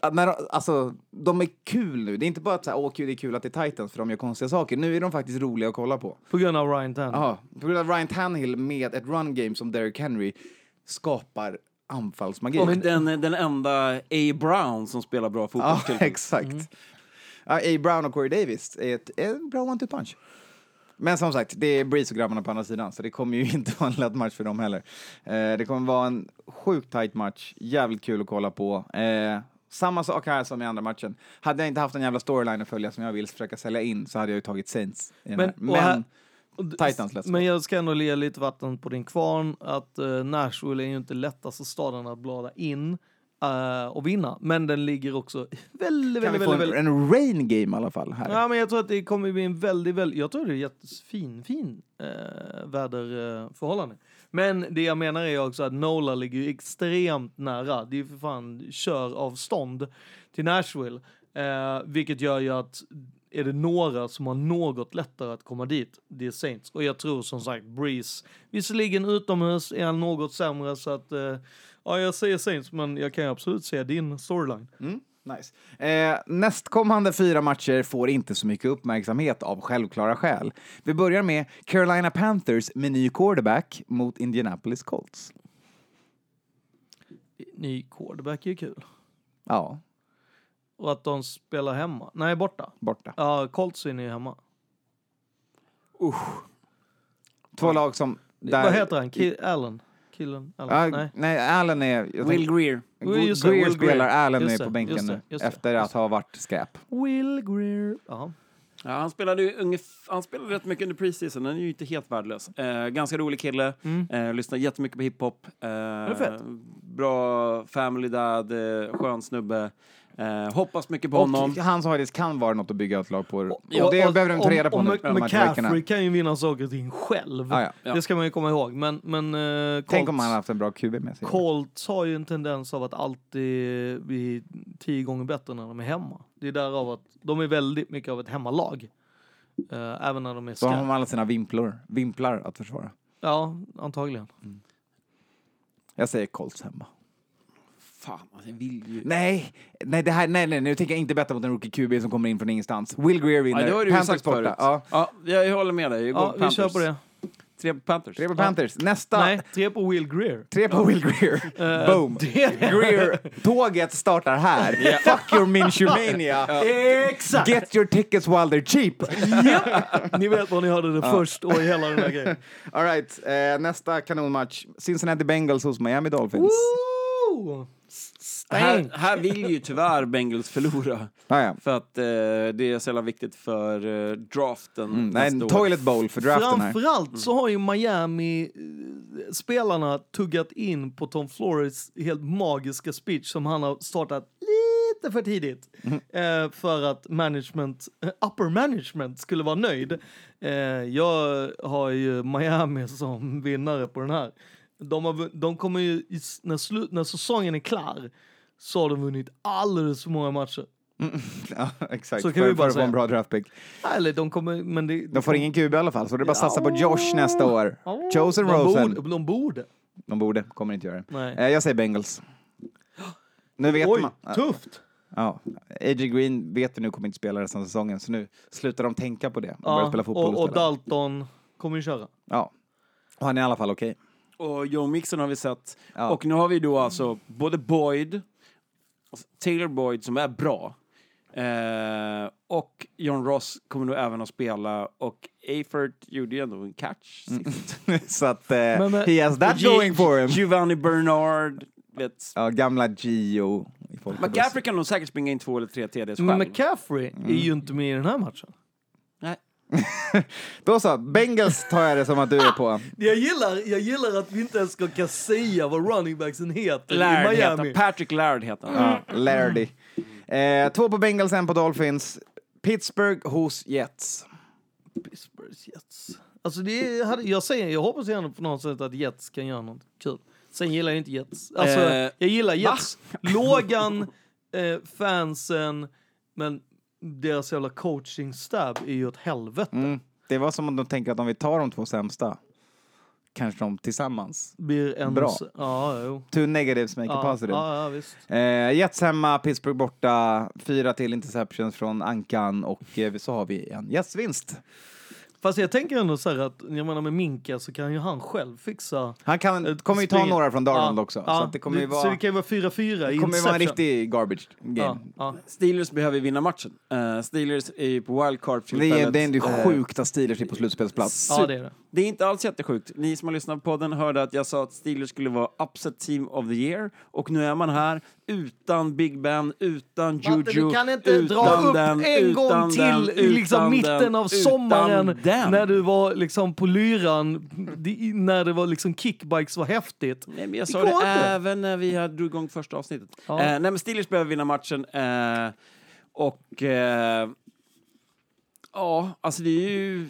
Att När, de- alltså, de är kul nu. Det är inte bara att så här, åh, kul, det är kul att det är Titans för de gör konstiga saker. Nu är de faktiskt roliga att kolla på. På grund av Ryan Tannehill. Ja, på grund av Ryan Tannehill med ett run game som Derrick Henry skapar anfallsmagi. Och den, den enda A. Brown som spelar bra fotboll. ja, exakt. Ja, A. Brown och Corey Davis är ett, är en bra one-two punch. Men som sagt, det är Breeze och grabbarna på andra sidan, så det kommer ju inte vara en lätt match för dem heller. Eh, det kommer vara en sjukt tight match, jävligt kul att kolla på. Eh, samma sak här som i andra matchen. Hade jag inte haft en jävla storyline att följa som jag vill försöka sälja in så hade jag ju tagit Saints. i den Men- här. Men Titans let's Men jag ska ändå le lite vatten på din kvarn att uh, Nashville är ju inte lättaste staden att blada in uh, och vinna. Men den ligger också väldigt, Kan väldigt, väldigt, en, väldigt... en rain game i alla fall här? Ja, men jag tror att det kommer bli en väldigt, väldigt, jag tror det är jättefin, fin uh, väderförhållande. Men det jag menar är också att Nola ligger ju extremt nära. Det är ju för fan köravstånd till Nashville. Uh, vilket gör ju att är det några som har något lättare att komma dit, det är Saints. Och jag tror som sagt Breeze, visserligen utomhus är han något sämre så att, eh, ja jag säger Saints men jag kan absolut säga din storyline. Mm, nice. Eh, nästkommande fyra matcher får inte så mycket uppmärksamhet av självklara skäl. Vi börjar med Carolina Panthers med ny quarterback mot Indianapolis Colts. Ny quarterback är ju kul. Ja, Och att de spelar hemma. Nej, borta. borta. Ja, Colts vinner ju hemma. Två lag som... Där, Vad heter han? Ki- Allen? Killen? Allen? Ja, Nej. nej. Allen är... jag Will tänk- Greer. Greer, Just Greer Will spelar, Greer. Allen Just är på bänken just nu just efter just att ha varit skräp. Will Greer. Ja. Ja, han spelade ju han spelade rätt mycket under preseason, han är ju inte helt värdelös. Eh, ganska rolig kille, eh, lyssnar jättemycket på hiphop. Eh, bra family dad, eh, skön snubbe. Eh, hoppas mycket på honom. Och hans harddisk kan vara något att bygga ett lag på. Ja, det och- behöver de ta och- reda på och nu. McCaffrey kan ju vinna saker och ting själv. Ja, ja. Ja. Det ska man ju komma ihåg. Men, men eh, Tänk om Colts- han hade haft en bra QB med sig. Colts har ju en tendens av att alltid bli tio gånger bättre när de är hemma. Det är därav att de är väldigt mycket av ett hemmalag. Eh, även när de är Så har skräp. de alla sina vimplor, vimplar att försvara. Ja, antagligen. Jag säger Colts hemma. Fan, alltså, jag vill ju... Nej, nej, det här, nej, nej, nu tänker jag inte betta mot en rookie QB som kommer in från ingenstans. Will Greer vinner. Ja, det har du ju Panthers sagt borta. förut. Ja, Ja, jag håller med dig. Jag går Ja, på vi kör på det. Tre på Panthers. tre på Panthers. Nästa, Nej, tre på Will Greer. tre på Will Greer. Eh, Boom. Greer-tåget startar här. Fuck your Minshumania. Exakt! Get your tickets while they're cheap. Ni vet var ni hörde det först och hela den här grejen. All right, eh, nästa kanonmatch. Cincinnati Bengals hos Miami Dolphins. Woo! Här, här vill ju tyvärr Bengals förlora. Ah, ja. För att eh, det är så jävla viktigt för eh, draften mm, nej, en toilet bowl för draften här. Framförallt så har ju Miami-spelarna tuggat in på Tom Flores helt magiska speech som han har startat lite för tidigt. Eh, för att management, eh, upper management skulle vara nöjd. Eh, jag har ju Miami som vinnare på den här. De, har, de kommer ju, när, slut, när säsongen är klar, så har de vunnit alldeles för många matcher. Ja, exakt. Så kan för, vi bara för att få säga. en bra draftpick. Eller de kommer, men det... De får ingen QB i alla fall, så det är bara att satsa på Josh nästa år. Chosen de Rosen. Borde, de borde. De borde, kommer inte göra det. Nej. Eh, jag säger Bengals. Nu vet Oj, man. tufft! Ja, AJ Green vet vi nu kommer inte spela resten av säsongen, så nu slutar de tänka på det och börjar spela fotboll och, och. Dalton kommer ju köra. Ja. Och han är i alla fall okej. Och Joe Mixon har vi sett. Ja. Och nu har vi då alltså både Boyd, Taylor Boyd som är bra, eh, och John Ross kommer nog även att spela och Eifert gjorde ju ändå en catch sist. så att eh, Men- men- he has that going for him. Giovanni Bernard, vet. Ja, gamla Gio. McCaffrey kan nog säkällt springa in två eller tre TDs själv. Men McCaffrey Mm. är ju inte med i den här matchen. Då så, Bengals tar jag det som att du är på. Jag gillar, jag gillar att vi inte ens ska kan säga vad running backsen heter Laird i heter Miami. Patrick Laird heter han. Ja, Lardy. Eh, två på Bengals, en på Dolphins. Pittsburgh hos Jets. Pittsburghs Jets. Alltså det är, hade- jag, säger, jag hoppas gärna på något sätt att Jets kan göra något kul. Sen gillar jag inte Jets. Alltså, Eh, jag gillar Jets. Lågan, eh, fansen, men deras jävla coaching-stab är ju åt helvete. Mm. Det var som om de tänker att om vi tar de två sämsta, kanske de tillsammans. Blir en... Bra. Ja, jo. Two negatives make a Ja, positive. ja, ja, visst. Eh, Jets hemma, Pittsburgh borta, fyra till interceptions från Ankan och eh, så har vi en Jets-vinst. Fast jag tänker ändå så här att, jag menar med Minka så kan ju han själv fixa... Han kan, kommer ju ta några från Darnold Ja, också, ja, så att det kommer ju Så vara, det kan ju vara 4-4 i det kommer ju vara en riktig garbage game. Ja, ja. Steelers behöver vinna matchen. Eh, Steelers är ju på wildcard för Det är, det är ändå Eh, sjukt att Steelers är på slutspelsplats. ja, det är det. Det är inte alls jättesjukt. Ni som har lyssnat på podden hörde att jag sa att Steelers skulle vara upset team of the year och nu är man här utan Big Ben, utan Juju, Matte, du kan inte utan dra upp den, en gång till den, liksom utan mitten den, av utan sommaren den. När du var liksom på lyran, när det var liksom kickbikes var häftigt. Nej, men jag Det sa det inte. även när vi hade drog igång första avsnittet. Ja. Eh, nej, men Steelers behöver vinna matchen. Eh, och... Eh, ja, alltså det är ju...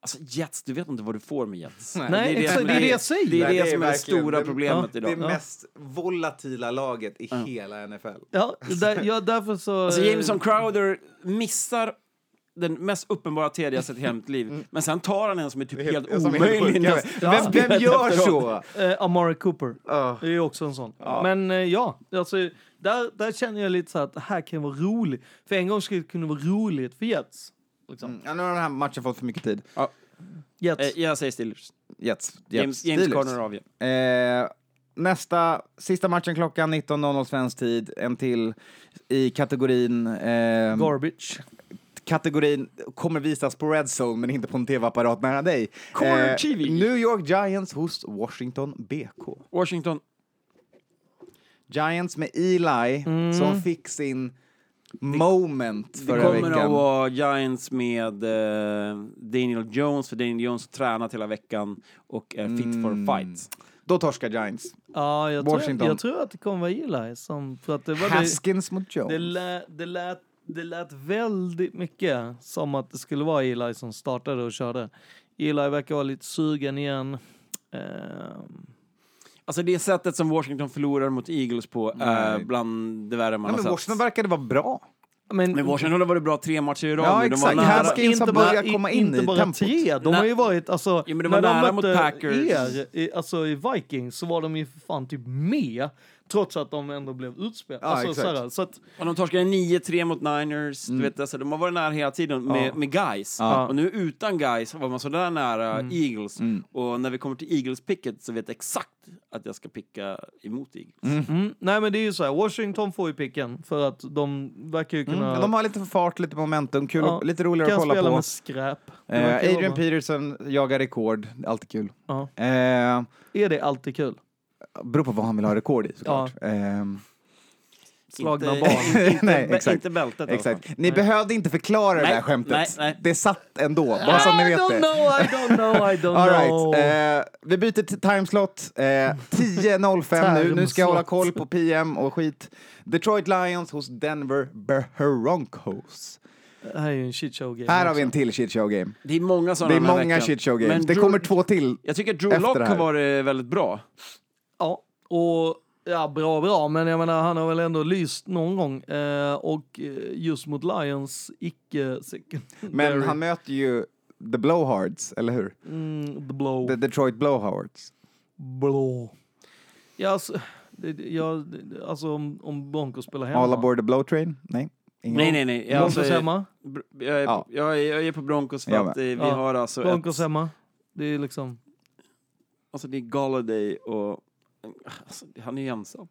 Alltså Jets, du vet inte vad du får med Jets. Nej, exakt, som det är det jag säger. Det är Nej, det, det är som är det stora det- problemet ja, idag. Det mest volatila laget i hela NFL. Ja, där, ja därför så... Alltså Jameson Crowder missar den mest uppenbara TD jag sett i hela mitt liv. Men sen tar han en som är typ helt helt omöjlig. vet. Vem, vem gör Efteråt. så? Eh, Amari Cooper. Ja. Det är också en sån. Men eh, ja, alltså, där, där känner jag lite så att det här kan vara roligt. För en gång skulle det kunna vara roligt för Jets. Liksom. Mm, Ja, nu har den här matchen fått för mycket tid. Jets. Eh, jag säger Steelers. Jets. James, Jets. James Steelers. Conner avgör. Nästa, sista matchen klockan 19.00 svensk tid. En till i kategorin... Garbage. Kategorin kommer visas på Red Zone men inte på en tv-apparat nära dig. Eh, Corner TV. New York Giants hos Washington BK. Washington. Giants med Eli som fick sin moment Det förra kommer att veckan. vara Giants med eh, Daniel Jones, för Daniel Jones har tränat hela veckan och är fit Mm. for fight. Då torskar Giants. Ja, jag tror, Washington. jag tror att det kommer vara Eli som... För att det, var det, Haskins mot Jones. det, lät, det, lät, det lät väldigt mycket som att det skulle vara Eli som startade och körde. Eli verkar vara lite sugen igen. Ehm, Alltså det sättet som Washington förlorar mot Eagles på är Nej. bland det värre man Nej, har men sett. Washington verkade vara bra. men, Men Washington har varit bra tre matcher i rad Ja, nu. De var exakt. nära. Haskins har inte bara, komma in inte i bara tempot. tre, de har ju varit, alltså, Ja, men de var när nära de mot Packers. er, i, alltså i Vikings, så var de ju fan typ med, trots att de ändå blev utspelade. Ja, alltså, såhär, så att, Och de torskade 9-3 mot Niners. Du vet, alltså, de har varit nära hela tiden med, Ja. med guys. Ja. Och nu utan guys var man sådär nära Mm. Eagles. Mm. Och när vi kommer till Eagles-picket så vet jag exakt att jag ska picka emot Eagles. mm, nej men det är ju så här, Washington får ju picken, för att de verkar ju kunna... Mm. De har lite fart, lite momentum, kul, Ja, och, lite roligare kan att kolla spela på. med skräp. Det Eh, Adrian Peterson jagar rekord, alltid kul. Ja. Eh, Är det alltid kul? Beror på vad han vill ha rekord i såklart. Ehm, Slagna inte, barn. inte, Nej, exakt. inte bältet i Exakt. Ni behövde inte förklara det Nej, där skämtet. nej, nej. Det satt ändå, bara så ni I vet don't det. know, I don't know, I don't All know. right. Eh, vi byter till timeslot. Eh, 10.05 nu. Nu ska jag hålla koll på PM och skit. Detroit Lions hos Denver Broncos. Det här är ju en shitshow game. Här har vi också. en till shit show game. Det är många sådana Det är många veckan. shit show games. Men Det Drew- kommer två till. Jag tycker att Drew efter Lock det här. har varit väldigt bra. Ja, och ja, bra bra, men jag menar han har väl ändå lyst någon gång. Eh, och eh, just mot Lions, icke. Men han möter ju The Blowhards, eller hur? Mm, the blow. The Detroit Blowhards. Blow. Ja, alltså, det, ja, det- alltså om, om Broncos spelar hemma. All aboard the blow train? Nej. Ingen. Nej, nej, nej. Jag, Broncos alltså, hemma. jag, är, Ja. jag, är, jag är på Broncos för att eh, vi Ja. har alltså Broncos ett, hemma. Det är liksom... alltså det är Galladay och alltså, han är ju ensam.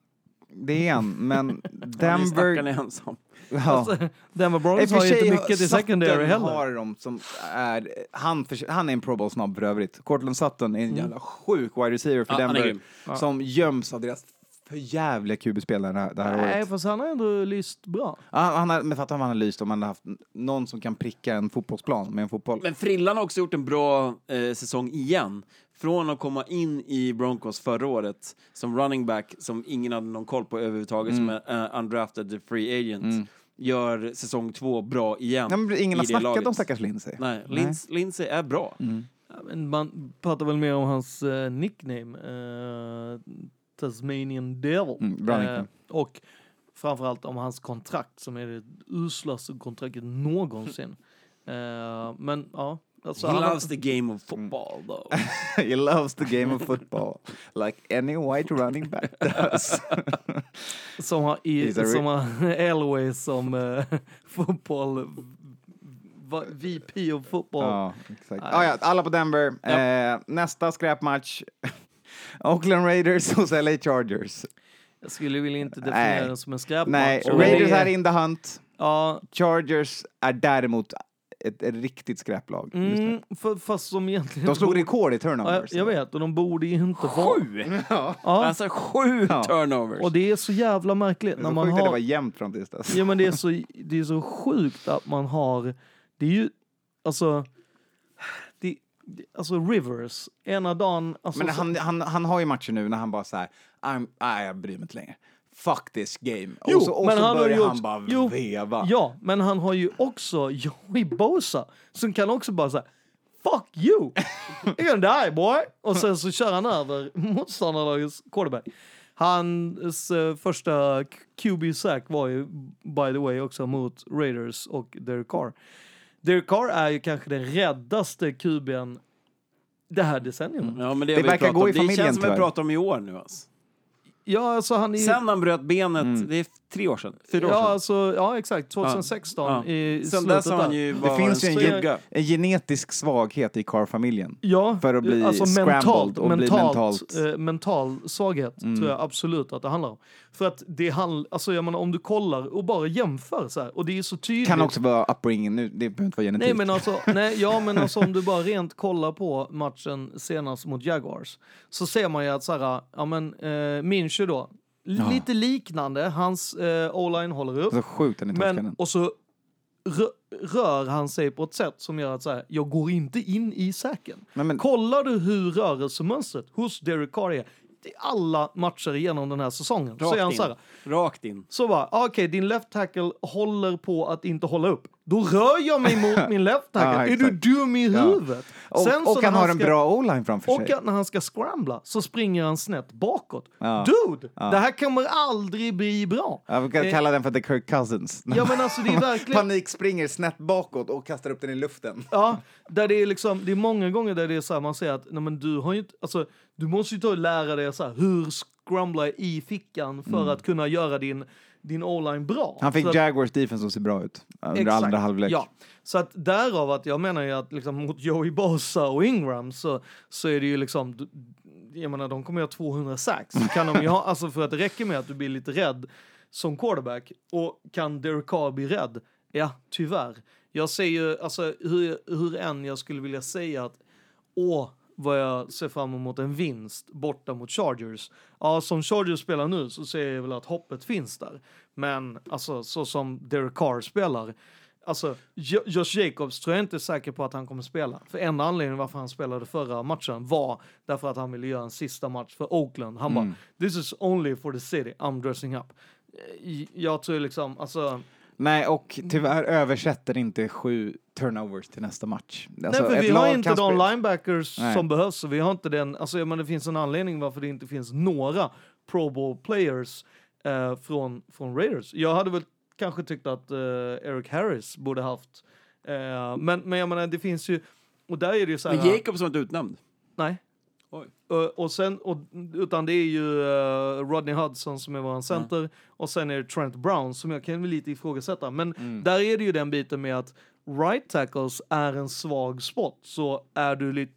Det är en, men Han är Denver... ensam. Ja. Alltså, Denver Broncos har ju inte mycket till secondary heller. har de som är, han, för, han är en pro bowl snabb för övrigt. Cortland Sutton är en jävla sjuk wide receiver för Ja, han Denver. Som göms av deras för jävliga QB-spelare det här, det här Nej, året. fast han har ändå lyst bra. Ja, Han har, men fattar om han har lyst om han har haft någon som kan pricka en fotbollsplan med en fotboll. Men Frillan har också gjort en bra eh, säsong igen. Från att komma in i Broncos förra året som running back som ingen hade någon koll på överhuvudtaget som är uh, undrafted free agent. Gör säsong två bra igen. Nej, men ingen har snackat laget. om stackars Lindsey. Nej, Linds, Lindsey är bra. Ja, men man pratar väl mer om hans eh, nickname. eh, Tasmanian Devil. Mm, bra nickname. och framförallt om hans kontrakt som är det uslaste kontraktet någonsin. Eh, men ja. Alltså, He loves the game of football though. He loves the game of football. Like any white running back does. som har, i, som har Elway som uh, fotboll... VP of football. ja, exakt. Ah, ja, alla på Denver. Eh, nästa skräpmatch. Oakland Raiders hos LA Chargers. Jag skulle vilja inte definiera den som en skräpmatch. Nej, Raiders är in the hunt. Ja, Chargers är däremot ett, ett riktigt skräplag. Mm, för, fast som egentligen... De slog borde- rekord i Ja, turnovers. jag vet, och de borde ju inte vara... Sju! Ja, Alltså sju Ja. turnovers. och det är så jävla märkligt Det när var man sjukt att det har... var jämnt fram tills dess. Ja men det är, så, det är så sjukt att man har, det är ju, alltså, det, alltså Rivers, ena dagen, alltså, Men så- han, han, han har ju matcher nu när han bara så här, I'm, nej jag bryr mig inte längre. Fuck this game. Jo, och så, och men så han har börjar ju han också- bara jo, veva. Ja, men han har ju också Joey Bosa som kan också bara säga Fuck you! You're gonna die boy! Och sen så kör han över motståndarlagets quarterback. Hans eh, första QB sack var ju by the way också mot Raiders och Derek Carr. Derek Carr är ju kanske den räddaste QB'n det här decenniet. Ja, men det, Det har verkar gå om. i Det familjen, känns som vi pratar om i år nu. Alltså. Ja, alltså han är. Sen han bröt benet, Mm. det är tre år sedan, fyra år Ja, sedan. alltså, ja, exakt. 2016 Ja. i Sen slutet dess har han ju Det finns ju en skugga. en genetisk svaghet i Carr-familjen. Ja, för att bli alltså mentalt, och bli mentalt, mentalt- Mm. Eh, mental svaghet tror jag absolut att det handlar om. För att det handlar, alltså jag menar om du kollar och bara jämför så här, och det är så tydligt. Kan också vara upbringing, nu, det behöver inte vara genetik. Nej men alltså, nej, ja men alltså om du bara rent kollar på matchen senast mot Jaguars så ser man ju att så här, ja men eh, Minshew då, lite liknande, hans eh, o-line håller upp. Så sjukt den i Men, och så rö- rör han sig på ett sätt som gör att så här, jag går inte in i säken. Men, men, Kollar du hur rörelsemönstret hos Derek Carr är i alla matcher genom den här säsongen så är han Rakt så här, in. Rakt in. så bara, ah, okej, din left tackle håller på att inte hålla upp. Då rör jag mig mot min left tackle. Ja, är du dum i Ja. huvudet? och Sen så och när han har en ska- bra o-line framför och sig. att när han ska scrambla så springer han snett bakåt. Ja. Dude, Ja. det här kommer aldrig bli bra. Jag brukar Eh, kalla den för the Kirk Cousins. Ja men alltså det är verkligen... Panik springer snett bakåt och kastar upp den i luften. Ja, där det är liksom, det är många gånger där det är så här, man säger att nej men du har ju inte, alltså du måste ju ta och lära dig så här, hur scrambla i fickan för att kunna göra din, din o-line bra. Mm. Han fick så att, Jaguars defense att se bra ut under Exakt. andra halvlek. Ja, så att därav att jag menar ju att liksom mot Joey Bosa och Ingram så, så är det ju liksom, jag menar de kommer ju ha 200 sacks. Kan de ha, alltså för att det räcker med att du blir lite rädd som quarterback och kan Derek Carr bli rädd? Ja, tyvärr. Jag ser ju, alltså hur, hur än jag skulle vilja säga att åh, vad jag ser fram emot en vinst borta mot Chargers. Ja, som Chargers spelar nu så ser jag väl att hoppet finns där. Men alltså så som Derek Carr spelar, alltså Jo- Josh Jacobs tror jag inte är säker på att han kommer spela. För enda anledningen varför han spelade förra matchen var därför att han ville göra en sista match för Oakland. Han bara, this is only for the city, I'm dressing up. Eh, Jag tror liksom, alltså, Nej, och tyvärr översätter inte sju turnovers till nästa match. Alltså, Nej, för vi har inte de linebackers Nej. som behövs. och Vi har inte den, alltså, jag menar, det finns en anledning varför det inte finns några Pro Bowl players eh, från, från Raiders. Jag hade väl kanske tyckt att eh, Eric Harris borde haft, eh, men, men jag menar, det finns ju, och där är det ju så här... Men Jacob som inte utnämnd. Nej. Oj. Uh, och sen, och, utan det är ju eh, Rodney Hudson som är vår center och sen är det Trent Brown som jag kan väl lite ifrågasätta. Men där är det ju den biten med att right tackles är en svag spot. Så är du lite,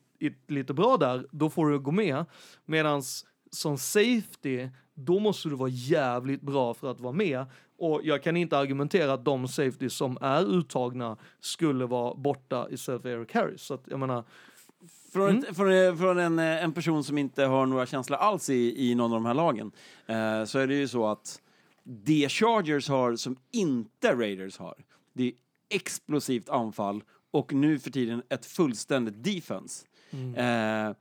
lite bra där, då får du gå med. Medans som safety, då måste du vara jävligt bra för att vara med. Och jag kan inte argumentera att de safety som är uttagna skulle vara borta istället för Eric Harris. Så att jag menar, Från, Mm. ett, från, eh, från en, eh, en person som inte har några känslor alls i, i någon av de här lagen, eh, så är det ju så att det Chargers har som inte Raiders har, det är explosivt anfall och nu för tiden ett fullständigt defense. Mm. Eh,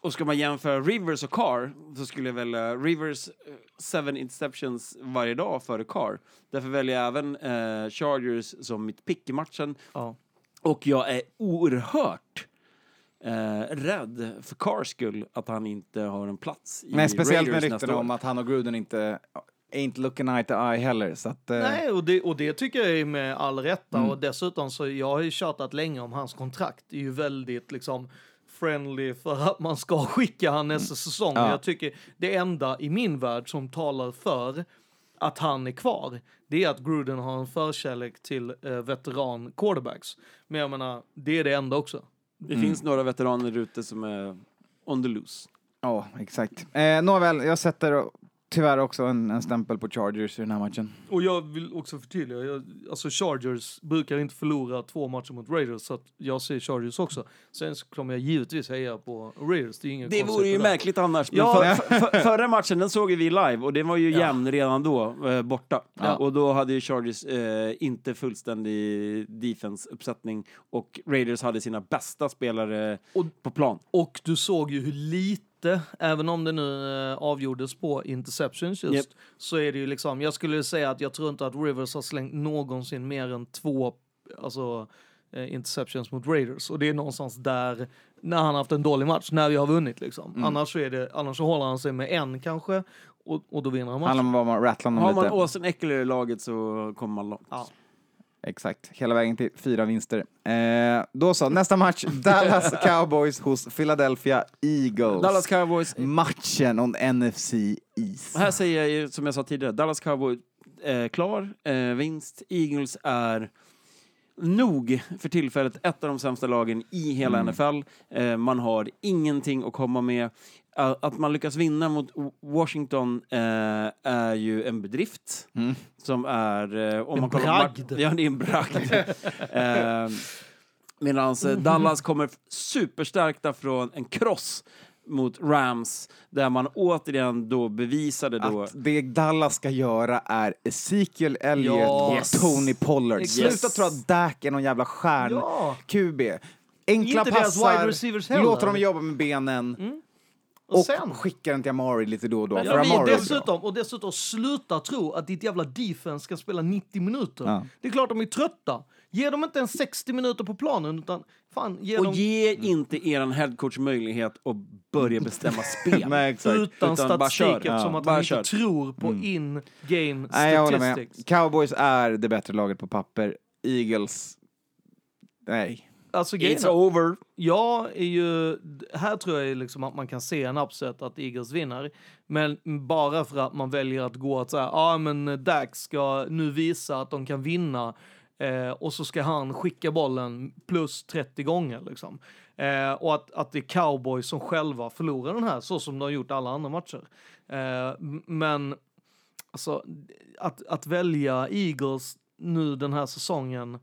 och ska man jämföra Rivers och Carr så skulle jag välja Rivers eh, seven interceptions varje dag före Carr. Därför väljer jag även eh, Chargers som mitt pick i matchen. ja. Och jag är oerhört eh, rädd för Carrs skull att han inte har en plats i Nej, speciellt med Raiders ryktena nästa om att han och Gruden inte ain't looking eye to eye heller. Så att, eh, Nej, och det, och det tycker jag är med all rätta. Mm. Och dessutom så jag har ju tjatat länge om hans kontrakt. Det är ju väldigt liksom friendly för att man ska skicka han nästa säsong. Ja. Jag tycker det enda i min värld som talar för att han är kvar, det är att Gruden har en förkärlek till eh, veteran quarterbacks. Men jag menar, det är det enda också. Det finns några veteraner ute som är on the loose. Ja, exakt. Eh, nåväl, jag sätter tyvärr också en, en stämpel på Chargers i den här matchen. Och jag vill också förtydliga, jag, alltså Chargers brukar inte förlora två matcher mot Raiders, så att jag ser Chargers också. Sen så kommer jag givetvis heja på Raiders, det är inget Det vore ju märkligt annars. Ja. för, för, förra matchen den såg vi live och den var ju Ja. jämn redan då, eh, borta. Ja. Och då hade ju Chargers eh, inte fullständig defense-uppsättning och Raiders hade sina bästa spelare Och- på plan. Och du såg ju hur lite, även om det nu eh, avgjordes på interceptions just, Japp. så är det ju liksom, jag skulle säga att jag tror inte att Rivers har slängt någonsin mer än två alltså, eh, interceptions mot Raiders. Och det är någonstans där, när han har haft en dålig match, när vi har vunnit liksom. Annars, så är det, annars så håller han sig med en kanske, och, och då vinner han matchen. Handlar om vad man rattlar Har honom man lite. Austin Eckler i laget så kommer man långt. Ja. Exakt, hela vägen till fyra vinster. Eh, då så, nästa match. Dallas Cowboys hos Philadelphia Eagles. Dallas Cowboys, Matchen om NFC East. här säger jag ju som jag sa tidigare, Dallas Cowboys eh, klar, eh, vinst. Eagles är nog för tillfället ett av de sämsta lagen i hela NFL. Eh, man har ingenting att komma med. Eh, Att man lyckas vinna mot Washington eh, är ju en bedrift. Som är... Eh, om En man kollar bragd. Ja, det är en bragd. eh, Medan eh, Dallas kommer superstärkta från en kross mot Rams, där man återigen då bevisade då... Att det Dallas ska göra är Ezekiel Elliott Ja. och Yes. Tony Pollard. Exakt. Sluta tro att Dak är någon jävla stjärn Ja. Enkla Inte passar, låter dem jobba med benen Och, och, sen, skickar den till Amari lite då och då. Ja, för och Amari dessutom, och dessutom sluta tro att ditt jävla defense ska spela 90 minuter. Ja. Det är klart de är trötta. Ge dem inte en 60 minuter på planen, utan fan, ge Och dem ge inte eran headcoach möjlighet att börja bestämma spel. Nej, exakt. utan Utan bara statistik eftersom Ja, att bara han kör. inte tror på in-game Nej, håller med. statistics. Cowboys är det bättre laget på papper. Eagles, nej. Alltså, It's over. Jag är ju, här tror jag liksom att man kan se en upset att Eagles vinner. Men bara för att man väljer att gå att säga, ah, men Dax ska nu visa att de kan vinna. Eh, och så ska han skicka bollen plus 30 gånger liksom. Eh, och att, att det är cowboys som själva förlorar den här, så som de har gjort alla andra matcher. Eh, men alltså, att, att välja Eagles nu den här säsongen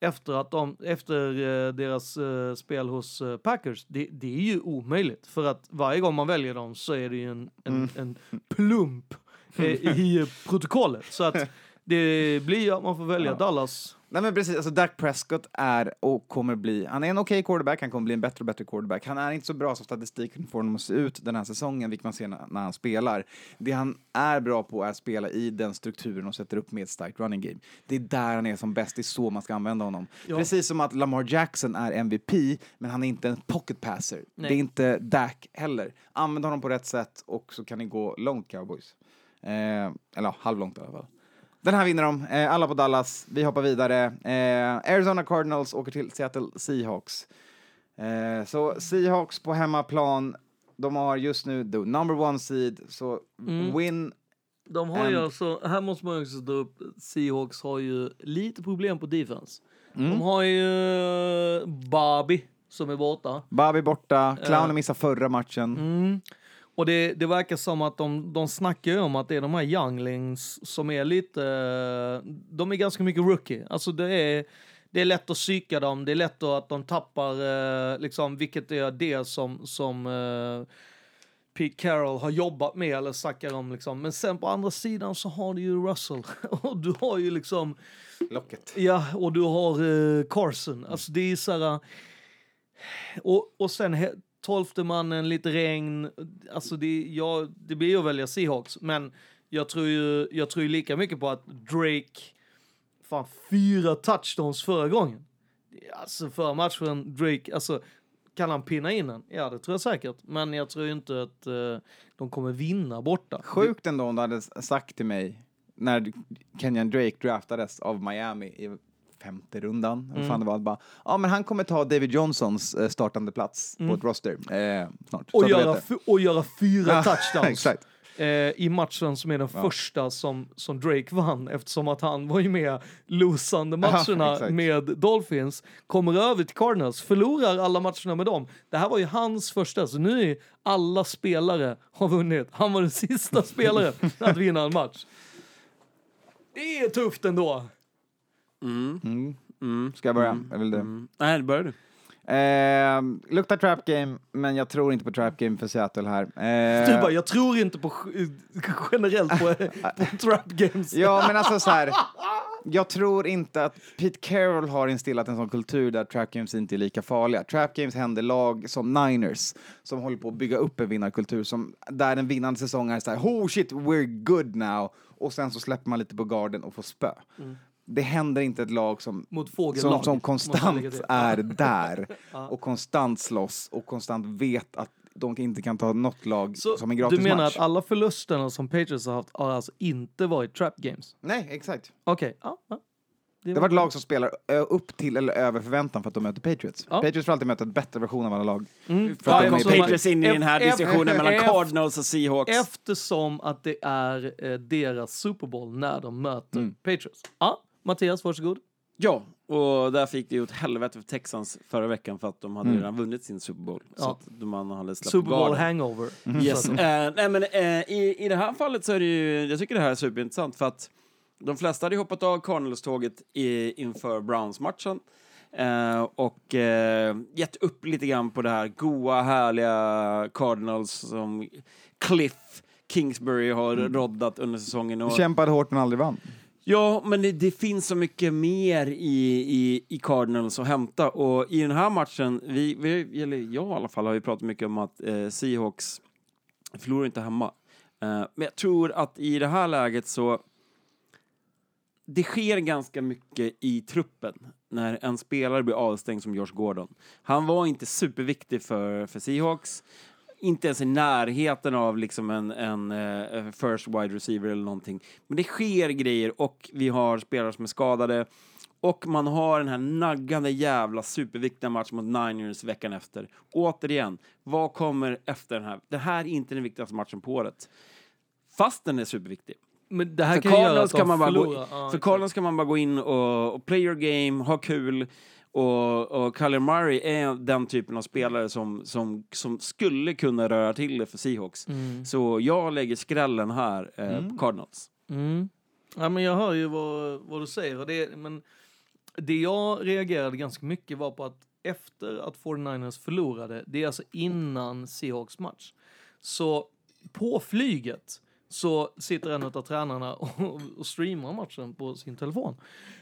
efter, att de, efter eh, deras eh, spel hos eh, Packers, det, det är ju omöjligt. För att varje gång man väljer dem så är det ju en, en, en plump i protokollet. Så att det blir ju att man får välja Dallas. Nej men precis, alltså Dak Prescott är och kommer bli, han är en okej quarterback, han kommer bli en bättre och bättre quarterback. Han är inte så bra som statistiken får honom att se ut den här säsongen, vilket man ser när, när han spelar. Det han är bra på är att spela i den strukturen och sätter upp med ett starkt running game. Det är där han är som bäst, det är så man ska använda honom. Ja. Precis som att Lamar Jackson är MVP, men han är inte en pocket passer. Nej. Det är inte Dak heller. Använd honom på rätt sätt och så kan ni gå långt cowboys. Eh, eller ja, halvlångt i alla fall. Den här vinner de. Eh, alla på Dallas. Vi hoppar vidare. Eh, Arizona Cardinals åker till Seattle Seahawks. Eh, så Seahawks på hemmaplan. De har just nu the number one seed. Så win. De har ju alltså, här måste man också ta upp, Seahawks har ju lite problem på defense. Mm. De har ju eh, Bobby som är borta. Bobby borta. Clownen missade förra matchen. Mm. Och det, det verkar som att de, de snackar ju om att det är de här younglings som är lite, de är ganska mycket rookie. Alltså det är, det är lätt att psyka dem, det är lätt att de tappar, eh, liksom, vilket är det som, som eh, Pete Carroll har jobbat med eller snackar om liksom. Men sen på andra sidan så har du ju Russell och du har ju liksom Locket. Ja, och du har eh, Carson. Alltså det är så här... Och, och sen tolfte mannen, lite regn. Alltså det, ja, det blir ju att välja Seahawks. Men jag tror ju, jag tror ju lika mycket på att Drake... Fan, fyra touchdowns förra gången. Alltså förra matchen, Drake, alltså kan han pinna in den? Ja, det tror jag säkert. Men jag tror inte att uh, de kommer vinna borta. Sjukt ändå om du hade sagt till mig när Kenyan Drake draftades av Miami i femte rundan. Mm. Fan det var bara, ja men han kommer ta David Johnsons eh, startande plats på ett roster eh, snart. Och göra, och göra fyra Ja, touchdowns. Eh, i matchen som är den första som, som Drake vann eftersom att han var ju med losande matcherna exakt. med Dolphins, kommer över till Cardinals, förlorar alla matcherna med dem. Det här var ju hans första, så nu är alla spelare har vunnit. Han var den sista spelaren att vinna en match. Det är tufft ändå. Ska jag börja? Jag vill det. Mm. Nej, börjar du. Eh, luktar trap game, men jag tror inte på trap game för Seattle här. Eh, Du bara, jag tror inte på generellt på, på trap games. Ja, men alltså så här. Jag tror inte att Pete Carroll har instillat en sån kultur där trap games inte är lika farliga. Trap games händer lag som Niners som håller på att bygga upp en vinnarkultur som där en vinnande säsong är så här, oh shit, we're good now. Och sen så släpper man lite på garden och får spö. Det händer inte ett lag som, som, som konstant är där och konstant slåss och konstant vet att de inte kan ta något lag Så som en gratis du menar match. att alla förlusterna som Patriots har haft har alltså inte varit trap games? Nej, exakt. Okej, ja. ja. Det har varit lag som spelar upp till eller över förväntan för att de möter Patriots. Ja. Patriots får alltid möta ett bättre version av alla lag. Mm. För att Ja, de Patriots in i den här diskussionen mellan Cardinals och Seahawks. Eftersom att det är eh, deras Super Bowl när de möter Mm. Patriots. Ja, Mattias, varsågod. Ja, och där fick det ju åt helvete för Texans förra veckan för att de hade redan vunnit sin Super Bowl. Så Ja. att de hade släppt Super Bowl hangover. Yes. Så att- Eh, nej, men, eh, i, I det här fallet så är det ju, jag tycker det här är superintressant för att de flesta hade hoppat av Cardinals-tåget i, inför Browns-matchen. Eh, och eh, gett upp lite grann på det här goa, härliga Cardinals som Cliff Kingsbury har roddat under säsongen. Och, Kämpade hårt men aldrig vann. Ja, men det, det finns så mycket mer i, i, i Cardinals att hämta. Och i den här matchen, vi, vi, eller jag i alla fall, har ju pratat mycket om att eh, Seahawks förlorar inte hemma. Eh, men jag tror att i det här läget så det sker ganska mycket i truppen när en spelare blir avstängd som Josh Gordon. Han var inte superviktig för, för Seahawks. Inte ens i närheten av liksom en, en eh, first wide receiver eller någonting. Men det sker grejer och vi har spelare som är skadade. Och man har den här naggande jävla superviktiga matchen mot Niners veckan efter. Återigen, vad kommer efter den här? Det här är inte den viktigaste matchen på året. Fast den är superviktig. Men det här För kan göra Cardinals att man bara gå, förlorar. Ja, för. Cardinals kan man bara gå in och, och play your game, ha kul. Och, och Kyler Murray är den typen av spelare som, som, som skulle kunna röra till det för Seahawks. Mm. Så jag lägger skrällen här eh, på Cardinals. Mm. Ja, men jag hör ju vad, vad du säger. Det, men det jag reagerade ganska mycket var på att efter att 49ers förlorade, det är alltså innan Seahawks match, så på flyget så sitter en av tränarna och, och streamar matchen på sin telefon.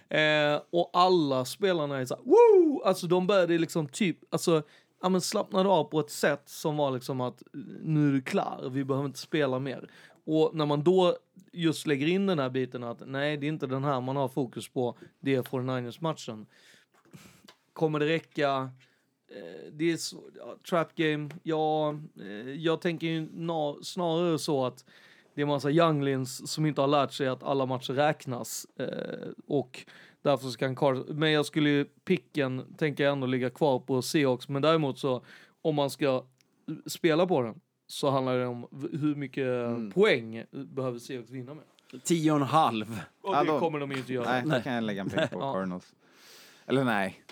Eh, och alla spelarna är så här, woo! Alltså de började liksom typ, alltså ja, men slappnade av på ett sätt som var liksom att nu är du klar, vi behöver inte spela mer. Och när man då just lägger in den här biten att nej, det är inte den här man har fokus på, det är 49ers-matchen. Kommer det räcka? Eh, Det är så, ja, trap game, ja, eh, jag tänker ju snarare så att det är massa younglings som inte har lärt sig att alla matcher räknas eh, och därför så kan men jag skulle ju picken tänker jag ändå ligga kvar på Seahawks, men däremot så om man ska spela på den så handlar det om hur mycket poäng behöver Seahawks vinna med. Tio och en halv. Och det då- kommer de ju inte göra. Nej, då kan jag lägga en peng på. Cardinals. Eller nej.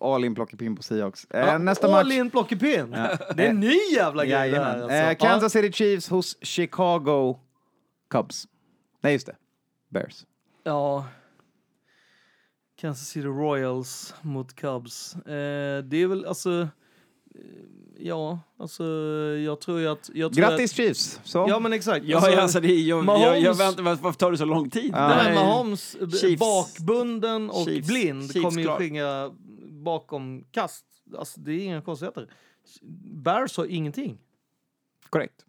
All in plockepinn på Seahawks. Eh, Ja, nästa all match. in plockepinn! Det är en ny jävla grej Jajamän. alltså. Eh, Kansas City Chiefs hos Chicago Cubs. Nej, just det. Bears. Ja. Kansas City Royals mot Cubs. Eh, det är väl alltså... eh, Ja, alltså jag tror ju att... Jag tror Grattis Chiefs! Så. Att, ja men exakt. Ja, alltså, alltså, det, är- jag, Mahomes- jag, jag väntar, varför tar det så lång tid? Ja. här Nej. Mahomes, eh, Chiefs. bakbunden och Chiefs. blind Chiefs kommer ju klar. springa bakom kast. Alltså det är inga konstigheter. Bears har ingenting. Korrekt.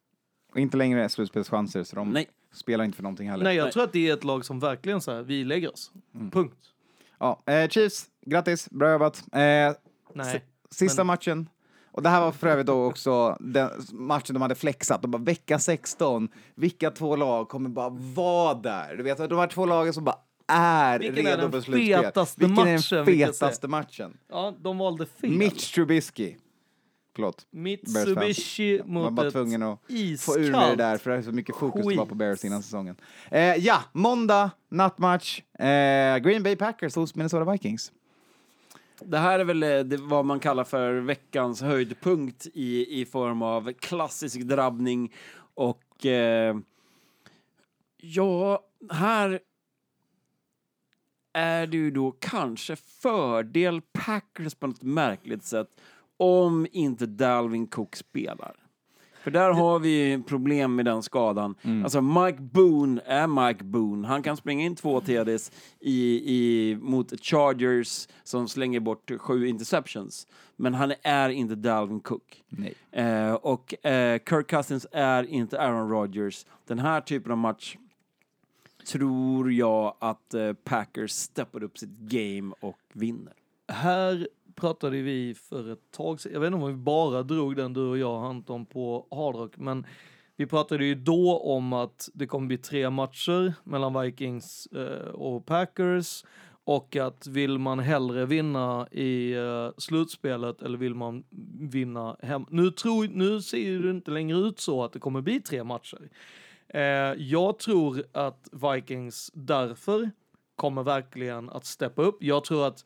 Och inte längre slutspelschanser, så de Nej. spelar inte för någonting heller. Nej, jag Nej. tror att det är ett lag som verkligen så här, vi lägger oss. Mm. Punkt. Ja, eh, Chiefs, grattis, bra jobbat. Eh, Nej. Sista Men- matchen. Och det här var för övrigt då också den matchen de hade flexat. De bara vecka 16, vilka två lag kommer bara vara där? Du vet, de här två lagen som bara är Vilken är redo den för slutspel. fetaste Vilken är matchen, den vilket fetaste matchen? Ja, de valde fel. Mitch Trubisky. Förlåt. Mitsubishi Man var mot bara ett tvungen att iskallt få ur mig det där för det är så mycket fokus var på skit. Bears innan säsongen. Eh, ja, måndag, nattmatch. Eh, Green Bay Packers hos Minnesota Vikings. Det här är väl eh, det, vad man kallar för veckans höjdpunkt i, i form av klassisk drabbning och eh, ja, här är det ju då kanske fördel Packers på något märkligt sätt om inte Dalvin Cook spelar. För där har vi problem med den skadan. Alltså Mike Boone är Mike Boone. Han kan springa in två TDs i, i, mot Chargers som slänger bort sju interceptions. Men han är inte Dalvin Cook. Eh, och eh, Kirk Cousins är inte Aaron Rodgers. Den här typen av match tror jag att eh, Packers steppar upp sitt game och vinner. Här pratade vi för ett tag sedan, jag vet inte om vi bara drog den du och jag Anton på Hard Rock, men vi pratade ju då om att det kommer bli tre matcher mellan Vikings eh, och Packers och att vill man hellre vinna i eh, slutspelet eller vill man vinna hem? Nu, tror, nu ser det inte längre ut så att det kommer bli tre matcher. Eh, jag tror att Vikings därför kommer verkligen att steppa upp. Jag tror att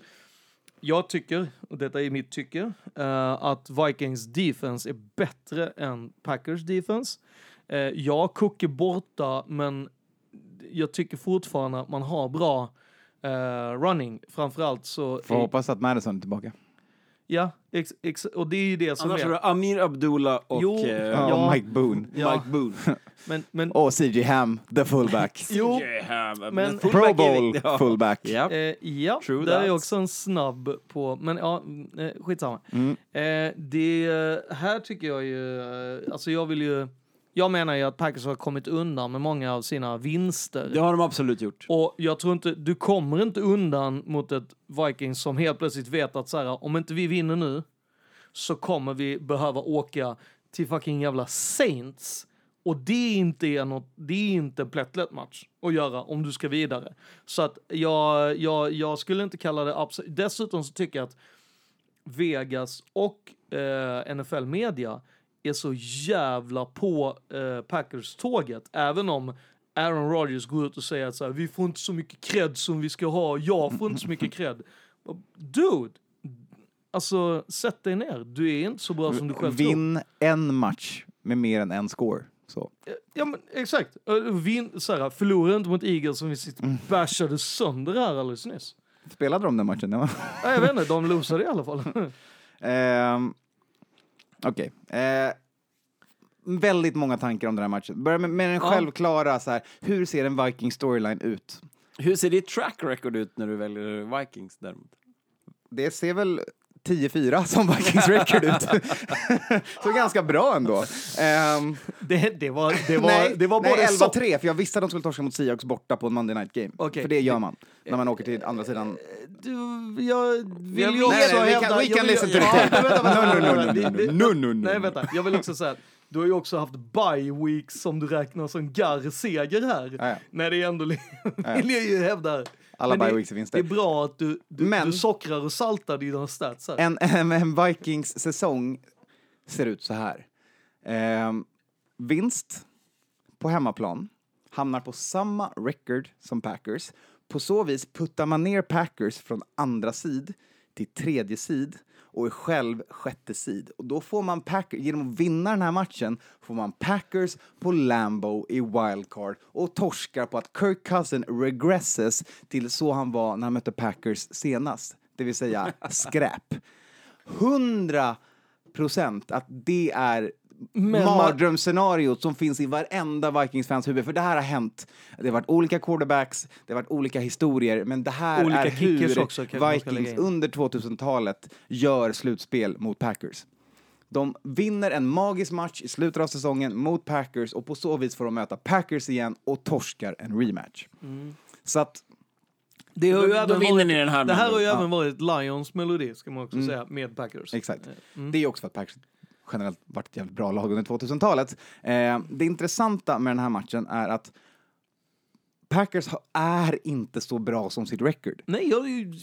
jag tycker, och detta är mitt tycke, eh, att Vikings defense är bättre än Packers defense. Uh, ja, Cook är borta, men jag tycker fortfarande att man har bra eh, running. Framförallt så... Får hoppas att Madison är tillbaka. Ja, ex, ex, och det är ju det som Annars är... du Amir Abdullah och Jo, eh, Ja, Mike Boone. Ja. Mike Boone. Men, men, Och CJ Ham, the fullback. jo, Yeah, men- Pro fullback är Bowl. Ja. fullback. Ja. Eh, ja, True där är that. också en snabb på, men ja, eh, skitsamma. Mm. Eh, det här tycker jag ju, eh, alltså jag vill ju, jag menar ju att Packers har kommit undan med många av sina vinster. Det har de absolut gjort. Och jag tror inte, du kommer inte undan mot ett Vikings som helt plötsligt vet att så här, om inte vi vinner nu så kommer vi behöva åka till fucking jävla Saints. Och det är inte är något, det är inte en plättlätt match att göra om du ska vidare. Så att jag, jag, jag skulle inte kalla det absolut. Dessutom så tycker jag att Vegas och eh, NFL Media är så jävla på eh, Packers-tåget. Även om Aaron Rodgers går ut och säger att så här, vi får inte så mycket cred som vi ska ha. Jag får inte så mycket cred. Dude! Alltså, sätt dig ner. Du är inte så bra som du själv tror. Vinn en match med mer än en score. Så. Ja, men exakt. Eh, Vin, så här, förlora inte mot Eagles som vi sitter och bashade sönder här alldeles nyss. Spelade de den matchen? Ja. Nej, jag vet inte, de losade i alla fall. Ehm, Okej. Eh, väldigt många tankar om den här matchen. Börja med, med den Ja. självklara, så här, hur ser en Viking storyline ut? Hur ser ditt track record ut när du väljer Vikings däremot? Det ser väl 10-4 som Vikings record ut. så ganska bra ändå. Ehm, Det, det var, det var, nej, det var nej, både sopp 11-3, för jag visste att de skulle torska mot Seahawks borta på en Monday Night Game. Okej. För det gör man när man åker till andra sidan. Du, jag vill Jag ju också Nej, nej, vi hävda... kan- listen to the No, no, no, Nej, vänta. Jag vill också säga att du har ju också haft bye weeks som du räknar som garr-seger här. Ja, ja. Nej, det är ändå... vill jag ju hävda. Alla bye weeks är vinster. Det är bra att du, du, Men- du sockrar och saltar dina stats här. En, en, en Vikings säsong ser ut så här. Ehm, vinst på hemmaplan, hamnar på samma record som Packers. På så vis puttar man ner Packers från andra sid till tredje sid och är själv sjätte sid. Och då får man Packers, genom att vinna den här matchen får man Packers på Lambo i wildcard och torskar på att Kirk Cousin regresses till så han var när han mötte Packers senast, det vill säga skräp. 100 procent att det är Men mardrömsscenariot som finns i varenda Vikings-fans huvud. För det här har hänt. Det har varit olika quarterbacks, det har varit olika historier, men det här Olika är hur också, Vikings in. under 2000-talet gör slutspel mot Packers. De vinner en magisk match i slutet av säsongen mot Packers och på så vis får de möta Packers igen och torskar en rematch. Mm. Så att Det har ju Då- även vinner ni den här Det här har ju ändå. även varit Lions melodi, ska man också säga, med Packers. Exakt. Mm. Det är också för att Packers generellt varit ett jävligt bra lag under 2000-talet. Eh, det intressanta med den här matchen är att Packers är inte så bra som sitt record. Nej, jag är ju...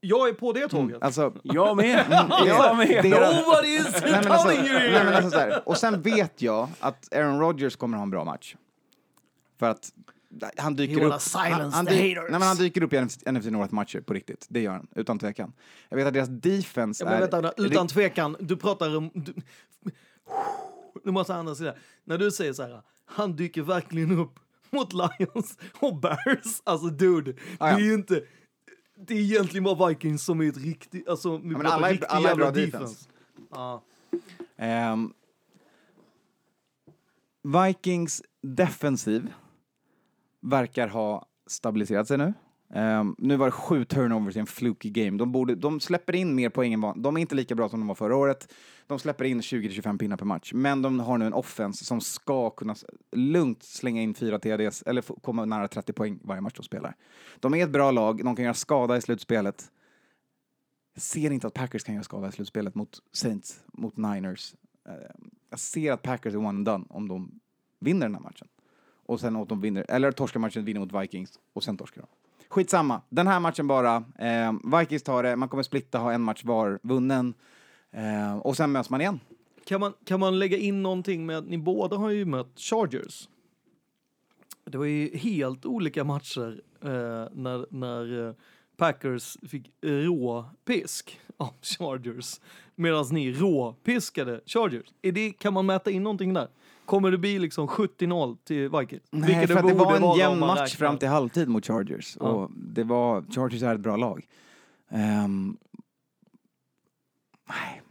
Jag är på det tåget. Alltså, Jag med! ja, Jag med! Nobody is alltså, telling you! nej, men alltså. Och sen vet jag att Aaron Rodgers kommer ha en bra match. För att han dyker upp... silence han, han, the dy- haters. nej, men han dyker upp i NFC NFC North-matcher på riktigt. Det gör han, utan tvekan. Jag vet att deras defense Ja, men är... vänta, utan tvekan, du pratar om... Du, du måste andas det. När du säger så här, han dyker verkligen upp mot Lions och Bears. Alltså dude, Ah, ja. det är ju inte... Det är egentligen bara Vikings som är ett riktigt... Alltså, vi men alla är- alla är bra jävla defense. Ja. Ehm, Vikings defensiv verkar ha stabiliserat sig nu. Um, nu var det sju turnovers i en fluky game. De, borde, de släpper in mer poäng än De är inte lika bra som de var förra året. De släpper in 20-25 pinnar per match. Men de har nu en offense som ska kunna lugnt slänga in fyra TDs eller komma nära 30 poäng varje match de spelar. De är ett bra lag. De kan göra skada i slutspelet. Jag ser inte att Packers kan göra skada i slutspelet mot Saints, mot Niners. Uh, Jag ser att Packers är one and done om de vinner den här matchen. Och sen att de vinner, eller torskar matchen, vinner mot Vikings och sen torskar de. Skitsamma, den här matchen bara. Eh, Vikings tar det, man kommer splitta, ha en match var vunnen. Eh, och sen möts man igen. Kan, man, kan man lägga in någonting med att ni båda har ju mött Chargers? Det var ju helt olika matcher eh, när, när eh, Packers fick råpisk av Chargers medan ni råpiskade Chargers. Är det, kan man mäta in någonting där? Kommer det bli liksom 70-0 till Vikings? Nej, för att det borde var en vara jämn match räknar. fram till halvtid mot Chargers. Ja. Och det var, Chargers är ett bra lag. Ehm, nej,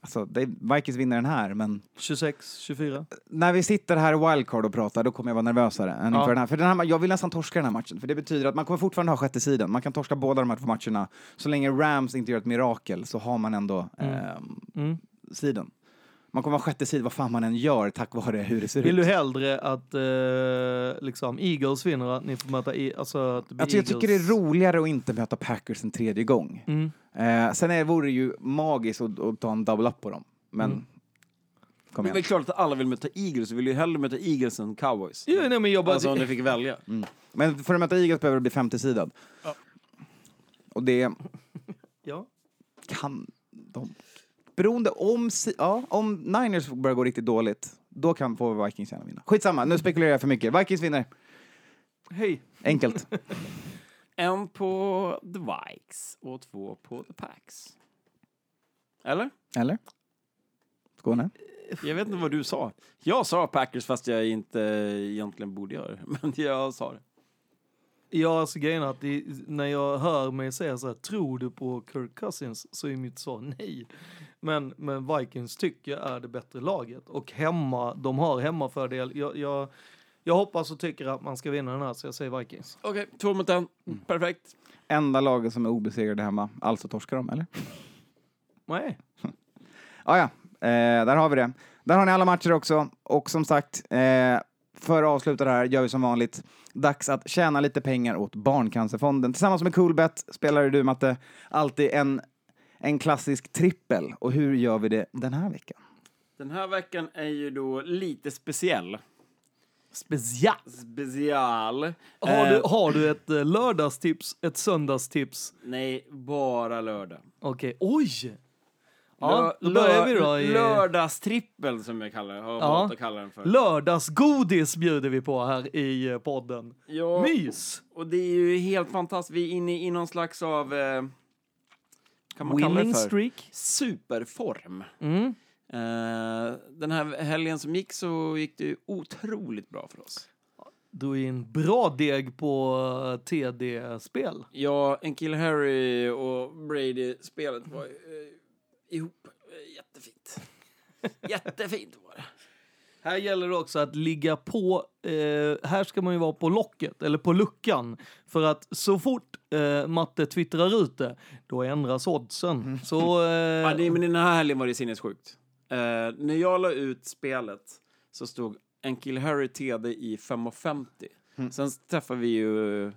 alltså det, Vikings vinner den här, men 26-24. när vi sitter här i wildcard och pratar, då kommer jag vara nervösare än Ja. inför den här. För den här, jag vill nästan torska den här matchen, för det betyder att man kommer fortfarande ha sjätte sidan. Man kan torska båda de här två matcherna. Så länge Rams inte gör ett mirakel så har man ändå ehm, Mm. sidan. Man kommer ha sjätte sid vad fan man än gör tack vare hur det ser Vill du ut. hellre att eh, liksom Eagles vinner, att ni får möta i, alltså att det Alltså jag tycker det är roligare att inte möta Packers en tredje gång. Mm. Eh, sen är, vore det ju magiskt att, att ta en double up på dem. Men Mm. Det är väl klart att alla vill möta Eagles, vill ju hellre möta Eagles än Cowboys. Jo, nej, men jag bara... Alltså om du fick välja. Men för att möta Eagles behöver det bli 50 sidad. Ja. Och det ja. kan de... Beroende om, ja, om Niners börjar gå riktigt dåligt, då kan få Vikings gärna vinna. Skitsamma, nu spekulerar jag för mycket. Vikings vinner. Hej. Enkelt. En på The Vikes och två på The Packs. Eller? Eller? Skåne? Jag vet inte vad du sa. Jag sa Packers fast jag inte egentligen borde göra det. Men jag sa det. Ja, alltså grejen är att det, när jag hör mig säga så här, tror du på Kirk Cousins? Så är mitt svar nej. Men, men Vikings tycker jag är det bättre laget. Och hemma, de har hemmafördel. Jag, jag, jag hoppas och tycker att man ska vinna den här, så jag säger Vikings. Okej, två mot en. Perfekt. Enda laget som är obesegrade hemma, alltså torskar de, eller? Nej. Ah, ja, eh, där har vi det. Där har ni alla matcher också. Och som sagt, eh, för att avsluta det här gör vi som vanligt. Dags att tjäna lite pengar åt Barncancerfonden. Tillsammans med Coolbet spelar du, Matte, alltid en, en klassisk trippel. Och hur gör vi det den här veckan? Den här veckan är ju då lite speciell. Special. Special. Har, Eh, du, har du ett eh, lördagstips, ett söndagstips? Nej, bara lördag. Okej, oj! Ja, då börjar vi då. I, Lördagstrippel som jag kallar har Ja. att kalla den för. lördagsgodis bjuder vi på här i eh, podden. Ja, Mys! och det är ju helt fantastiskt. Vi är inne i någon slags av... Eh, kan man kalla Winning det för? streak. Superform. Mm. Eh, den här helgen som gick så gick det ju otroligt bra för oss. Du är en bra deg på eh, TD-spel. Ja, en kill Harry och Brady-spelet var ju, eh, ihop. Jättefint. Jättefint var det. Här gäller det också att ligga på, eh, här ska man ju vara på locket, eller på luckan. För att så fort eh, matte twittrar ut det, då ändras oddsen. Så, eh, Ja, det, men den här helgen var det sinnessjukt. Eh, när jag la ut spelet så stod en kill Harry TD i 5,50. Sen träffade vi ju...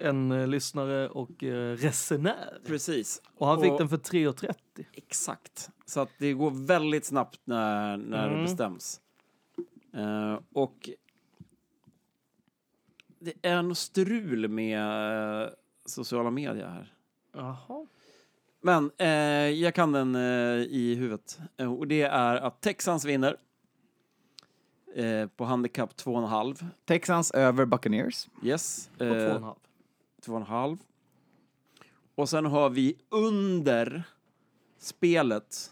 en eh, lyssnare och eh, resenär. Precis. Och han fick Och- den för 3,30. Exakt. Så att det går väldigt snabbt när, när Mm. det bestäms. Eh, och det är något strul med eh, sociala medier här. Jaha. Men eh, jag kan den eh, i huvudet. Eh, och det är att Texans vinner. Eh, på handikapp 2,5. Texans över Buccaneers. Yes. På två och en halv. 2,5. Och sen har vi under spelet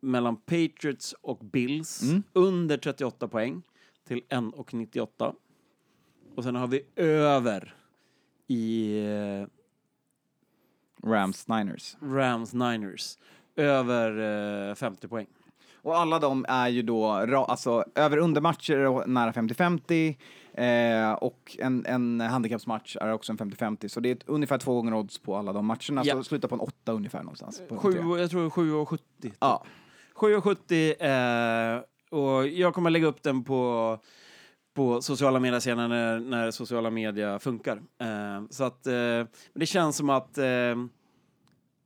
mellan Patriots och Bills Mm. under 38 poäng till 1,98. Och sen har vi över i eh, Rams Niners. Rams Niners över eh, 50 poäng. Och alla de är ju då, alltså över undermatcher är nära 50-50 eh, och en, en handikappsmatch är också en 50-50. Så det är ett, ungefär två gånger odds på alla de matcherna. Ja. Så slutar på en åtta ungefär någonstans. På Sju, tre. jag tror 7,70. Ja. 7,70 eh, och jag kommer lägga upp den på, på sociala medier senare när, när sociala medier funkar. Eh, så att eh, det känns som att eh,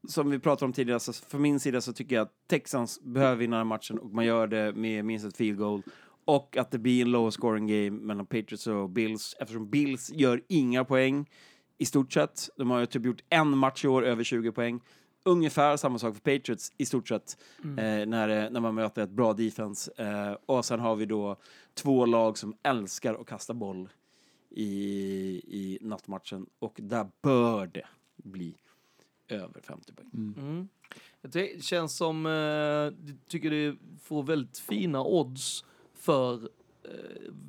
som vi pratade om tidigare, så för min sida så tycker jag att Texans behöver vinna den matchen och man gör det med minst ett field goal. Och att det blir en low scoring game mellan Patriots och Bills eftersom Bills gör inga poäng i stort sett. De har ju typ gjort en match i år över 20 poäng. Ungefär samma sak för Patriots i stort sett eh, när, det- när man möter ett bra defense. Eh, och sen har vi då två lag som älskar att kasta boll i, i nattmatchen och där bör det bli över 50 poäng. Mm. Det känns som, eh, tycker det får väldigt fina odds för eh,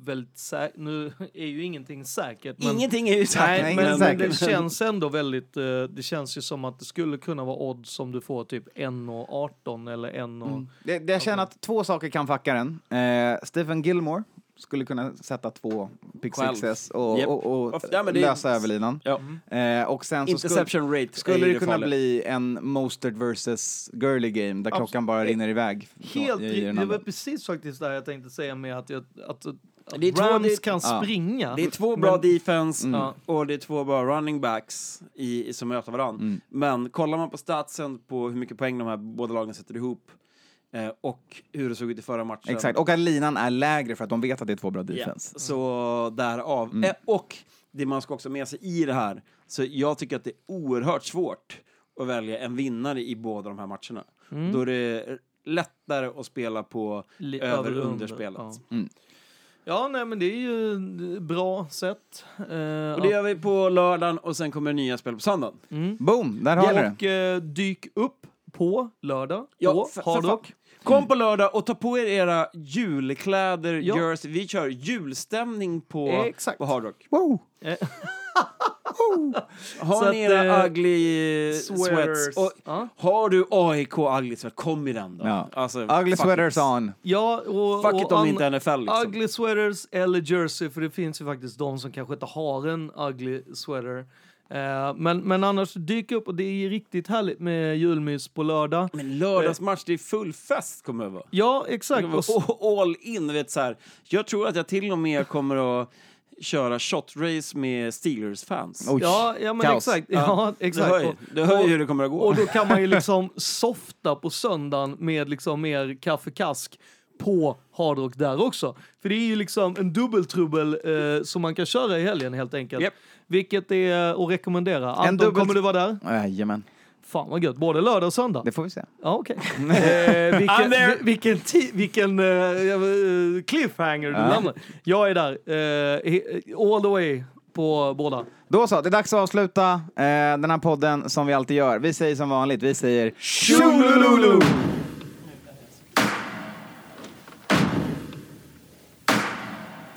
väldigt säkert, nu är ju ingenting säkert. Men, Ingenting är ju säkert. Nej, men, men det känns ändå väldigt, eh, det känns ju som att det skulle kunna vara odds som du får typ 1,18 eller 1 Mm. Det, det, jag känner att två saker kan fucka den. Eh, Stephen Gilmore skulle kunna sätta två pick sixes och, Japp. och, och Ja, men det- lösa överlinan. Ja. Eh, och sen så skulle, Interception rate skulle är det kunna farliga. bli en Mostert versus Gurley game där Abs- klockan bara rinner iväg. Helt riktigt, det andra. var precis faktiskt där jag tänkte säga med att, jag, att, att Det är två- Rams det är- kan ja. springa. Det är två bra men- defense Mm. Och det är två bra running backs i, i, som möter varandra. Mm. Men kollar man på statsen på hur mycket poäng de här båda lagen sätter ihop eh, och hur det såg ut i förra matchen. Exakt, och att linan är lägre för att de vet att det är två bra Ja, defense. så därav. Mm. Eh, och det man ska också med sig i det här, så jag tycker att det är oerhört svårt att välja en vinnare i båda de här matcherna. Mm. Då är det lättare att spela på Li- över över- underspelet. Ja. Mm. ja, nej men det är ju ett bra sätt. Eh, Och det gör vi på lördagen och sen kommer det nya spel på söndagen. mm. Boom, där har ni det. Och eh, dyk upp på lördag Ja, på Hard. Rock. Kom på lördag och ta på er era julkläder, Ja. jersey. Vi kör julstämning på, Exakt. på Hard Rock. Wow. Eh, Har Så ni era eh, ugly sweaters. sweats? Och Ja. har du AIK ugly sweat, kom i den då. Ja. Alltså, Ugly fuck sweaters it. on. Ja, och, Fuck och it om an- det inte är NFL liksom. Ugly sweaters eller jersey, för det finns ju faktiskt de som kanske inte har en ugly sweater. Eh, men, men annars, dyk upp och det är riktigt härligt med julmys på lördag. Men lördagsmatch, det är full fest kommer det vara. Ja, exakt. Och all in, du vet så här. Jag tror att jag till och med kommer att köra shot race med Steelers-fans. Ja, ja, men Kaos. exakt. Ja, Du exakt. hör ju, du hör ju och- hur det kommer att gå. Och då kan man ju liksom softa på söndagen med liksom mer kaffekask på hardrock där också. För det är ju liksom en dubbeltrubbel eh, som man kan köra i helgen helt enkelt. Japp. Vilket är att rekommendera. Anton, dubbel- kommer du vara där? Jajamän, Fan vad gött, både lördag och söndag. det får vi se. Ja, okej. eh, vilken, vilken, ti- vilken eh, eh, cliffhanger du lämnar. Jag är där, eh, all the way på båda. Då så, det är dags att avsluta eh, den här podden som vi alltid gör. Vi säger som vanligt, vi säger Tjolululu!